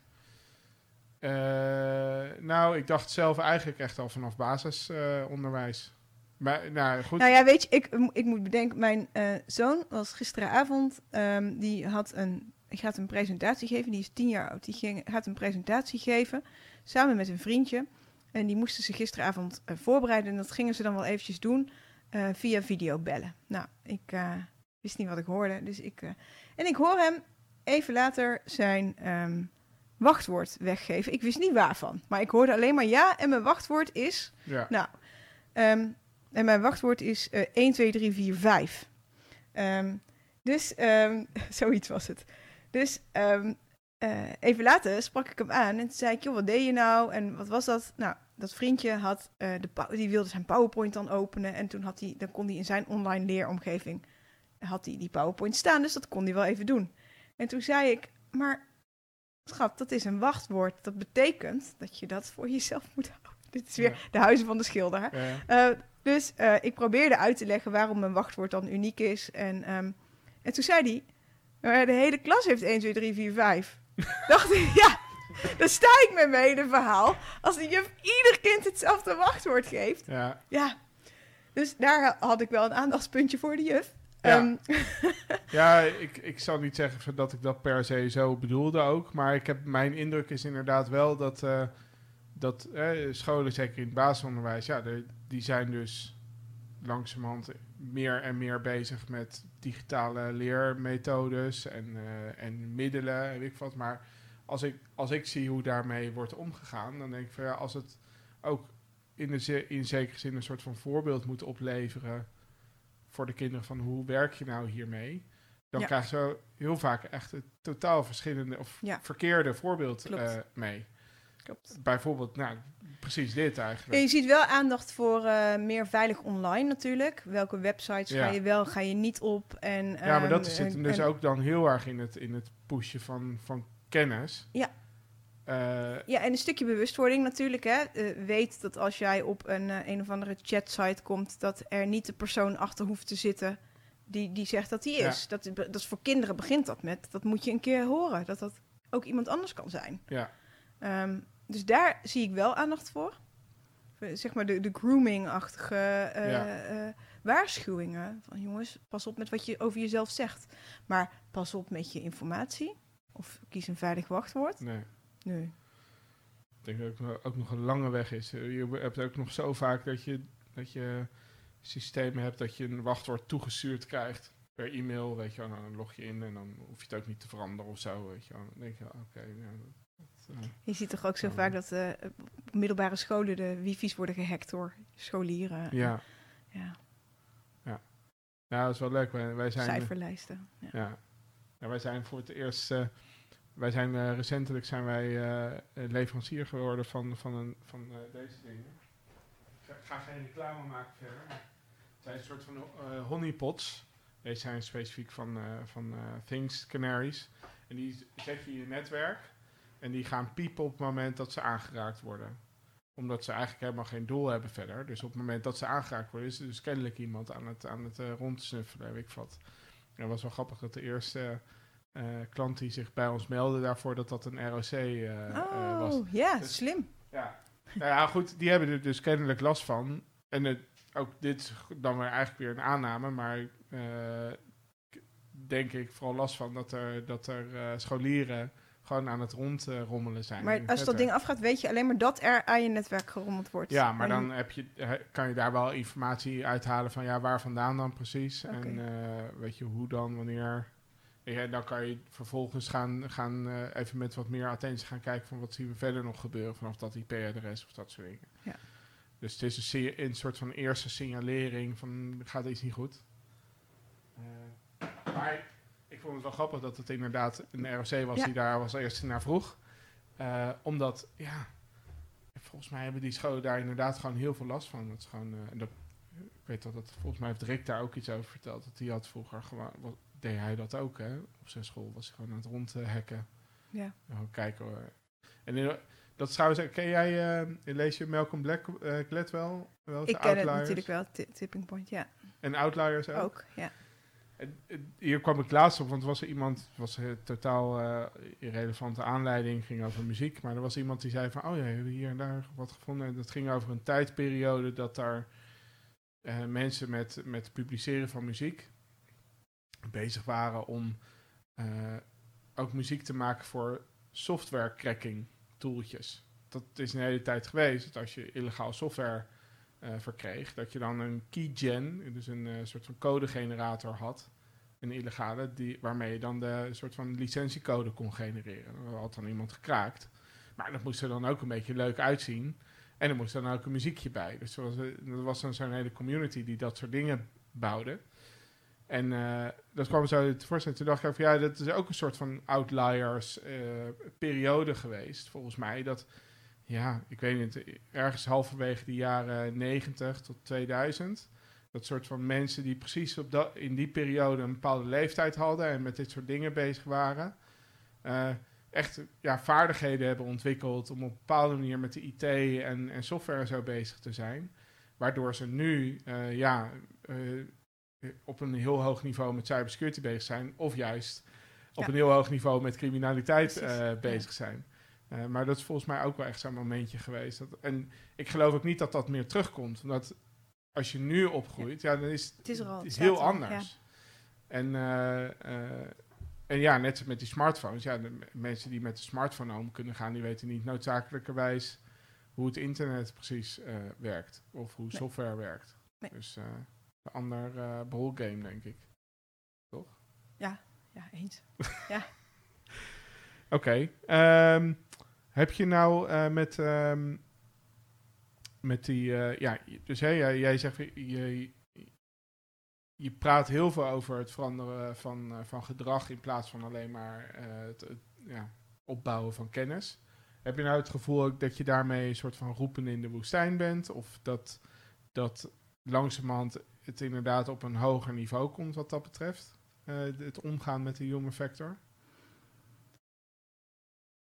nou, ik dacht zelf eigenlijk echt al vanaf basisonderwijs. Maar, nou goed. Nou ja, weet je, ik, ik moet bedenken, mijn eh, zoon was gisteravond, ehm, die had een, gaat een presentatie geven, die is tien jaar oud, die ging, gaat een presentatie geven, samen met een vriendje. En die moesten ze gisteravond eh, voorbereiden en dat gingen ze dan wel eventjes doen eh, via videobellen. Nou, ik wist niet wat ik hoorde, dus ik... en ik hoor hem even later zijn ehm, wachtwoord weggeven. Ik wist niet waarvan, maar ik hoorde alleen maar ja en mijn wachtwoord is... ja. Nou, ehm, en mijn wachtwoord is eh 1, 2, 3, 4, 5. Ehm, dus, ehm, zoiets was het. Dus ehm, eh, even later sprak ik hem aan en toen zei ik, joh, wat deed je nou? En wat was dat? Nou, dat vriendje had, eh, de die wilde zijn PowerPoint dan openen en toen had hij, dan kon hij in zijn online leeromgeving, had hij die PowerPoint staan, dus dat kon hij wel even doen. En toen zei ik, maar schat, dat is een wachtwoord. Dat betekent dat je dat voor jezelf moet houden. Dit is weer Ja. de huizen van de schilder. hè? Ja. Eh, dus eh, ik probeerde uit te leggen waarom een wachtwoord dan uniek is. En, ehm, en toen zei hij, "Maar de hele klas heeft 1, 2, 3, 4, 5. Dacht ik, ja, daar sta ik met mijn hele verhaal. Als de juf ieder kind hetzelfde wachtwoord geeft. ja. Ja, dus daar ha- had ik wel een aandachtspuntje voor de juf. Ja. Ehm, Ja, ik, ik zal niet zeggen dat ik dat per se zo bedoelde ook. Maar ik heb, mijn indruk is inderdaad wel dat, eh, dat eh, scholen, zeker in het basisonderwijs, ja, die zijn dus langzamerhand meer en meer bezig met digitale leermethodes en, eh, en middelen en weet ik wat. Maar als ik, als ik zie hoe daarmee wordt omgegaan, dan denk ik van ja, als het ook in, de, ze- in zekere zin een soort van voorbeeld moet opleveren voor de kinderen van hoe werk je nou hiermee, dan Ja. krijg je heel vaak echt een totaal verschillende of Ja. verkeerde voorbeeld eh, mee. Klopt. Bijvoorbeeld, nou, precies dit Ja, eigenlijk. je ziet wel aandacht voor eh, meer veilig online natuurlijk. Welke websites Ja. ga je wel, ga je niet op. En, Ja, maar dat ehm, zit hem en- dus en- ook dan heel erg in het, in het pushen van, van kennis. Ja. Eh, Ja, en een stukje bewustwording natuurlijk. Hè. Eh, weet dat als jij op een, een of andere chatsite komt, dat er niet de persoon achter hoeft te zitten die, die zegt dat Ja. is. Dat, dat is voor kinderen begint dat met. Dat moet je een keer horen. Dat dat ook iemand anders kan zijn. ja. Ehm, dus daar zie ik wel aandacht voor. Eh, Zeg maar de, de grooming-achtige eh, Ja. eh, waarschuwingen. Van jongens, pas op met wat je over jezelf zegt. Maar pas op met je informatie. Of kies een veilig wachtwoord. Nee. Nee. Ik denk dat het ook, nog een lange weg is. Je hebt ook nog zo vaak dat je, dat je systemen hebt dat je een wachtwoord toegestuurd krijgt per e-mail. Weet je dan log je in en dan hoef je het ook niet te veranderen of zo. Weet je. Dan denk je, oké, Je ziet toch ook zo vaak dat eh, op middelbare scholen de wifi's worden gehackt door scholieren. ja. ja. ja, dat is wel leuk. Wij, wij zijn, Cijferlijsten. Ja. Ja. ja, wij zijn voor het eerst. eh, wij zijn eh, recentelijk zijn wij eh, leverancier geworden van, van, een, van eh, deze dingen. Ik ga, geen reclame maken verder. Het zijn een soort van eh, honeypots. Deze zijn specifiek van, eh, van eh, Things Canaries. En die zet je in je netwerk. En die gaan piepen op het moment dat ze aangeraakt worden. Omdat ze eigenlijk helemaal geen doel hebben verder. Dus op het moment dat ze aangeraakt worden, is er dus kennelijk iemand aan het, aan het eh, rondsnuffelen, weet ik wat. En het was wel grappig dat de eerste eh, klant die zich bij ons meldde daarvoor, dat dat een ROC eh, eh, was. oh, ja, Dus- slim. Ja. nou ja, goed, die hebben er dus kennelijk last van. En het, ook dit is dan weer eigenlijk weer een aanname, maar denk ik vooral last van dat er, dat er scholieren gewoon aan het rondrommelen zijn. Maar als dat ding afgaat, weet je alleen maar dat er aan je netwerk gerommeld wordt. Ja, maar En- dan heb je, kan je daar wel informatie uithalen van ja, waar vandaan dan precies. En eh, weet je hoe dan, wanneer. Ja, dan kan je vervolgens gaan, gaan eh, even met wat meer attentie gaan kijken van wat zien we verder nog gebeuren vanaf dat IP-adres of dat soort dingen. Ja. Dus het is een, een soort van eerste signalering van gaat iets niet goed. Eh, maar vond het wel grappig dat het inderdaad een ROC was Ja. die daar als eerste naar vroeg. Eh, omdat, ja, volgens mij hebben die scholen daar inderdaad gewoon heel veel last van. Dat is gewoon, en dat, ik weet dat, dat volgens mij heeft Rick daar ook iets over verteld. Dat hij had vroeger gewoon, wat, deed hij dat ook hè. Op zijn school was hij gewoon aan het rondhacken. Ja. Gewoon kijken. hoor. En in- dat is trouwens, ken jij, eh, lees je Malcolm Black, eh, Gladwell? Wel Ik ken het natuurlijk wel, ti- Tipping Point, ja. En Outliers ook? Ook, ja. Hier kwam ik laatst op, want was er iemand, was een totaal eh, irrelevante aanleiding, ging over muziek. Maar er was iemand die zei van, oh ja, hebben hier en daar wat gevonden. En dat ging over een tijdperiode dat daar eh, mensen met, met publiceren van muziek bezig waren om eh, ook muziek te maken voor software cracking tooltjes. Dat is een hele tijd geweest, dat als je illegaal software verkreeg, dat je dan een keygen, dus een eh, soort van codegenerator had, een illegale, die, waarmee je dan de soort van licentiecode kon genereren. Dat had dan iemand gekraakt. Maar dat moest er dan ook een beetje leuk uitzien. En er moest dan ook een muziekje bij. Dus er was, eh, er was dan zo'n hele community die dat soort dingen bouwde. En eh, dat kwam zo tevoorschijn. Toen dacht ik van ja, dat is ook een soort van outliers eh, periode geweest, volgens mij. Dat, ja, ik weet niet, ergens halverwege de jaren 90 tot 2000. Dat soort van mensen die precies op dat, in die periode een bepaalde leeftijd hadden en met dit soort dingen bezig waren. eh, echt ja, vaardigheden hebben ontwikkeld om op een bepaalde manier met de IT en, en software zo bezig te zijn. Waardoor ze nu eh, ja, eh, op een heel hoog niveau met cybersecurity bezig zijn. Of juist op Ja. een heel hoog niveau met criminaliteit bezig zijn. Eh, maar dat is volgens mij ook wel echt zo'n momentje geweest. Dat, en ik geloof ook niet dat dat meer terugkomt. Omdat als je nu opgroeit, ja, dan is Het is er al, het is staat heel er anders. En, eh, eh, en ja, net met die smartphones. Ja, de mensen die met de smartphone om kunnen gaan, die weten niet noodzakelijkerwijs hoe het internet precies werkt. Of hoe Nee. software werkt. Nee. Dus een ander eh ballgame, denk ik. Ja, eens. Oké. ehm, heb je nou eh, met, ehm, met die... eh, ja, dus jij, jij zegt... Je, je praat heel veel over het veranderen van, eh, van gedrag... in plaats van alleen maar het, ja, opbouwen van kennis. Heb je nou het gevoel dat je daarmee... een soort van roepen in de woestijn bent? Of dat, dat langzamerhand het inderdaad op een hoger niveau komt wat dat betreft? Het omgaan met de human factor?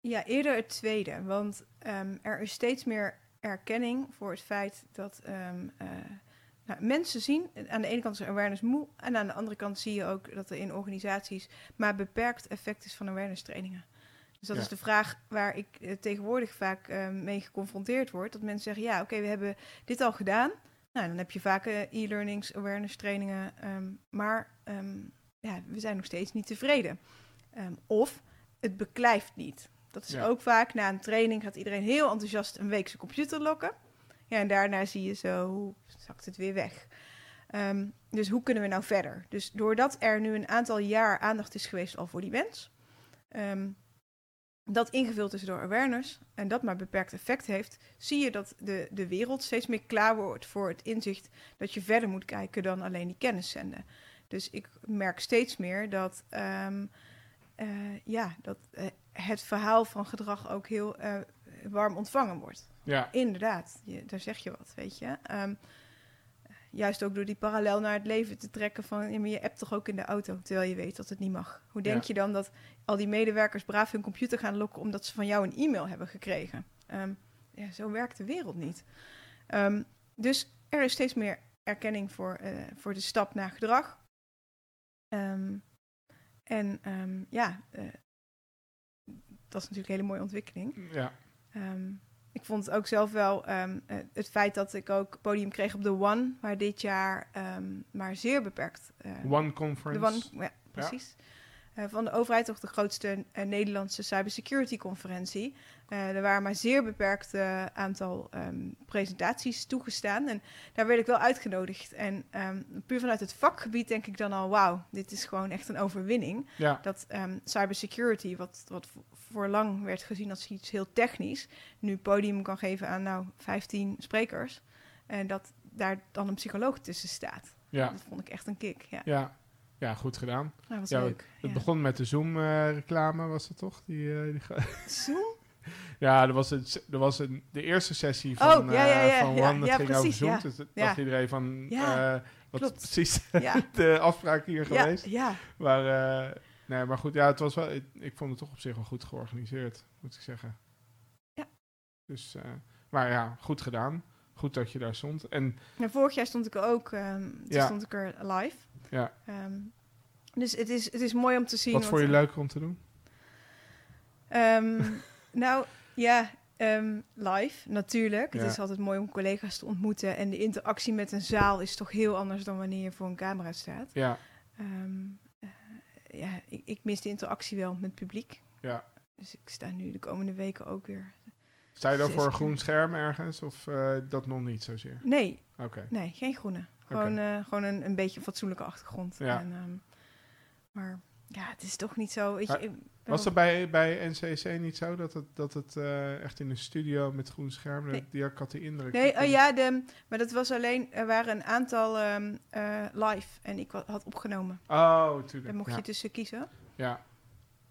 Ja, eerder het tweede. Want ehm, er is steeds meer erkenning voor het feit dat ehm, eh, nou, mensen zien... Aan de ene kant is awareness moe... en aan de andere kant zie je ook dat er in organisaties... maar beperkt effect is van awareness trainingen. Dus dat Ja. is de vraag waar ik eh, tegenwoordig vaak eh, mee geconfronteerd word. Dat mensen zeggen, ja, oké, we hebben dit al gedaan. Nou, dan heb je vaak e-learnings, awareness trainingen. ehm, maar ja, we zijn nog steeds niet tevreden. Of het beklijft niet. Dat is Ja. ook vaak na een training gaat iedereen heel enthousiast een week zijn computer lokken. Ja, en daarna zie je zo, hoe zakt het weer weg. Ehm, dus hoe kunnen we nou verder? Dus doordat er nu een aantal jaar aandacht is geweest al voor die wens, ehm, dat ingevuld is door awareness en dat maar beperkt effect heeft, zie je dat de, de wereld steeds meer klaar wordt voor het inzicht dat je verder moet kijken dan alleen die kennis zenden. Dus ik merk steeds meer dat, ehm, eh, ja, dat eh, het verhaal van gedrag ook heel eh, warm ontvangen wordt. Ja, Inderdaad, je, daar zeg je wat, weet je. Ehm, juist ook door die parallel naar het leven te trekken van... Ja, maar je appt toch ook in de auto, terwijl je weet dat het niet mag. Hoe denk Ja. je dan dat al die medewerkers braaf hun computer gaan lokken... omdat ze van jou een e-mail hebben gekregen? Ehm, ja, zo werkt de wereld niet. Ehm, dus er is steeds meer erkenning voor, eh, voor de stap naar gedrag. En ja, eh, dat is natuurlijk een hele mooie ontwikkeling. ja. Ehm, ik vond het ook zelf wel ehm, eh, het feit dat ik ook podium kreeg op de One, waar dit jaar ehm, maar zeer beperkt. eh, One conference. de One, ja, precies. Van de overheid, toch de grootste eh, Nederlandse cybersecurity conferentie. Eh, er waren maar zeer beperkt eh, aantal ehm, presentaties toegestaan. En daar werd ik wel uitgenodigd. En ehm, puur vanuit het vakgebied denk ik dan al, wauw, dit is gewoon echt een overwinning. Ja, Dat ehm, cybersecurity, wat, wat vo- voor lang werd gezien als iets heel technisch, nu podium kan geven aan nou 15 sprekers. En dat daar dan een psycholoog tussen staat. ja, Dat vond ik echt een kick. Ja, ja. Ja, goed gedaan. dat was Ja, leuk. Het ja. begon met de Zoom-reclame, was dat toch? Die, eh, die Zoom? ja, er was, een, er was een, de eerste sessie van, Oh, ja, ja, eh, ja, van ja, One, dat ging over Zoom. Dus dat dacht iedereen van, eh, wat klopt. precies de afspraak hier geweest? ja, Maar, eh, nee, maar goed, ja, het was wel, ik, ik vond het toch op zich wel goed georganiseerd, moet ik zeggen. Ja. Dus, eh, maar ja, goed gedaan. Goed dat je daar stond. En En vorig jaar stond ik er ook, ehm, toen stond ik er live. Ja, Ehm, dus het is, het is mooi om te zien. wat vond je leuker om te doen? Ehm, nou, ja, ehm, live natuurlijk. Ja. Het is altijd mooi om collega's te ontmoeten. En de interactie met een zaal is toch heel anders dan wanneer je voor een camera staat. Ja, eh, ja, ik, ik mis de interactie wel met het publiek. ja. Dus ik sta nu de komende weken ook weer. Sta je dan voor een groen scherm ergens of eh, dat nog niet zozeer? Nee, Oké. nee, geen groene. Gewoon, eh, gewoon een, een beetje een fatsoenlijke achtergrond. Ja. En, ehm, maar ja, het is toch niet zo. Weet je, Was dat bij, bij NCC niet zo dat het, dat het eh, echt in een studio met groen scherm, Nee. die ik had die indruk. Nee, oh ja, de, maar dat was alleen, er waren een aantal ehm, eh, live en ik had opgenomen. Oh, tuurlijk. Daar mocht ja. je tussen kiezen. Ja.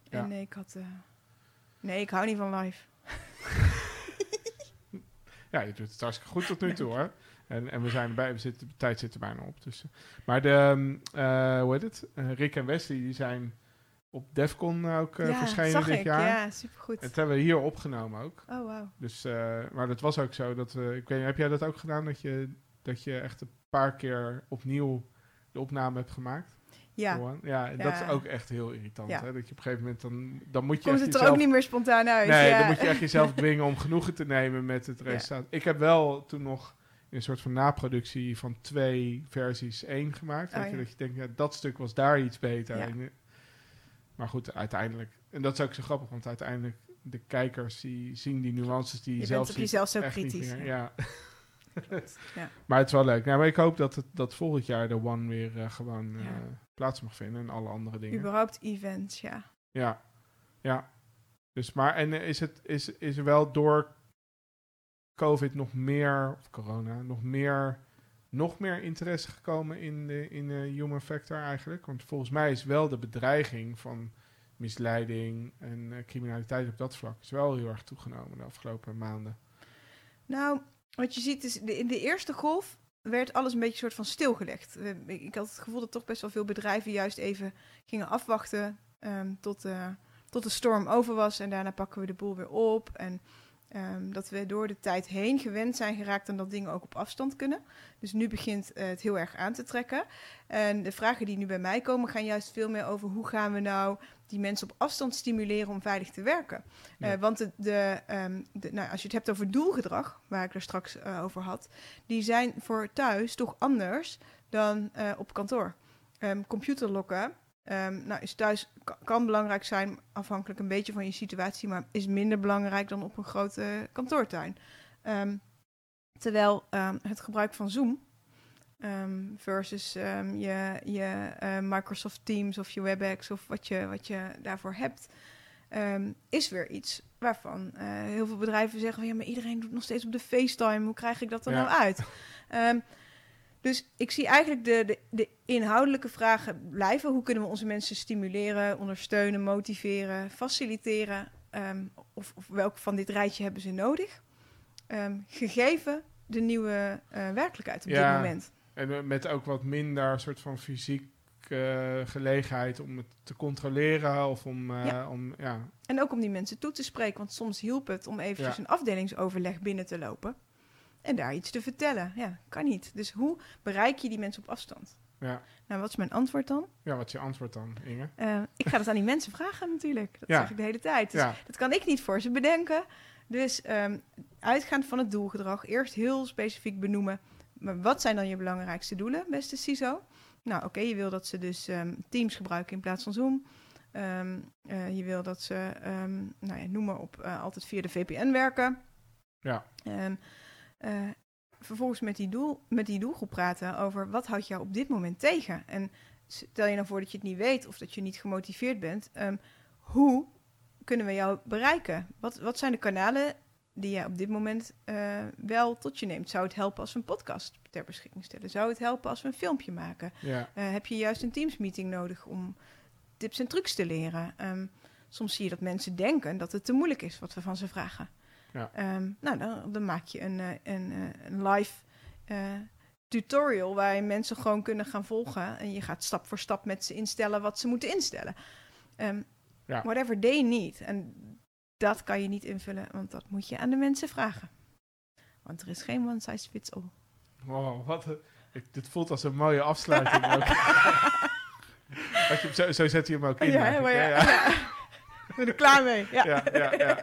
Ja. En ik had, nee, ik hou niet van live. ja, je doet het hartstikke goed tot nu toe hoor. En, en we zijn erbij, we zitten, de tijd zit er bijna op. Dus, eh. maar de, eh, hoe heet het? Eh, Rick en Wesley, die zijn op Defcon ook eh, ja, verschenen zag dit ik. jaar. Ja, supergoed. Het hebben we hier opgenomen ook. Oh, wauw. Dus, maar dat was ook zo dat we, ik weet niet, heb jij dat ook gedaan? Dat je, dat je echt een paar keer opnieuw de opname hebt gemaakt? Ja, Johan? Ja, en dat is ook echt heel irritant. Ja. Hè? Dat je op een gegeven moment dan, dan moet je komt echt het er jezelf, ook niet meer spontaan uit. Nee, dan moet je echt jezelf dwingen om genoegen te nemen met het resultaat. Ik heb wel toen nog een soort van naproductie van twee versies één gemaakt. Oh, Weet je, ja. dat je denkt, ja, dat stuk was daar iets beter. Ja. En, eh, maar goed, uiteindelijk. En dat is ook zo grappig, want uiteindelijk de kijkers die zien die nuances die je, zelf ziet jezelf zo kritisch. meer. ja. Ja. Maar het is wel leuk. Nou, maar ik hoop dat, het, dat volgend jaar de One weer eh, gewoon eh, plaats mag vinden en alle andere dingen. Überhaupt events, ja. Ja, ja. Dus maar, en is, het, is, is er wel door COVID nog meer, of corona, nog meer, nog meer interesse gekomen in de in de human factor eigenlijk? Want volgens mij is wel de bedreiging van misleiding en eh, criminaliteit op dat vlak is wel heel erg toegenomen de afgelopen maanden. Nou, wat je ziet is, in de eerste golf werd alles een beetje soort van stilgelegd. Ik, had het gevoel dat toch best wel veel bedrijven juist even gingen afwachten ehm, tot, eh, tot de storm over was. En daarna pakken we de boel weer op. En ehm, dat we door de tijd heen gewend zijn geraakt aan dat dingen ook op afstand kunnen. Dus nu begint eh, het heel erg aan te trekken. En de vragen die nu bij mij komen gaan juist veel meer over hoe gaan we nou die mensen op afstand stimuleren om veilig te werken. Ja. Eh, want de, de, ehm, de, nou, als je het hebt over doelgedrag, waar ik er straks eh, over had, die zijn voor thuis toch anders dan op kantoor. Ehm computerlokken ehm, nou, is thuis ka- kan belangrijk zijn, afhankelijk een beetje van je situatie, maar is minder belangrijk dan op een grote kantoortuin. Ehm, terwijl ehm, het gebruik van Zoom versus je, je eh, Microsoft Teams of je WebEx of wat je, wat je daarvoor hebt, is weer iets waarvan eh, heel veel bedrijven zeggen: van, ja, maar iedereen doet nog steeds op de FaceTime. Hoe krijg ik dat er Ja. nou uit? Dus ik zie eigenlijk de, de, de inhoudelijke vragen blijven. Hoe kunnen we onze mensen stimuleren, ondersteunen, motiveren, faciliteren? Ehm, of, of welk van dit rijtje hebben ze nodig? Ehm, gegeven de nieuwe eh, werkelijkheid op Ja. dit moment. En eh, met ook wat minder soort van fysiek eh, gelegenheid om het te controleren of om, Ja. om ja, En ook om die mensen toe te spreken. Want soms hielp het om eventjes Ja. een afdelingsoverleg binnen te lopen. En daar iets te vertellen. Ja, kan niet. Dus hoe bereik je die mensen op afstand? ja. Nou, wat is mijn antwoord dan? ja, wat is je antwoord dan, Inge? Eh, ik ga dat aan die mensen vragen natuurlijk. Dat Ja. zeg ik de hele tijd. Dus Ja, dat kan ik niet voor ze bedenken. Dus ehm, uitgaand van het doelgedrag, eerst heel specifiek benoemen. Maar wat zijn dan je belangrijkste doelen, beste CISO? Nou, oké, je wil dat ze dus ehm, Teams gebruiken in plaats van Zoom. Ehm, eh, je wil dat ze, nou ja, noem maar op, eh, altijd via de VPN werken. Ja. Eh, vervolgens met die, doel, met die doelgroep praten over wat houdt jou op dit moment tegen. En stel je nou voor dat je het niet weet of dat je niet gemotiveerd bent. ehm, hoe kunnen we jou bereiken? Wat, wat zijn de kanalen die jij op dit moment eh, wel tot je neemt? Zou het helpen als we een podcast ter beschikking stellen? Zou het helpen als we een filmpje maken? Ja, Eh, heb je juist een Teams-meeting nodig om tips en trucs te leren? Ehm, soms zie je dat mensen denken dat het te moeilijk is wat we van ze vragen. Ja. Ehm, nou, dan, dan maak je een, eh, een, eh, een live eh, tutorial waar je mensen gewoon kunnen gaan volgen. En je gaat stap voor stap met ze instellen wat ze moeten instellen. Ehm, Ja. Whatever they need. En dat kan je niet invullen, want dat moet je aan de mensen vragen. Want er is geen one size fits all. wow, wat een- ik, dit voelt als een mooie afsluiting ook. Je, zo, zo zet je hem ook in. ja, maar ja, ja. Ik ben er klaar mee. Ja. ja, ja,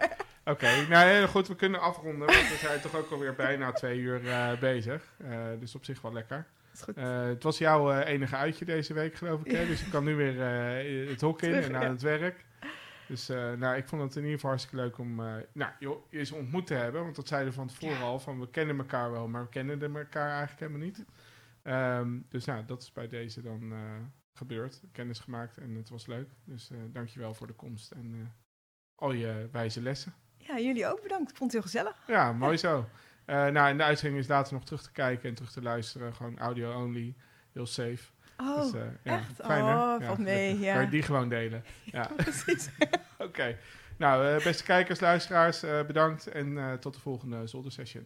Oké, nou heel goed, we kunnen afronden, want we zijn toch ook alweer bijna twee uur eh, bezig. Eh, dus op zich wel lekker. Eh, het was jouw enige uitje deze week, geloof ik. Hè? Dus je kan nu weer het hok in en aan het werk. Dus nou, ik vond het in ieder geval hartstikke leuk om nou, je eens ontmoet te hebben. Want dat zeiden we van tevoren Ja. al, van we kennen elkaar wel, maar we kennen elkaar eigenlijk helemaal niet. Ehm, dus nou, dat is bij deze dan gebeurd. Kennis gemaakt en het was leuk. Dus dankjewel voor de komst en al je wijze lessen. Ja, jullie ook bedankt. Ik vond het heel gezellig. Ja, mooi zo. Eh nou, en de uitzending is later nog terug te kijken en terug te luisteren. Gewoon audio only, heel safe. Oh, Dus, eh, ja, echt? Fijn, hè? Oh, Ja, mee. Kan je die gewoon delen. Ja, precies. oké. Nou, eh, beste kijkers, luisteraars, bedankt en tot de volgende Zolder Session.